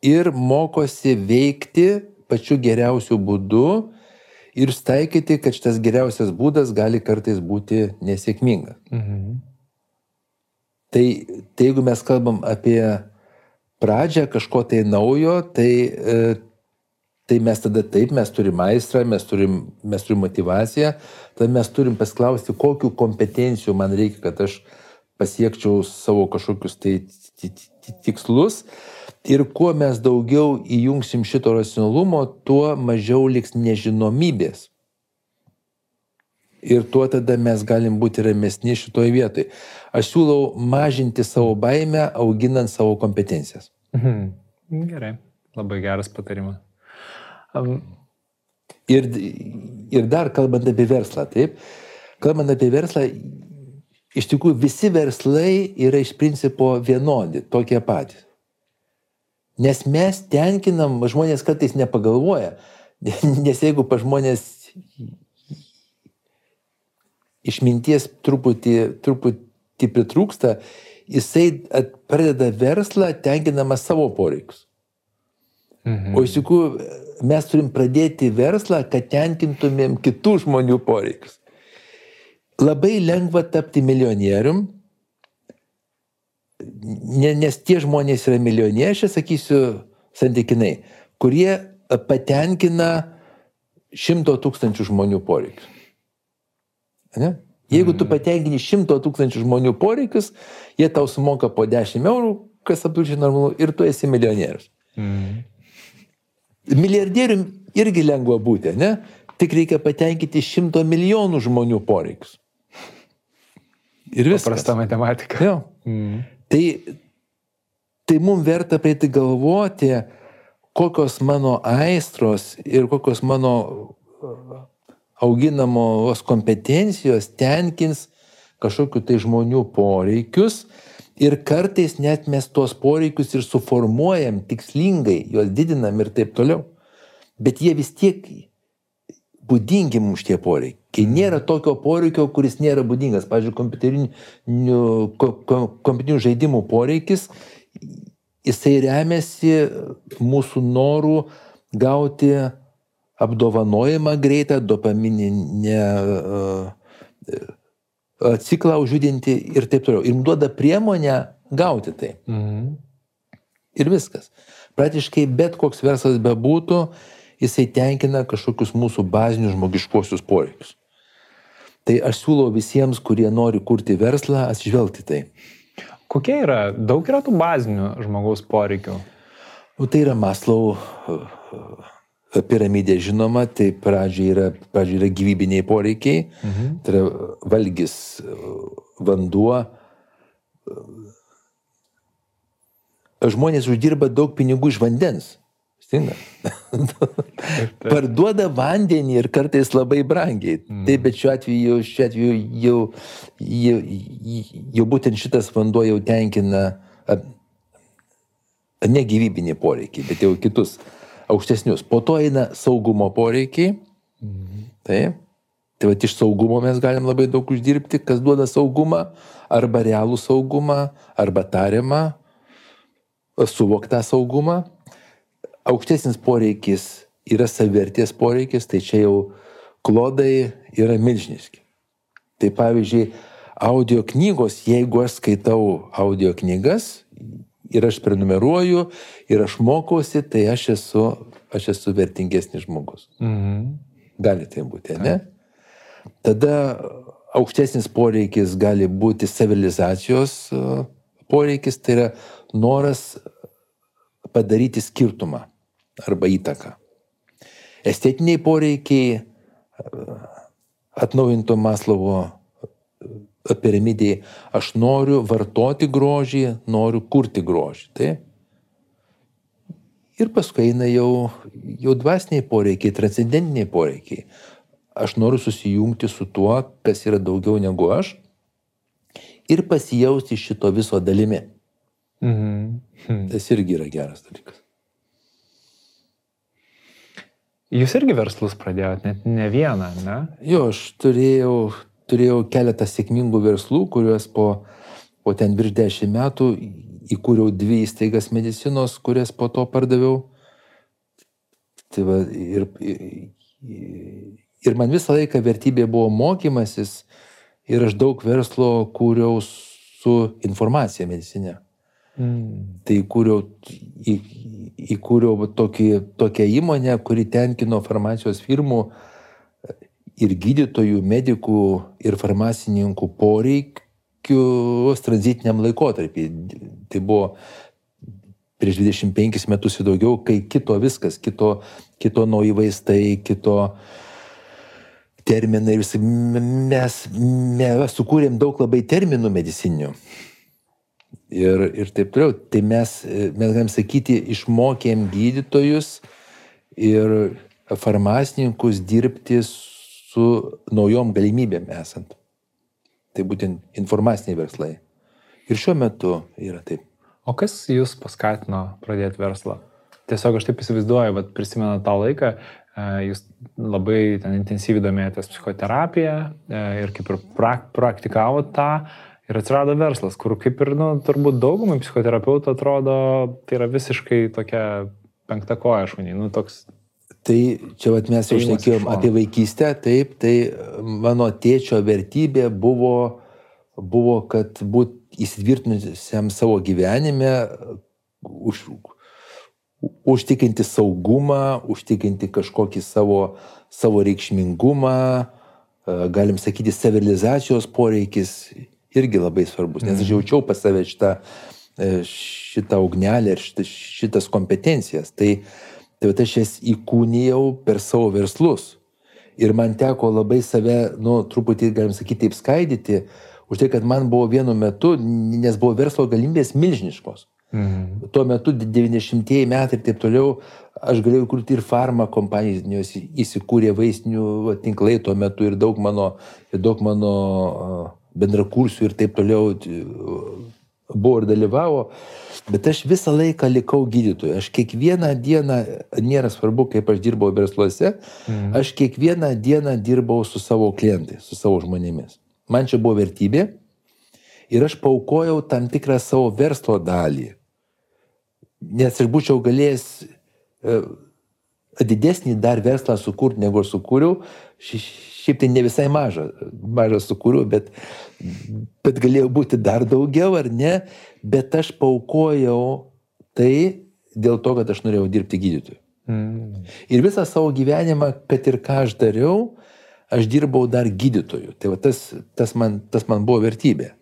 ir mokosi veikti pačiu geriausiu būdu ir staikyti, kad šitas geriausias būdas gali kartais būti nesėkmingas. Mhm. Tai, tai jeigu mes kalbam apie pradžią kažko tai naujo, tai e, Tai mes tada taip, mes turim aistrą, mes turim, mes turim motivaciją, tada mes turim pasklausti, kokiu kompetencijų man reikia, kad aš pasiekčiau savo kažkokius tai tikslus. Ir kuo mes daugiau įjungsim šito racionalumo, tuo mažiau liks nežinomybės. Ir tuo tada mes galim būti ramesni šitoje vietoje. Aš siūlau mažinti savo baimę, auginant savo kompetencijas. Mhm. Gerai, labai geras patarimas. Ir, ir dar kalbant apie verslą, taip, kalbant apie verslą, iš tikrųjų visi verslai yra iš principo vienodi, tokie patys. Nes mes tenkinam, žmonės kartais nepagalvoja, <laughs> nes jeigu pa žmonės išminties truputį, truputį pritrūksta, jisai pradeda verslą tenkinamas savo poreikius. Mhm. O iš tikrųjų mes turim pradėti verslą, kad tenkintumėm kitų žmonių poreikius. Labai lengva tapti milijonierium, ne, nes tie žmonės yra milijonieriai, sakysiu, santykinai, kurie patenkina šimto tūkstančių žmonių poreikius. Ne? Jeigu tu patenkini šimto tūkstančių žmonių poreikius, jie tau sumoka po 10 eurų, kas absoliučiai normalu, ir tu esi milijonierius. Mm. Milijardierium irgi lengva būti, ne? Tik reikia patenkinti šimto milijonų žmonių poreikius. Ir viskas. Paprasta matematika. Jo. Mm. Tai, tai mums verta prieiti galvoti, kokios mano aistros ir kokios mano uh, auginamos kompetencijos tenkins kažkokiu tai žmonių poreikius ir kartais net mes tuos poreikius ir suformuojam tikslingai, juos didinam ir taip toliau. Bet jie vis tiek būdingi mums tie poreikiai. Kai nėra tokio poreikio, kuris nėra būdingas, pavyzdžiui, kompiuterinių, kompiuterinių žaidimų poreikis, jisai remiasi mūsų norų gauti apdovanojimą greitą, dopamininę ciklą užjudinti ir taip toliau. Ir duoda priemonę gauti tai. Mhm. Ir viskas. Praktiškai bet koks verslas bebūtų, jisai tenkina kažkokius mūsų bazinius žmogiškuosius poreikius. Tai aš siūlau visiems, kurie nori kurti verslą, atsižvelgti tai. Kokie yra, daug yra tų bazinių žmogaus poreikių? Nu, tai yra Maslau piramidė žinoma, tai pradžiai yra, pradžiai yra gyvybiniai poreikiai, mhm. tai yra valgys, vanduo. Žmonės uždirba daug pinigų iš vandens. Stinga. Parduoda vandenį ir kartais labai brangiai. Mm. Taip, bet šiuo atveju, šiuo atveju jau, jau, jau būtent šitas vanduo jau tenkina ne gyvybinį poreikį, bet jau kitus aukštesnius. Po to eina saugumo poreikiai. Mm. Taip. Tai va iš saugumo mes galim labai daug uždirbti, kas duoda saugumą, arba realų saugumą, arba tariamą, suvoktą saugumą aukštesnis poreikis yra savivertės poreikis, tai čia jau klodai yra milžiniški. Tai pavyzdžiui, audio knygos, jeigu aš skaitau audio knygas ir aš prenumeruoju ir aš mokausi, tai aš esu, aš esu vertingesnis žmogus. Mhm. Gali tai būti, ne? Tada aukštesnis poreikis gali būti civilizacijos poreikis, tai yra noras padaryti skirtumą arba įtaką. Estetiniai poreikiai atnaujinto Maslovo piramidėje aš noriu vartoti grožį, noriu kurti grožį. Tai? Ir paskui eina jau, jau dvasiniai poreikiai, transcendentiniai poreikiai. Aš noriu susijungti su tuo, kas yra daugiau negu aš ir pasijausti šito viso dalimi. Mhm. <laughs> Tas irgi yra geras dalykas. Jūs irgi verslus pradėjote, net ne vieną, ne? Jo, aš turėjau, turėjau keletą sėkmingų verslų, kuriuos po, po ten virš dešimt metų įkūriau dvi įstaigas medicinos, kurias po to pardaviau. Tai va, ir, ir man visą laiką vertybė buvo mokymasis ir aš daug verslo kūriau su informacija medicinė. Mm. Tai įkūriau, į, įkūriau tokį, tokią įmonę, kuri tenkino farmacijos firmų ir gydytojų, medikų ir farmacininkų poreikius tranzitiniam laikotarpį. Tai buvo prieš 25 metus ir daugiau, kai kito viskas, kito, kito nauji vaistai, kito terminai. Mes, mes sukūrėm daug labai terminų medicininių ir, ir taip toliau. Tai mes, mes galim sakyti, išmokėm gydytojus ir farmacininkus dirbti su naujom galimybėm esant. Tai būtent informaciniai verslai. Ir šiuo metu yra taip. O kas jūs paskatino pradėti verslą? Tiesiog aš taip įsivaizduoju, bet prisimenu tą laiką, e, jūs labai ten intensyviai domėjotės psichoterapiją e, ir kaip ir prak praktikavot tą, Ir atsirado verslas, kur kaip ir, nu, turbūt daugumai psichoterapeutų atrodo, tai yra visiškai tokia penkta koja šuniai, nu, toks. Tai čia vat, mes jau šnekėjom apie vaikystę, taip, tai mano tėčio vertybė buvo, buvo kad būt įsitvirtinusiam savo gyvenime už, užtikrinti saugumą, užtikrinti kažkokį savo, savo reikšmingumą, galim sakyti, savirealizacijos poreikis irgi labai svarbus, nes aš mhm. jaučiau pas save šitą, e, šitą ugnelę ir šitas, šitas kompetencijas. Tai, tai aš jas įkūnijau per savo verslus. Ir man teko labai save, nu, truputį, galim sakyti, taip skaidyti, už tai, kad man buvo vienu metu, nes buvo verslo galimybės milžiniškos. Mhm. Tuo metu 90-ieji metai ir taip toliau, aš galėjau kurti ir farmą kompanijos, įsikūrė vaistinių va, tinklai tuo metu ir daug mano, ir daug mano bendrakursių ir taip toliau buvo ir dalyvavo. Bet aš visą laiką likau gydytoju. Aš kiekvieną dieną, nėra svarbu, kaip aš dirbau versluose, mhm. aš kiekvieną dieną dirbau su savo klientais, su savo žmonėmis. Man čia buvo vertybė ir aš paukojau tam tikrą savo verslo dalį nes aš būčiau galėjęs e, didesnį dar verslą sukurti, negu aš sukūriau. Šiaip tai ne visai mažą, mažą sukūriau, bet, bet galėjo būti dar daugiau ar ne, bet aš paukojau tai dėl to, kad aš norėjau dirbti gydytoju. Mm. Ir visą savo gyvenimą, kad ir ką aš dariau, aš dirbau dar gydytoju. Tai va, tas, tas, man, tas man buvo vertybė.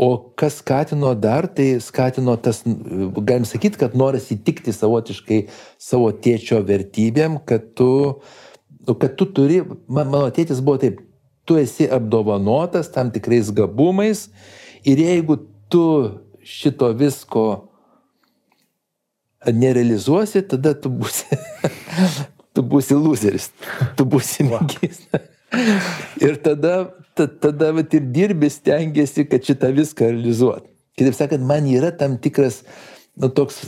O kas skatino dar, tai skatino tas, galim sakyti, kad noras įtikti savotiškai savo tėčio vertybėm, kad tu, nu, kad tu turi, man, mano tėtis buvo taip, tu esi apdovanotas tam tikrais gabumais ir jeigu tu šito visko nerealizuosi, tada tu būsi, <laughs> tu būsi loseris, tu būsi mėgys. <laughs> Ir tada, tada vat, ir dirbi, stengiasi, kad šitą viską realizuot. Kitaip sakant, man yra tam tikras, nu, toks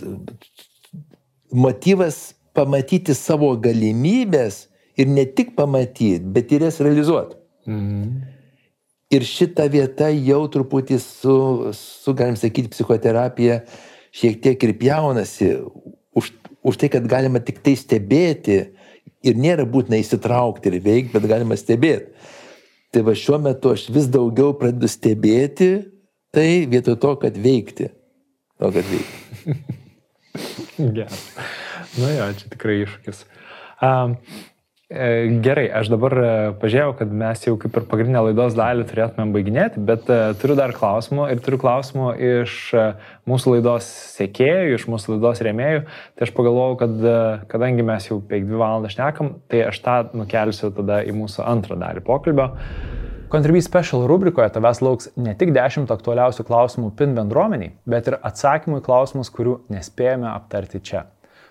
motyvas pamatyti savo galimybės ir ne tik pamatyti, bet ir jas realizuoti. Mhm. Ir šita vieta jau truputį su, su, galim sakyti, psichoterapija šiek tiek ir pjaunasi už, už tai, kad galima tik tai stebėti, ir nėra būtina įsitraukti ir veikti, bet galima stebėti. Tai va šiuo metu aš vis daugiau pradedu stebėti tai vietoj to, kad veikti. To, kad veikti. <laughs> Gerai. Nu jo, čia tikrai iššūkis. Um, gerai, aš dabar e, pažiūrėjau, kad mes jau kaip ir pagrindinę laidos dalį turėtumėm baiginėti, bet e, turiu dar klausimų ir turiu klausimų iš mūsų laidos sėkėjų, iš mūsų laidos rėmėjų. Tai aš pagalvojau, kad kadangi mes jau beveik dvi valandas šnekam, tai aš tą nukelsiu tada į mūsų antrą dalį pokalbio. Contribui Special rubrikoje tavęs lauks ne tik 10 aktualiausių klausimų PIN bendruomeniai, bet ir atsakymų į klausimus, kurių nespėjome aptarti čia.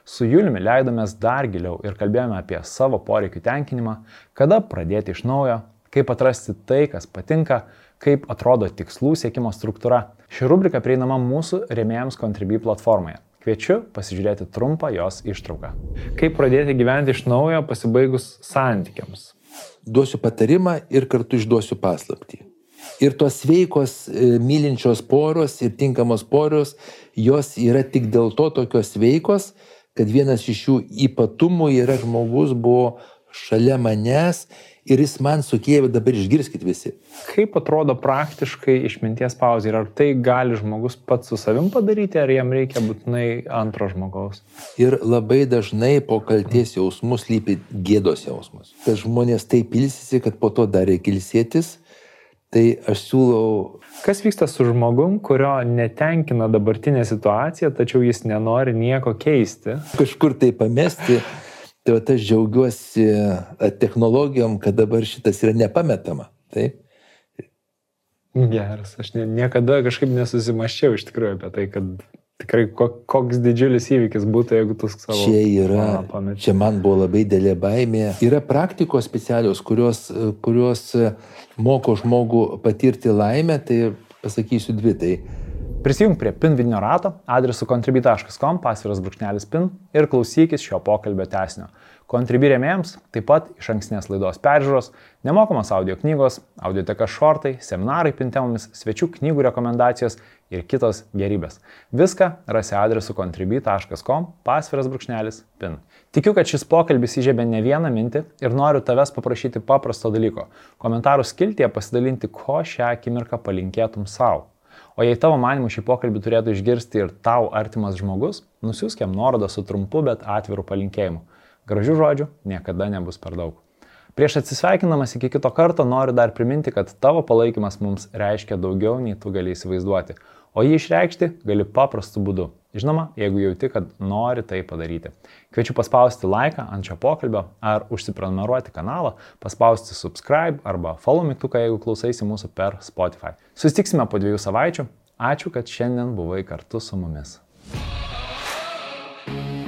Su Juliumi leidomės dar giliau ir kalbėjome apie savo poreikių tenkinimą, kada pradėti iš naujo, kaip atrasti tai, kas patinka, kaip atrodo tikslų siekimo struktūra. Ši rubrika prieinama mūsų rėmėjams Contribui platformoje. Kviečiu pasižiūrėti trumpą jos ištrauką. Kaip pradėti gyventi iš naujo pasibaigus santykiams. Duosiu patarimą ir kartu išduosiu paslapti. Ir tos sveikos, e, mylinčios poros ir tinkamos poros, jos yra tik dėl to tokios sveikos, kad vienas iš jų ypatumų yra žmogus buvo šalia manęs ir jis man sukėlė, dabar išgirskit visi. Kaip atrodo praktiškai išminties pauzė ir ar tai gali žmogus pats su savim padaryti, ar jam reikia būtinai antro žmogaus? Ir labai dažnai po kalties jausmus lypi gėdos jausmas. Kad žmonės taip ilsisi, kad po to dar reikia ilsėtis, tai aš siūlau Kas vyksta su žmogum, kurio netenkina dabartinė situacija, tačiau jis nenori nieko keisti? Kažkur tai pamesti. Tai va, aš džiaugiuosi technologijom, kad dabar šitas yra nepametama. Taip. Geras, aš ne, niekada kažkaip nesusimaščiau iš tikrųjų apie tai, kad tikrai koks didžiulis įvykis būtų, jeigu tu savo... Čia yra, čia man buvo labai dėlė baimė. Yra praktikos specialios, kurios, kurios moko žmogų patirti laimę, tai pasakysiu dvi. Tai Prisijung prie PIN vidinio rato adresu contribui.com pasviras brūkšnelis PIN ir klausykis šio pokalbio tesnio. Contribui rėmėjams taip pat iš ankstinės laidos peržiūros, nemokamos audio knygos, audioteka šortai, seminarai PIN temomis, svečių knygų rekomendacijos ir kitos gerybės. Viską rasi adresu contribui.com pasviras brūkšnelis PIN. Tikiu, kad šis pokalbis įžiebė ne vieną mintį ir noriu tavęs paprašyti paprasto dalyko - komentarų skiltyje pasidalinti, ko šią akimirką palinkėtum savo. O jei tavo manimu šį pokalbį turėtų išgirsti ir tau artimas žmogus, nusiųsk jam nuorodą su trumpu, bet atviru palinkėjimu. Gražių žodžių niekada nebus per daug. Prieš atsisveikinamas iki kito karto noriu dar priminti, kad tavo palaikymas mums reiškia daugiau nei tu gali įsivaizduoti, o jį išreikšti gali paprastu būdu. Žinoma, jeigu jauti, kad nori tai padaryti. Kviečiu paspausti laiką ant šio pokalbio ar užsiprenumeruoti kanalą, paspausti subscribe arba follow mygtuką, jeigu klausaisi mūsų per Spotify. Susitiksime po dviejų savaičių. Ačiū, kad šiandien buvai kartu su mumis. thank you